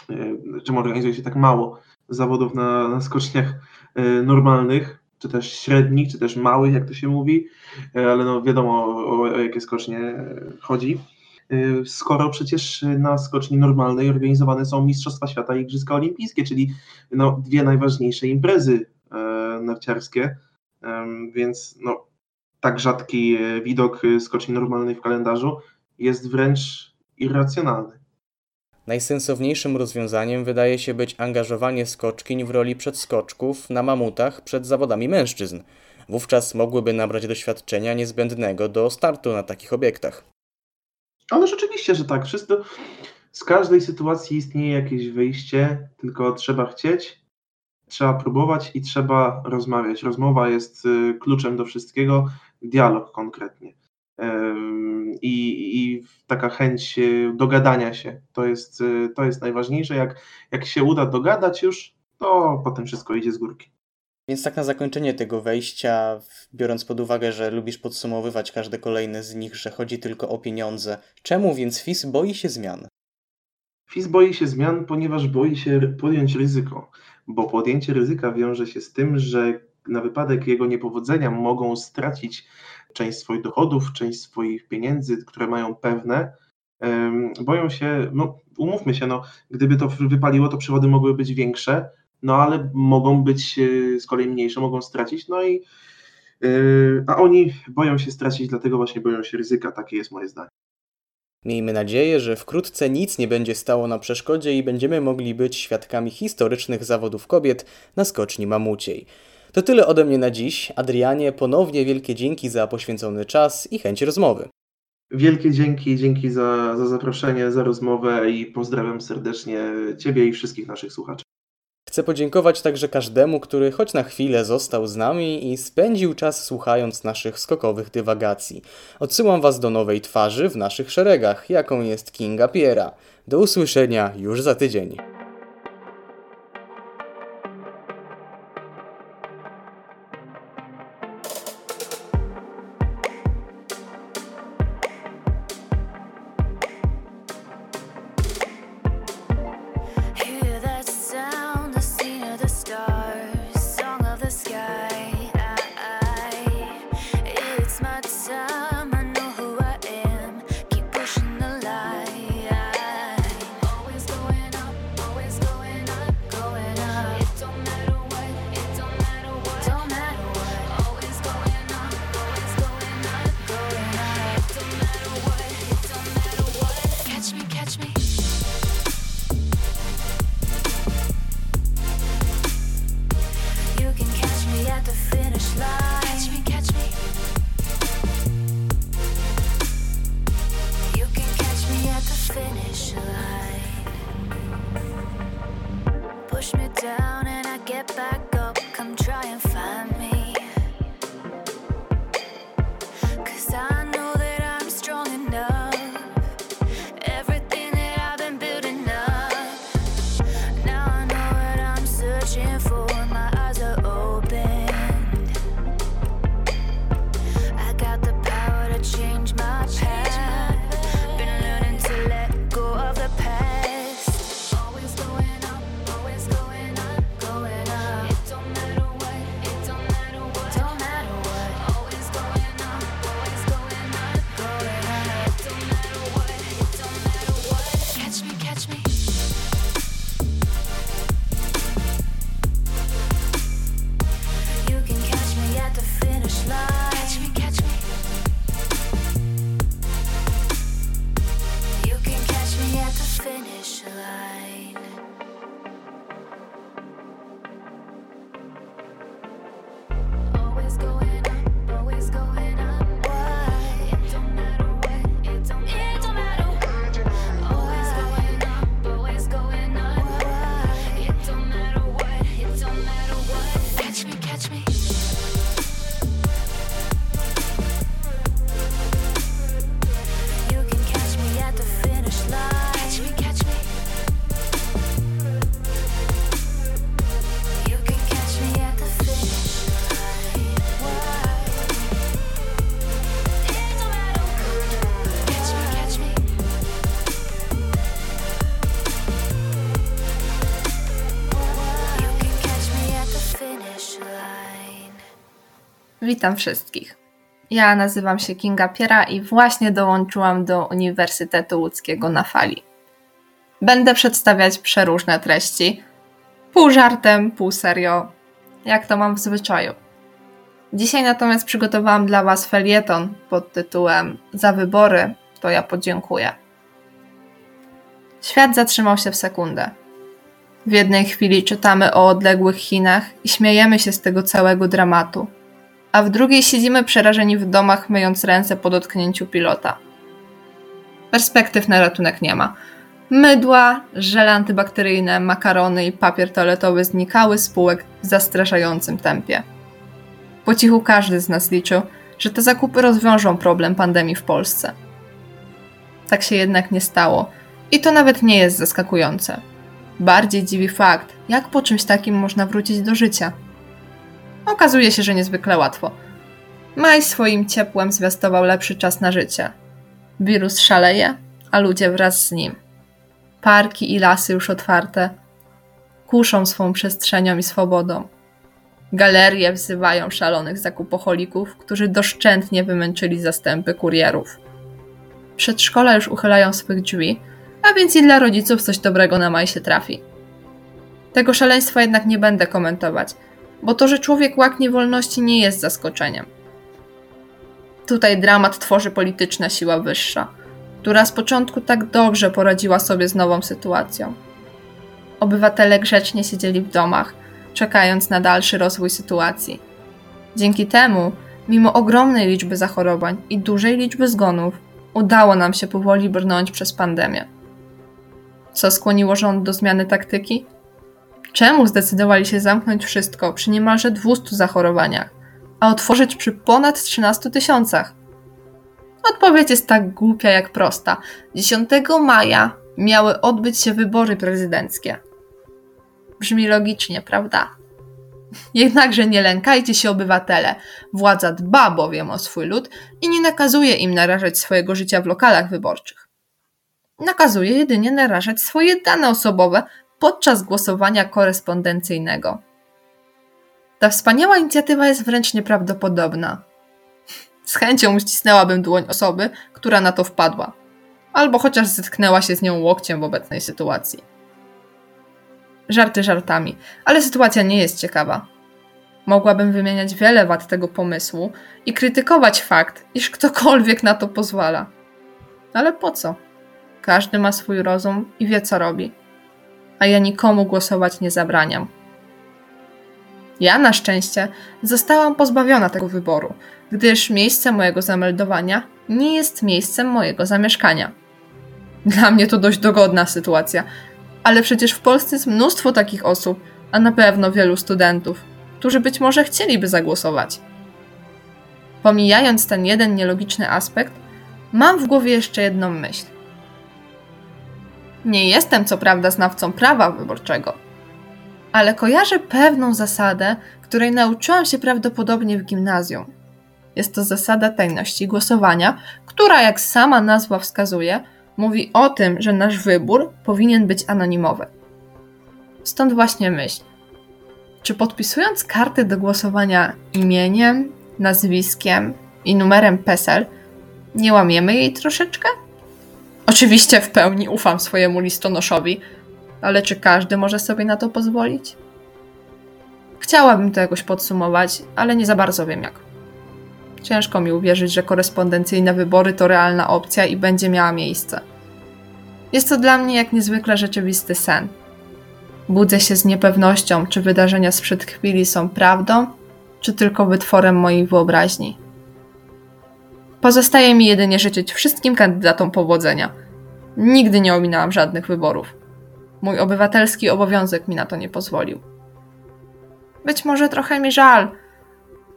S5: y, czemu organizuje się tak mało zawodów na, na skoczniach e, normalnych, czy też średnich, czy też małych, jak to się mówi, e, ale no wiadomo o, o jakie skocznie chodzi. y, skoro przecież na skoczni normalnej organizowane są Mistrzostwa Świata i Igrzyska Olimpijskie, czyli no, dwie najważniejsze imprezy e, narciarskie, więc no, tak rzadki e, widok e, skoczni normalnej w kalendarzu jest wręcz irracjonalny.
S11: Najsensowniejszym rozwiązaniem wydaje się być angażowanie skoczkiń w roli przedskoczków na mamutach przed zawodami mężczyzn. Wówczas mogłyby nabrać doświadczenia niezbędnego do startu na takich obiektach.
S5: Ale rzeczywiście, że tak. Wszystko, z każdej sytuacji istnieje jakieś wyjście, tylko trzeba chcieć, trzeba próbować i trzeba rozmawiać. Rozmowa jest y, kluczem do wszystkiego, dialog konkretnie. I, i taka chęć y, dogadania się to jest, y, to jest najważniejsze. Jak, jak się uda dogadać już, to potem wszystko idzie z górki.
S11: Więc tak na zakończenie tego wejścia, biorąc pod uwagę, że lubisz podsumowywać każde kolejne z nich, że chodzi tylko o pieniądze, czemu więc FIS boi się zmian?
S5: FIS boi się zmian, ponieważ boi się podjąć ryzyko, bo podjęcie ryzyka wiąże się z tym, że na wypadek jego niepowodzenia mogą stracić część swoich dochodów, część swoich pieniędzy, które mają pewne. Boją się, no umówmy się, no, gdyby to wypaliło, to przychody mogły być większe, no ale mogą być y, z kolei mniejsze, mogą stracić, no i y, a oni boją się stracić, dlatego właśnie boją się ryzyka, takie jest moje zdanie.
S11: Miejmy nadzieję, że wkrótce nic nie będzie stało na przeszkodzie i będziemy mogli być świadkami historycznych zawodów kobiet na skoczni mamuciej. To tyle ode mnie na dziś. Adrianie, ponownie wielkie dzięki za poświęcony czas i chęć rozmowy.
S5: Wielkie dzięki, dzięki za, za zaproszenie, za rozmowę i pozdrawiam serdecznie Ciebie i wszystkich naszych słuchaczy.
S11: Chcę podziękować także każdemu, który choć na chwilę został z nami i spędził czas słuchając naszych skokowych dywagacji. Odsyłam Was do nowej twarzy w naszych szeregach, jaką jest Kinga Piera. Do usłyszenia już za tydzień.
S12: Witam wszystkich. Ja nazywam się Kinga Piera i właśnie dołączyłam do Uniwersytetu Łódzkiego na fali. Będę przedstawiać przeróżne treści, pół żartem, pół serio, jak to mam w zwyczaju. Dzisiaj natomiast przygotowałam dla Was felieton pod tytułem Za wybory to ja podziękuję. Świat zatrzymał się w sekundę. W jednej chwili czytamy o odległych Chinach i śmiejemy się z tego całego dramatu, a w drugiej siedzimy przerażeni w domach, myjąc ręce po dotknięciu pilota. Perspektyw na ratunek nie ma. Mydła, żele antybakteryjne, makarony i papier toaletowy znikały z półek w zastraszającym tempie. Po cichu każdy z nas liczył, że te zakupy rozwiążą problem pandemii w Polsce. Tak się jednak nie stało i to nawet nie jest zaskakujące. Bardziej dziwi fakt, jak po czymś takim można wrócić do życia. Okazuje się, że niezwykle łatwo. Maj swoim ciepłem zwiastował lepszy czas na życie. Wirus szaleje, a ludzie wraz z nim. Parki i lasy już otwarte. Kuszą swą przestrzenią i swobodą. Galerie wzywają szalonych zakupocholików, którzy doszczętnie wymęczyli zastępy kurierów. Przedszkola już uchylają swych drzwi, a więc i dla rodziców coś dobrego na maj się trafi. Tego szaleństwa jednak nie będę komentować, bo to, że człowiek łaknie wolności nie jest zaskoczeniem. Tutaj dramat tworzy polityczna siła wyższa, która z początku tak dobrze poradziła sobie z nową sytuacją. Obywatele grzecznie siedzieli w domach, czekając na dalszy rozwój sytuacji. Dzięki temu, mimo ogromnej liczby zachorowań i dużej liczby zgonów, udało nam się powoli brnąć przez pandemię. Co skłoniło rząd do zmiany taktyki? Czemu zdecydowali się zamknąć wszystko przy niemalże 200 zachorowaniach, a otworzyć przy ponad 13 tysiącach? Odpowiedź jest tak głupia jak prosta. 10 maja miały odbyć się wybory prezydenckie. Brzmi logicznie, prawda? Jednakże nie lękajcie się, obywatele. Władza dba bowiem o swój lud i nie nakazuje im narażać swojego życia w lokalach wyborczych. Nakazuje jedynie narażać swoje dane osobowe podczas głosowania korespondencyjnego. Ta wspaniała inicjatywa jest wręcz nieprawdopodobna. Z chęcią uścisnęłabym dłoń osoby, która na to wpadła, albo chociaż zetknęła się z nią łokciem w obecnej sytuacji. Żarty żartami, ale sytuacja nie jest ciekawa. Mogłabym wymieniać wiele wad tego pomysłu i krytykować fakt, iż ktokolwiek na to pozwala. Ale po co? Każdy ma swój rozum i wie, co robi. A ja nikomu głosować nie zabraniam. Ja na szczęście zostałam pozbawiona tego wyboru, gdyż miejsce mojego zameldowania nie jest miejscem mojego zamieszkania. Dla mnie to dość dogodna sytuacja, ale przecież w Polsce jest mnóstwo takich osób, a na pewno wielu studentów, którzy być może chcieliby zagłosować. Pomijając ten jeden nielogiczny aspekt, mam w głowie jeszcze jedną myśl. Nie jestem co prawda znawcą prawa wyborczego, ale kojarzę pewną zasadę, której nauczyłam się prawdopodobnie w gimnazjum. Jest to zasada tajności głosowania, która, jak sama nazwa wskazuje, mówi o tym, że nasz wybór powinien być anonimowy. Stąd właśnie myśl. Czy podpisując karty do głosowania imieniem, nazwiskiem i numerem PESEL, nie łamiemy jej troszeczkę? Oczywiście w pełni ufam swojemu listonoszowi, ale czy każdy może sobie na to pozwolić? Chciałabym to jakoś podsumować, ale nie za bardzo wiem jak. Ciężko mi uwierzyć, że korespondencyjne wybory to realna opcja i będzie miała miejsce. Jest to dla mnie jak niezwykle rzeczywisty sen. Budzę się z niepewnością, czy wydarzenia sprzed chwili są prawdą, czy tylko wytworem mojej wyobraźni. Pozostaje mi jedynie życzyć wszystkim kandydatom powodzenia. Nigdy nie ominęłam żadnych wyborów. Mój obywatelski obowiązek mi na to nie pozwolił. Być może trochę mi żal,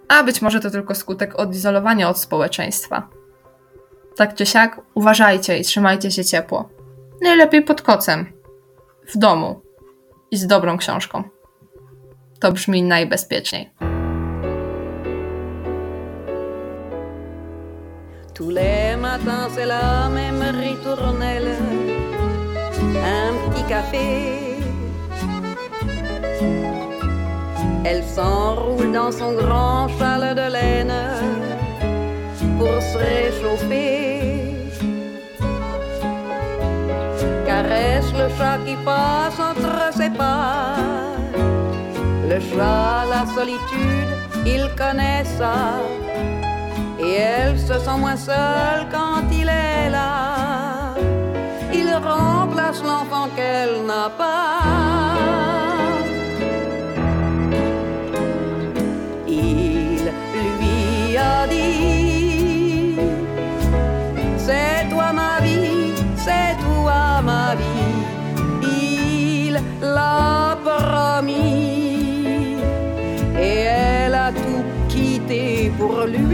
S12: a być może to tylko skutek odizolowania od społeczeństwa. Tak czy siak, uważajcie i trzymajcie się ciepło. Najlepiej pod kocem, w domu i z dobrą książką. To brzmi najbezpieczniej.
S13: Tous les matins, c'est la même ritournelle. Un petit café. Elle s'enroule dans son grand châle de laine. se réchauffer. Caresse le chat qui passe entre ses pas. Le chat, la solitude, il connaît ça. Et elle se sent moins seule quand il est là. Il remplace l'enfant qu'elle n'a pas. Il lui a dit C'est toi ma vie, c'est toi ma vie. Il l'a promis et elle a tout quitté pour lui.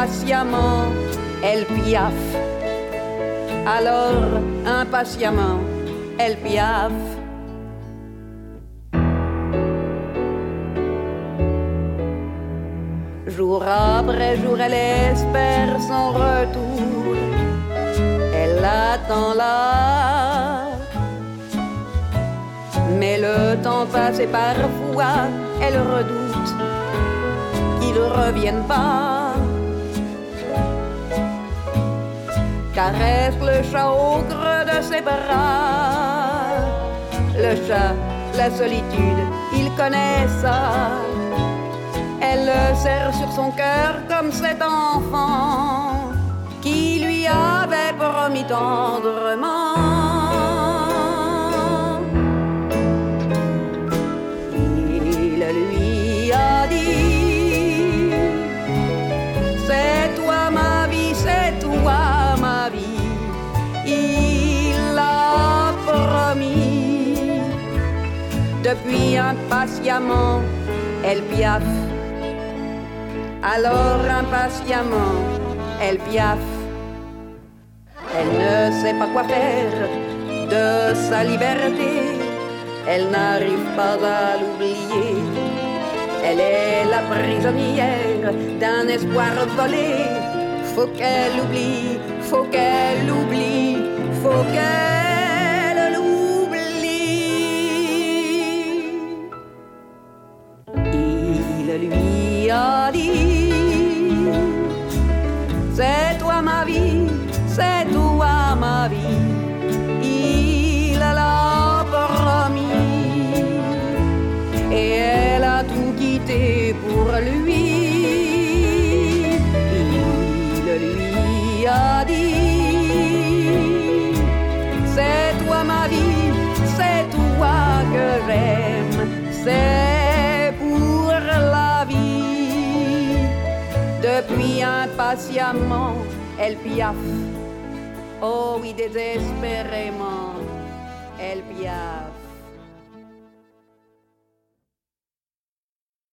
S13: Depuis impatiemment, elle piaffe. Alors impatiemment, elle piaffe. Jour après jour, elle espère son retour. Elle attend là. Mais le temps passe et parfois elle redoute qu'il ne revienne pas. Caresse le chat au creux de ses bras. Le chat, la solitude, il connaît ça. Elle le serre sur son cœur comme cet enfant qui lui avait promis tendrement. Impatiemment, elle piaffe. Alors impatiemment, elle piaffe. Elle ne sait pas quoi faire de sa liberté. Elle n'arrive pas à l'oublier. Elle est la prisonnière d'un espoir volé. Faut qu'elle oublie, faut qu'elle oublie, faut qu'elle are. Depuis impatiemment, elle piaffe. Oh oui, désespérément, elle piaffe.